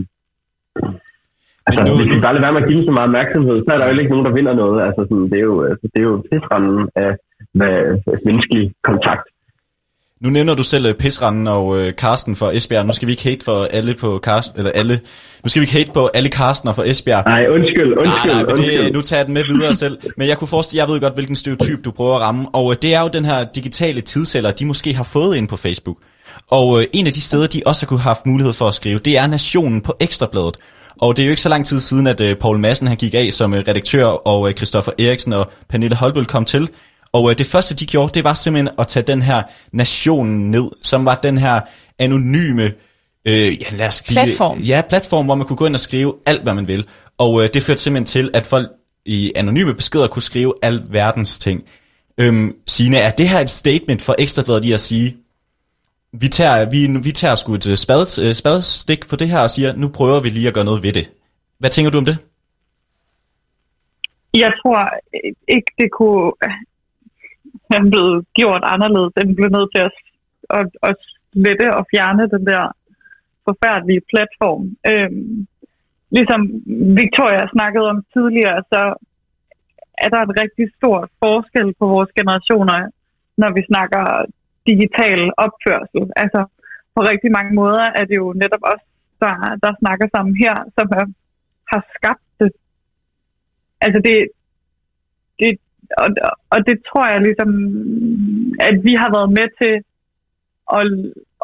altså, Men nu- hvis vi bare lader være med at give dem så meget opmærksomhed, så er der jo ikke nogen, der vinder noget. Altså, sådan, det er jo, altså, det er jo tidsrammen af, hvad, af menneskelig kontakt. Nu nævner du selv øh, Pisranden og øh, Karsten fra Esbjerg. Nu skal vi ikke hate for alle på Karsten, eller alle. Nu skal vi ikke hate på alle Karstener fra Esbjerg. Nej, undskyld, undskyld, nej, nej, undskyld. det, nu tager jeg den med videre selv. Men jeg kunne forestille, jeg ved godt, hvilken stereotyp du prøver at ramme. Og øh, det er jo den her digitale tidsælder, de måske har fået ind på Facebook. Og øh, en af de steder, de også har kunne have haft mulighed for at skrive, det er Nationen på Ekstrabladet. Og det er jo ikke så lang tid siden, at øh, Paul Madsen han gik af som øh, redaktør, og øh, Christoffer Eriksen og Pernille Holbøl kom til. Og øh, det første, de gjorde, det var simpelthen at tage den her Nationen ned, som var den her anonyme øh, ja, lad os sige, Platform. Ja, platform, hvor man kunne gå ind og skrive alt, hvad man vil. Og øh, det førte simpelthen til, at folk i anonyme beskeder kunne skrive al verdens ting. Øhm, Signe, er det her et statement for Ekstrabladet i at sige, vi tager, vi, vi tager sgu et øh, spades, øh, spadestik på det her og siger, nu prøver vi lige at gøre noget ved det. Hvad tænker du om det? Jeg tror ikke, det kunne er blevet gjort anderledes, Den blev nødt til at, at, at slette og fjerne den der forfærdelige platform. Øhm, ligesom Victoria snakkede om tidligere, så er der en rigtig stor forskel på vores generationer, når vi snakker digital opførsel. Altså, på rigtig mange måder er det jo netop os, der, der snakker sammen her, som er, har skabt det. Altså, det, det og, og det tror jeg ligesom, at vi har været med til at,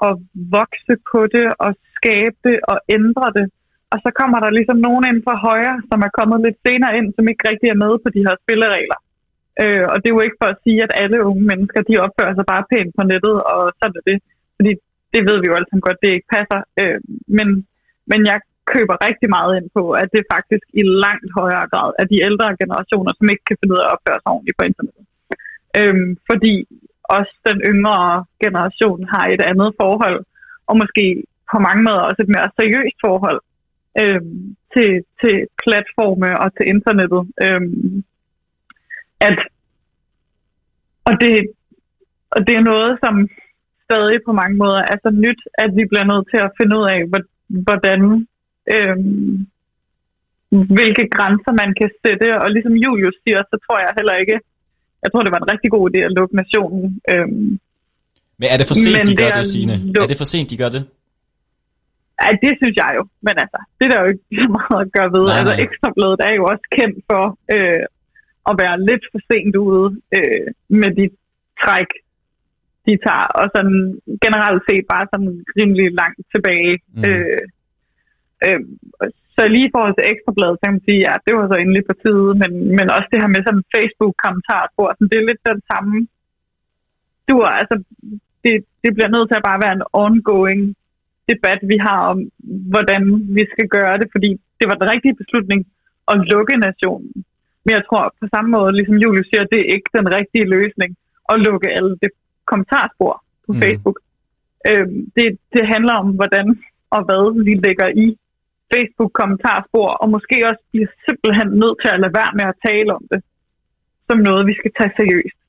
at vokse på det og skabe det og ændre det. Og så kommer der ligesom nogen ind fra højre, som er kommet lidt senere ind, som ikke rigtig er med på de her spilleregler. Øh, og det er jo ikke for at sige, at alle unge mennesker, de opfører sig bare pænt på nettet, og sådan er det. Fordi det ved vi jo alle sammen godt, det ikke passer. Øh, men, men jeg køber rigtig meget ind på, at det faktisk i langt højere grad er de ældre generationer, som ikke kan finde ud af at opføre sig ordentligt på internettet. Øhm, fordi også den yngre generation har et andet forhold, og måske på mange måder også et mere seriøst forhold øhm, til, til platforme og til internettet. Øhm, at, og, det, og det er noget, som stadig på mange måder er så nyt, at vi bliver nødt til at finde ud af, hvordan øhm, hvilke grænser man kan sætte. Og ligesom Julius siger, så tror jeg heller ikke, jeg tror, det var en rigtig god idé at lukke nationen. Øhm, Men er det for sent, de gør det, Signe? Er det for sent, de gør det? ja, det synes jeg jo. Men altså, det er der jo ikke så meget at gøre ved. Nej, Altså, nej. Ekstrabladet er jo også kendt for øh, at være lidt for sent ude øh, med de træk, de tager. Og sådan generelt set bare sådan rimelig langt tilbage. Mm. Øh, øh, så lige i forhold til Ekstrabladet, så kan man sige, ja, det var så endelig på tide, men, men også det her med sådan Facebook-kommentarer, sådan, det er lidt den samme du altså, det, det bliver nødt til at bare være en ongoing debat, vi har om, hvordan vi skal gøre det, fordi det var den rigtige beslutning at lukke nationen. Men jeg tror på samme måde, ligesom Julie siger, det er ikke den rigtige løsning at lukke alle det kommentarspor på mm. Facebook. Øhm, det, det handler om, hvordan og hvad vi lægger i Facebook-kommentarspor, og måske også bliver simpelthen nødt til at lade være med at tale om det, som noget, vi skal tage seriøst.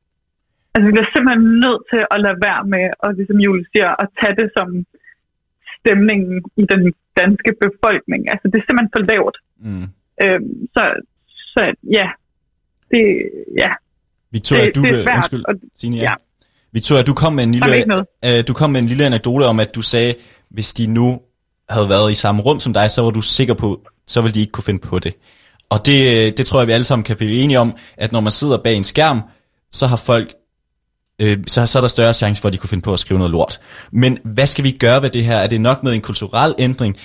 Altså, vi bliver simpelthen nødt til at lade være med, og ligesom Julie siger, at tage det som stemningen i den danske befolkning. Altså, det er simpelthen for lavt. Mm. Øhm, så, så ja, det, ja, Victoria, det, du, det er svært. undskyld, Og, Signe, ja. ja. Victoria, du kom med en lille, øh, du kom med en lille anekdote om, at du sagde, hvis de nu havde været i samme rum som dig, så var du sikker på, så ville de ikke kunne finde på det. Og det, øh, det tror jeg, vi alle sammen kan blive enige om, at når man sidder bag en skærm, så har folk øh, så, så er der større chance for, at de kunne finde på at skrive noget lort. Men hvad skal vi gøre ved det her? Er det nok med en kulturel ændring?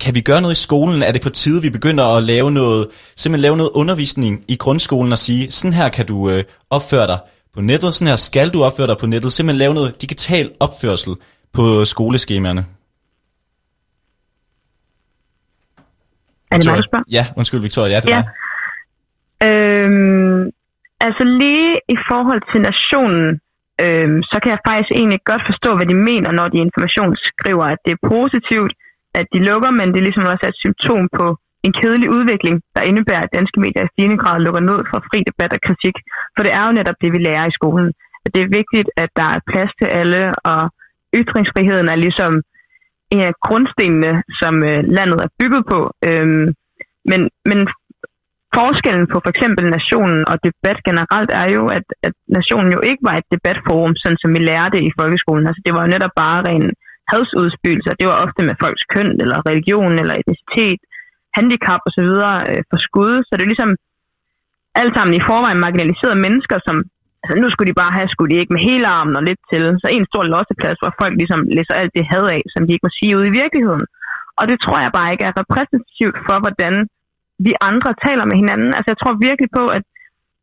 Kan vi gøre noget i skolen? Er det på tide, vi begynder at lave noget, simpelthen lave noget undervisning i grundskolen og sige, sådan her kan du øh, opføre dig på nettet, sådan her skal du opføre dig på nettet, simpelthen lave noget digital opførsel på skoleskemaerne. Er det mig, Victoria? spørger? Ja, undskyld Victoria, ja, det Ja. var. Øhm, altså lige i forhold til nationen, øhm, så kan jeg faktisk egentlig godt forstå, hvad de mener, når de information skriver, at det er positivt, at de lukker, men det er ligesom også et symptom på en kedelig udvikling, der indebærer, at danske medier i stigende grad lukker ned for fri debat og kritik. For det er jo netop det, vi lærer i skolen. At det er vigtigt, at der er plads til alle, og ytringsfriheden er ligesom en af grundstenene, som øh, landet er bygget på. Øhm, men, men forskellen på for eksempel nationen og debat generelt er jo, at, at nationen jo ikke var et debatforum, sådan som vi lærte i folkeskolen. Altså det var jo netop bare ren hadsudspygelser. Det var ofte med folks køn, eller religion, eller etnicitet, handicap osv. Øh, for skud. Så det er ligesom alt sammen i forvejen marginaliserede mennesker, som altså nu skulle de bare have, skulle de ikke med hele armen og lidt til. Så en stor losseplads, hvor folk ligesom læser alt det had af, som de ikke må sige ude i virkeligheden. Og det tror jeg bare ikke er repræsentativt for, hvordan vi andre taler med hinanden. Altså jeg tror virkelig på, at,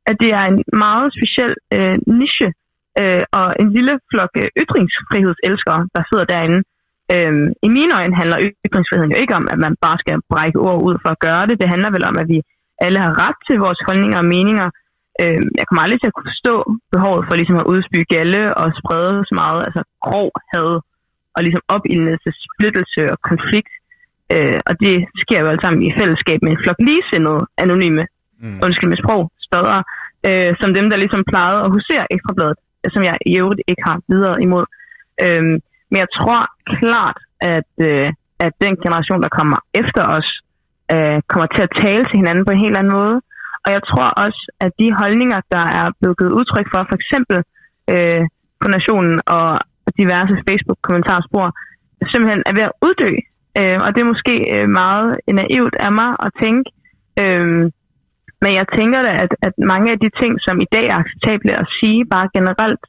at det er en meget speciel øh, niche øh, og en lille flok øh, ytringsfrihedselskere, der sidder derinde. Øh, I mine øjne handler ytringsfriheden jo ikke om, at man bare skal brække ord ud for at gøre det. Det handler vel om, at vi alle har ret til vores holdninger og meninger. Øhm, jeg kommer aldrig til at kunne forstå behovet for ligesom at udspy galle og sprede så meget altså grov had og ligesom opildnelse, splittelse og konflikt. Øh, og det sker jo alt sammen i fællesskab med en flok ligesindede anonyme, mm. undskyld med sprog, spadere, øh, som dem, der ligesom plejede at husere Ekstrabladet, som jeg i øvrigt ikke har videre imod. Øh, men jeg tror klart, at, øh, at den generation, der kommer efter os, øh, kommer til at tale til hinanden på en helt anden måde. Og jeg tror også, at de holdninger, der er blevet givet udtryk for, for eksempel øh, på Nationen og diverse Facebook-kommentarspor, simpelthen er ved at uddø. Øh, og det er måske øh, meget naivt af mig at tænke. Øh, men jeg tænker da, at, at mange af de ting, som i dag er acceptable at sige, bare generelt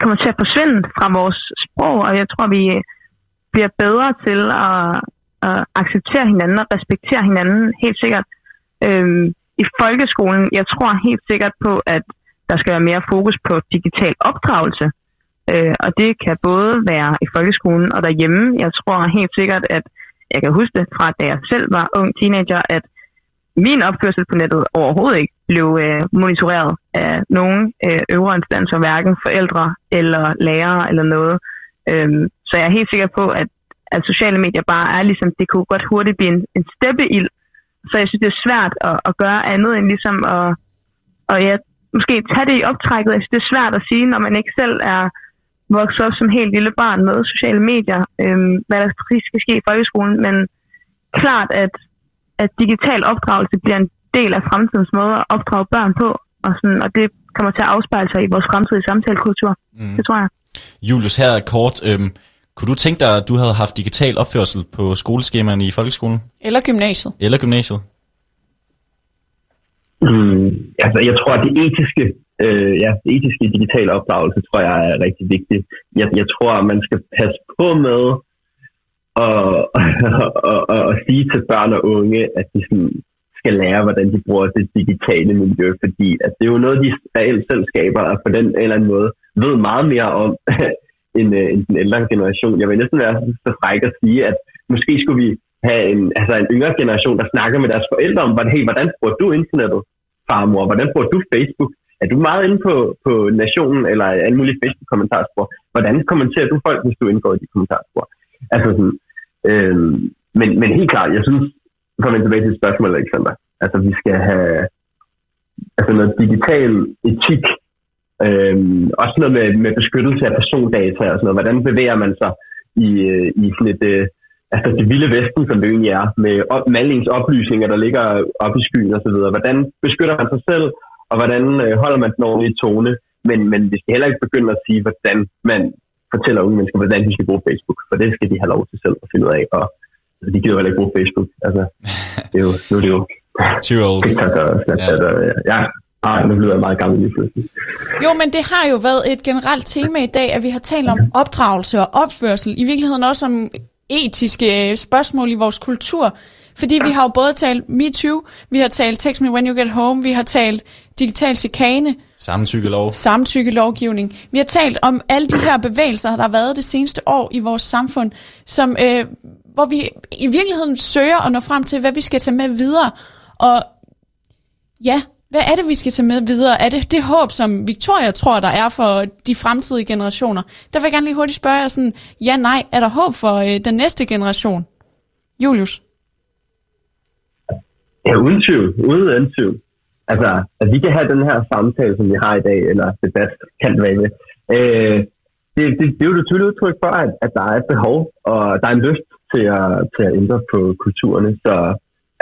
kommer til at forsvinde fra vores sprog. Og jeg tror, vi øh, bliver bedre til at, at acceptere hinanden og respektere hinanden helt sikkert. Øh, i folkeskolen, jeg tror helt sikkert på, at der skal være mere fokus på digital opdragelse. Øh, og det kan både være i folkeskolen og derhjemme. Jeg tror helt sikkert, at jeg kan huske det fra, da jeg selv var ung teenager, at min opførsel på nettet overhovedet ikke blev øh, monitoreret af nogen øh, øvre instanser, hverken forældre eller lærere eller noget. Øhm, så jeg er helt sikker på, at, at sociale medier bare er ligesom, det kunne godt hurtigt blive en, en steppeild. Så jeg synes, det er svært at, at gøre andet end ligesom at, og ja, måske tage det i optrækket. Jeg synes, det er svært at sige, når man ikke selv er vokset op som helt lille barn med sociale medier, øhm, hvad der præcis skal ske i folkeskolen, men klart, at, at digital opdragelse bliver en del af fremtidens måde at opdrage børn på, og, sådan, og det kommer til at afspejle sig i vores fremtidige samtalekultur. Mm. Det tror jeg. Julius, her kort. Øhm, kunne du tænke dig, at du havde haft digital opførsel på skoleskemaerne i folkeskolen? Eller gymnasiet. Eller gymnasiet? Mm, altså, jeg tror, at det etiske, øh, ja, det etiske digitale opdragelse, tror jeg er rigtig vigtigt. Jeg, jeg tror, at man skal passe på med at, at, at, at sige til børn og unge, at de sådan skal lære, hvordan de bruger det digitale miljø, fordi at det er jo noget, de reelt selv skaber, og på den eller anden måde ved meget mere om, end, øh, end den ældre generation. Jeg vil næsten være så fræk at sige, at måske skulle vi have en, altså en yngre generation, der snakker med deres forældre om, hey, hvordan bruger du internettet? farmor, hvordan bruger du Facebook? Er du meget inde på, på Nationen eller alle mulige Facebook-kommentarspor? Hvordan kommenterer du folk, hvis du indgår i de kommentarspor? Altså sådan, øh, men, men helt klart, jeg synes, for at tilbage til et spørgsmål, Alexander, altså vi skal have altså noget digital etik, øh, også noget med, med beskyttelse af persondata og sådan noget. Hvordan bevæger man sig i, øh, i sådan et, øh, altså det vilde vesten, som det egentlig er, med, op, med alle ens oplysninger, der ligger oppe i skyen og så videre. Hvordan beskytter man sig selv, og hvordan øh, holder man den ordentlige tone? Men, men vi skal heller ikke begynde at sige, hvordan man fortæller unge mennesker, hvordan de skal bruge Facebook, for det skal de have lov til selv at finde ud af, og altså, de gider heller ikke bruge Facebook. Altså, det er jo, nu er det jo Too old. TikTok og Snapchat, Ja. og, ja, ah, nu bliver jeg meget gammel lige pludselig. Jo, men det har jo været et generelt tema i dag, at vi har talt om opdragelse og opførsel. I virkeligheden også om etiske øh, spørgsmål i vores kultur. Fordi vi har jo både talt MeToo, vi har talt Text Me When You Get Home, vi har talt digital chikane, Samtykkelov. samtykkelovgivning. Vi har talt om alle de her bevægelser, der har været det seneste år i vores samfund, som, øh, hvor vi i virkeligheden søger at nå frem til, hvad vi skal tage med videre. Og ja, hvad er det, vi skal tage med videre? Er det det håb, som Victoria tror, der er for de fremtidige generationer? Der vil jeg gerne lige hurtigt spørge jer sådan, ja, nej, er der håb for øh, den næste generation? Julius? Ja, uden tvivl. Uden tvivl. Altså, at vi kan have den her samtale, som vi har i dag, eller debat, kan det være med. Øh, det, det, det er jo det tydelige udtryk for, at, at der er et behov, og der er en lyst til at, til at ændre på kulturerne. Så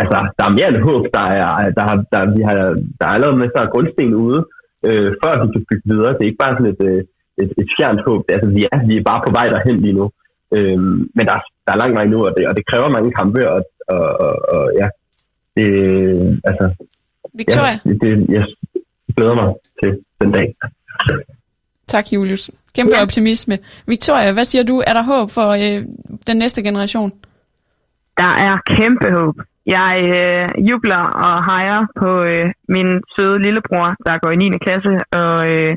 altså, der er mere end håb. Der er, der har, der, vi har, der er allerede masser af grundsten ude, øh, før vi kan bygge videre. Det er ikke bare sådan et, øh, et, et fjernt håb. Det, er, altså, vi, er, vi er bare på vej derhen lige nu. Øh, men der, er- der er lang vej nu, og det, og det kræver mange kampe, og, og, og, og ja, det, altså, Victoria? Ja, det, jeg glæder mig til den dag. Tak, Julius. Kæmpe ja. optimisme. Victoria, hvad siger du? Er der håb for øh, den næste generation? Der er kæmpe håb. Jeg øh, jubler og hejer på øh, min søde lillebror, der går i 9. klasse, og, øh,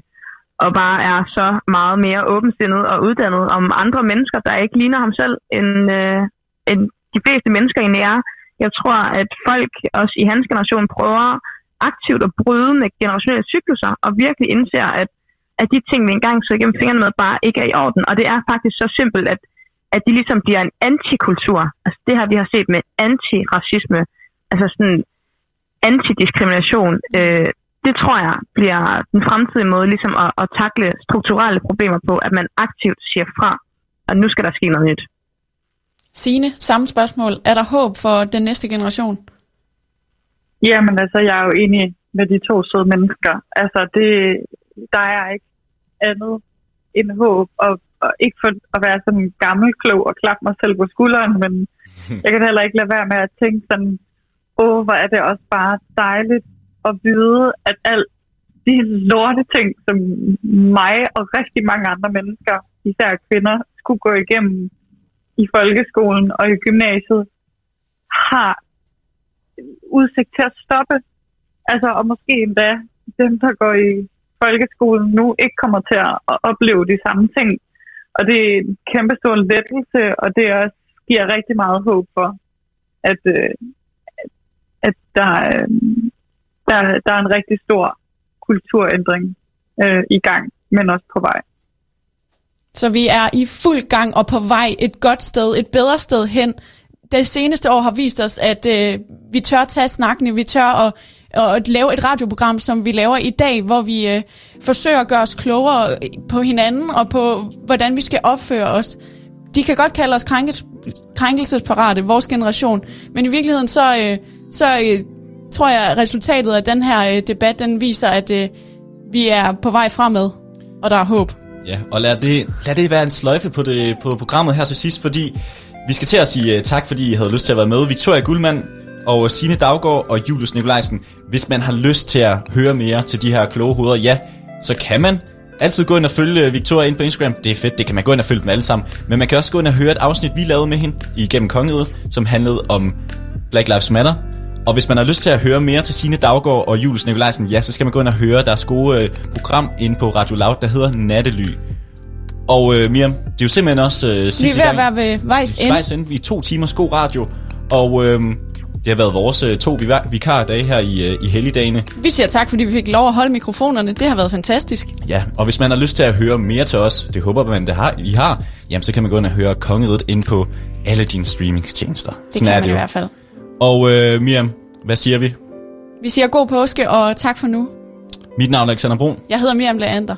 og bare er så meget mere åbensindet og uddannet om andre mennesker, der ikke ligner ham selv, end, øh, end de fleste mennesker egentlig er. Jeg tror, at folk også i hans generation prøver aktivt at bryde med generationelle cykluser, og virkelig indser, at, at de ting, vi engang så igennem fingrene med, bare ikke er i orden. Og det er faktisk så simpelt, at at de ligesom bliver en antikultur. Altså det her, vi har set med antiracisme, altså sådan antidiskrimination, øh, det tror jeg bliver den fremtidige måde ligesom at, at takle strukturelle problemer på, at man aktivt siger fra, og nu skal der ske noget nyt. Signe, samme spørgsmål. Er der håb for den næste generation? Jamen altså, jeg er jo enig med de to søde mennesker. Altså, det, der er ikke andet end håb, og, og ikke for at være sådan gammel klog og klappe mig selv på skulderen, men jeg kan heller ikke lade være med at tænke sådan, åh, hvor er det også bare dejligt at vide, at alt de lorte ting, som mig og rigtig mange andre mennesker, især kvinder, skulle gå igennem i folkeskolen og i gymnasiet, har udsigt til at stoppe. Altså, og måske endda dem, der går i folkeskolen nu, ikke kommer til at opleve de samme ting. Og det er en kæmpe stor lettelse, og det også giver rigtig meget håb for, at, øh, at der, øh, der, der er en rigtig stor kulturændring øh, i gang, men også på vej. Så vi er i fuld gang og på vej et godt sted, et bedre sted hen. Det seneste år har vist os, at øh, vi tør tage snakken, vi tør at, at lave et radioprogram, som vi laver i dag, hvor vi øh, forsøger at gøre os klogere på hinanden og på, hvordan vi skal opføre os. De kan godt kalde os krænkes, krænkelsesparate, vores generation, men i virkeligheden så, øh, så øh, tror jeg, at resultatet af den her øh, debat, den viser, at øh, vi er på vej fremad, og der er håb. Ja, og lad det, lad det være en sløjfe på, det, på programmet her til sidst, fordi vi skal til at sige uh, tak, fordi I havde lyst til at være med. Victoria Guldmann, og Signe Daggaard og Julius Nikolajsen. Hvis man har lyst til at høre mere til de her kloge hoveder, ja, så kan man altid gå ind og følge Victoria ind på Instagram. Det er fedt, det kan man gå ind og følge dem alle sammen. Men man kan også gå ind og høre et afsnit, vi lavede med hende igennem Kongeriget, som handlede om Black Lives Matter. Og hvis man har lyst til at høre mere til Signe Daggaard og Julius Nikolajsen, ja, så skal man gå ind og høre deres gode øh, program ind på Radio Loud, der hedder Nattely. Og øh, Miriam, det er jo simpelthen også øh, Vi sidste er ved gang. at være ved vejs ende. Vejs ende. Vi er to timers god radio. Og øh, Det har været vores øh, to vika- vikardage her i, øh, i helligdagene. Vi siger tak, fordi vi fik lov at holde mikrofonerne. Det har været fantastisk. Ja, og hvis man har lyst til at høre mere til os, det håber man, det har, I har, jamen så kan man gå ind og høre Kongeriget ind på alle dine streamingstjenester. Det kan man i hvert fald. Og øh, Miriam, hvad siger vi? Vi siger god påske, og tak for nu. Mit navn er Alexander Brun. Jeg hedder Miriam Leander.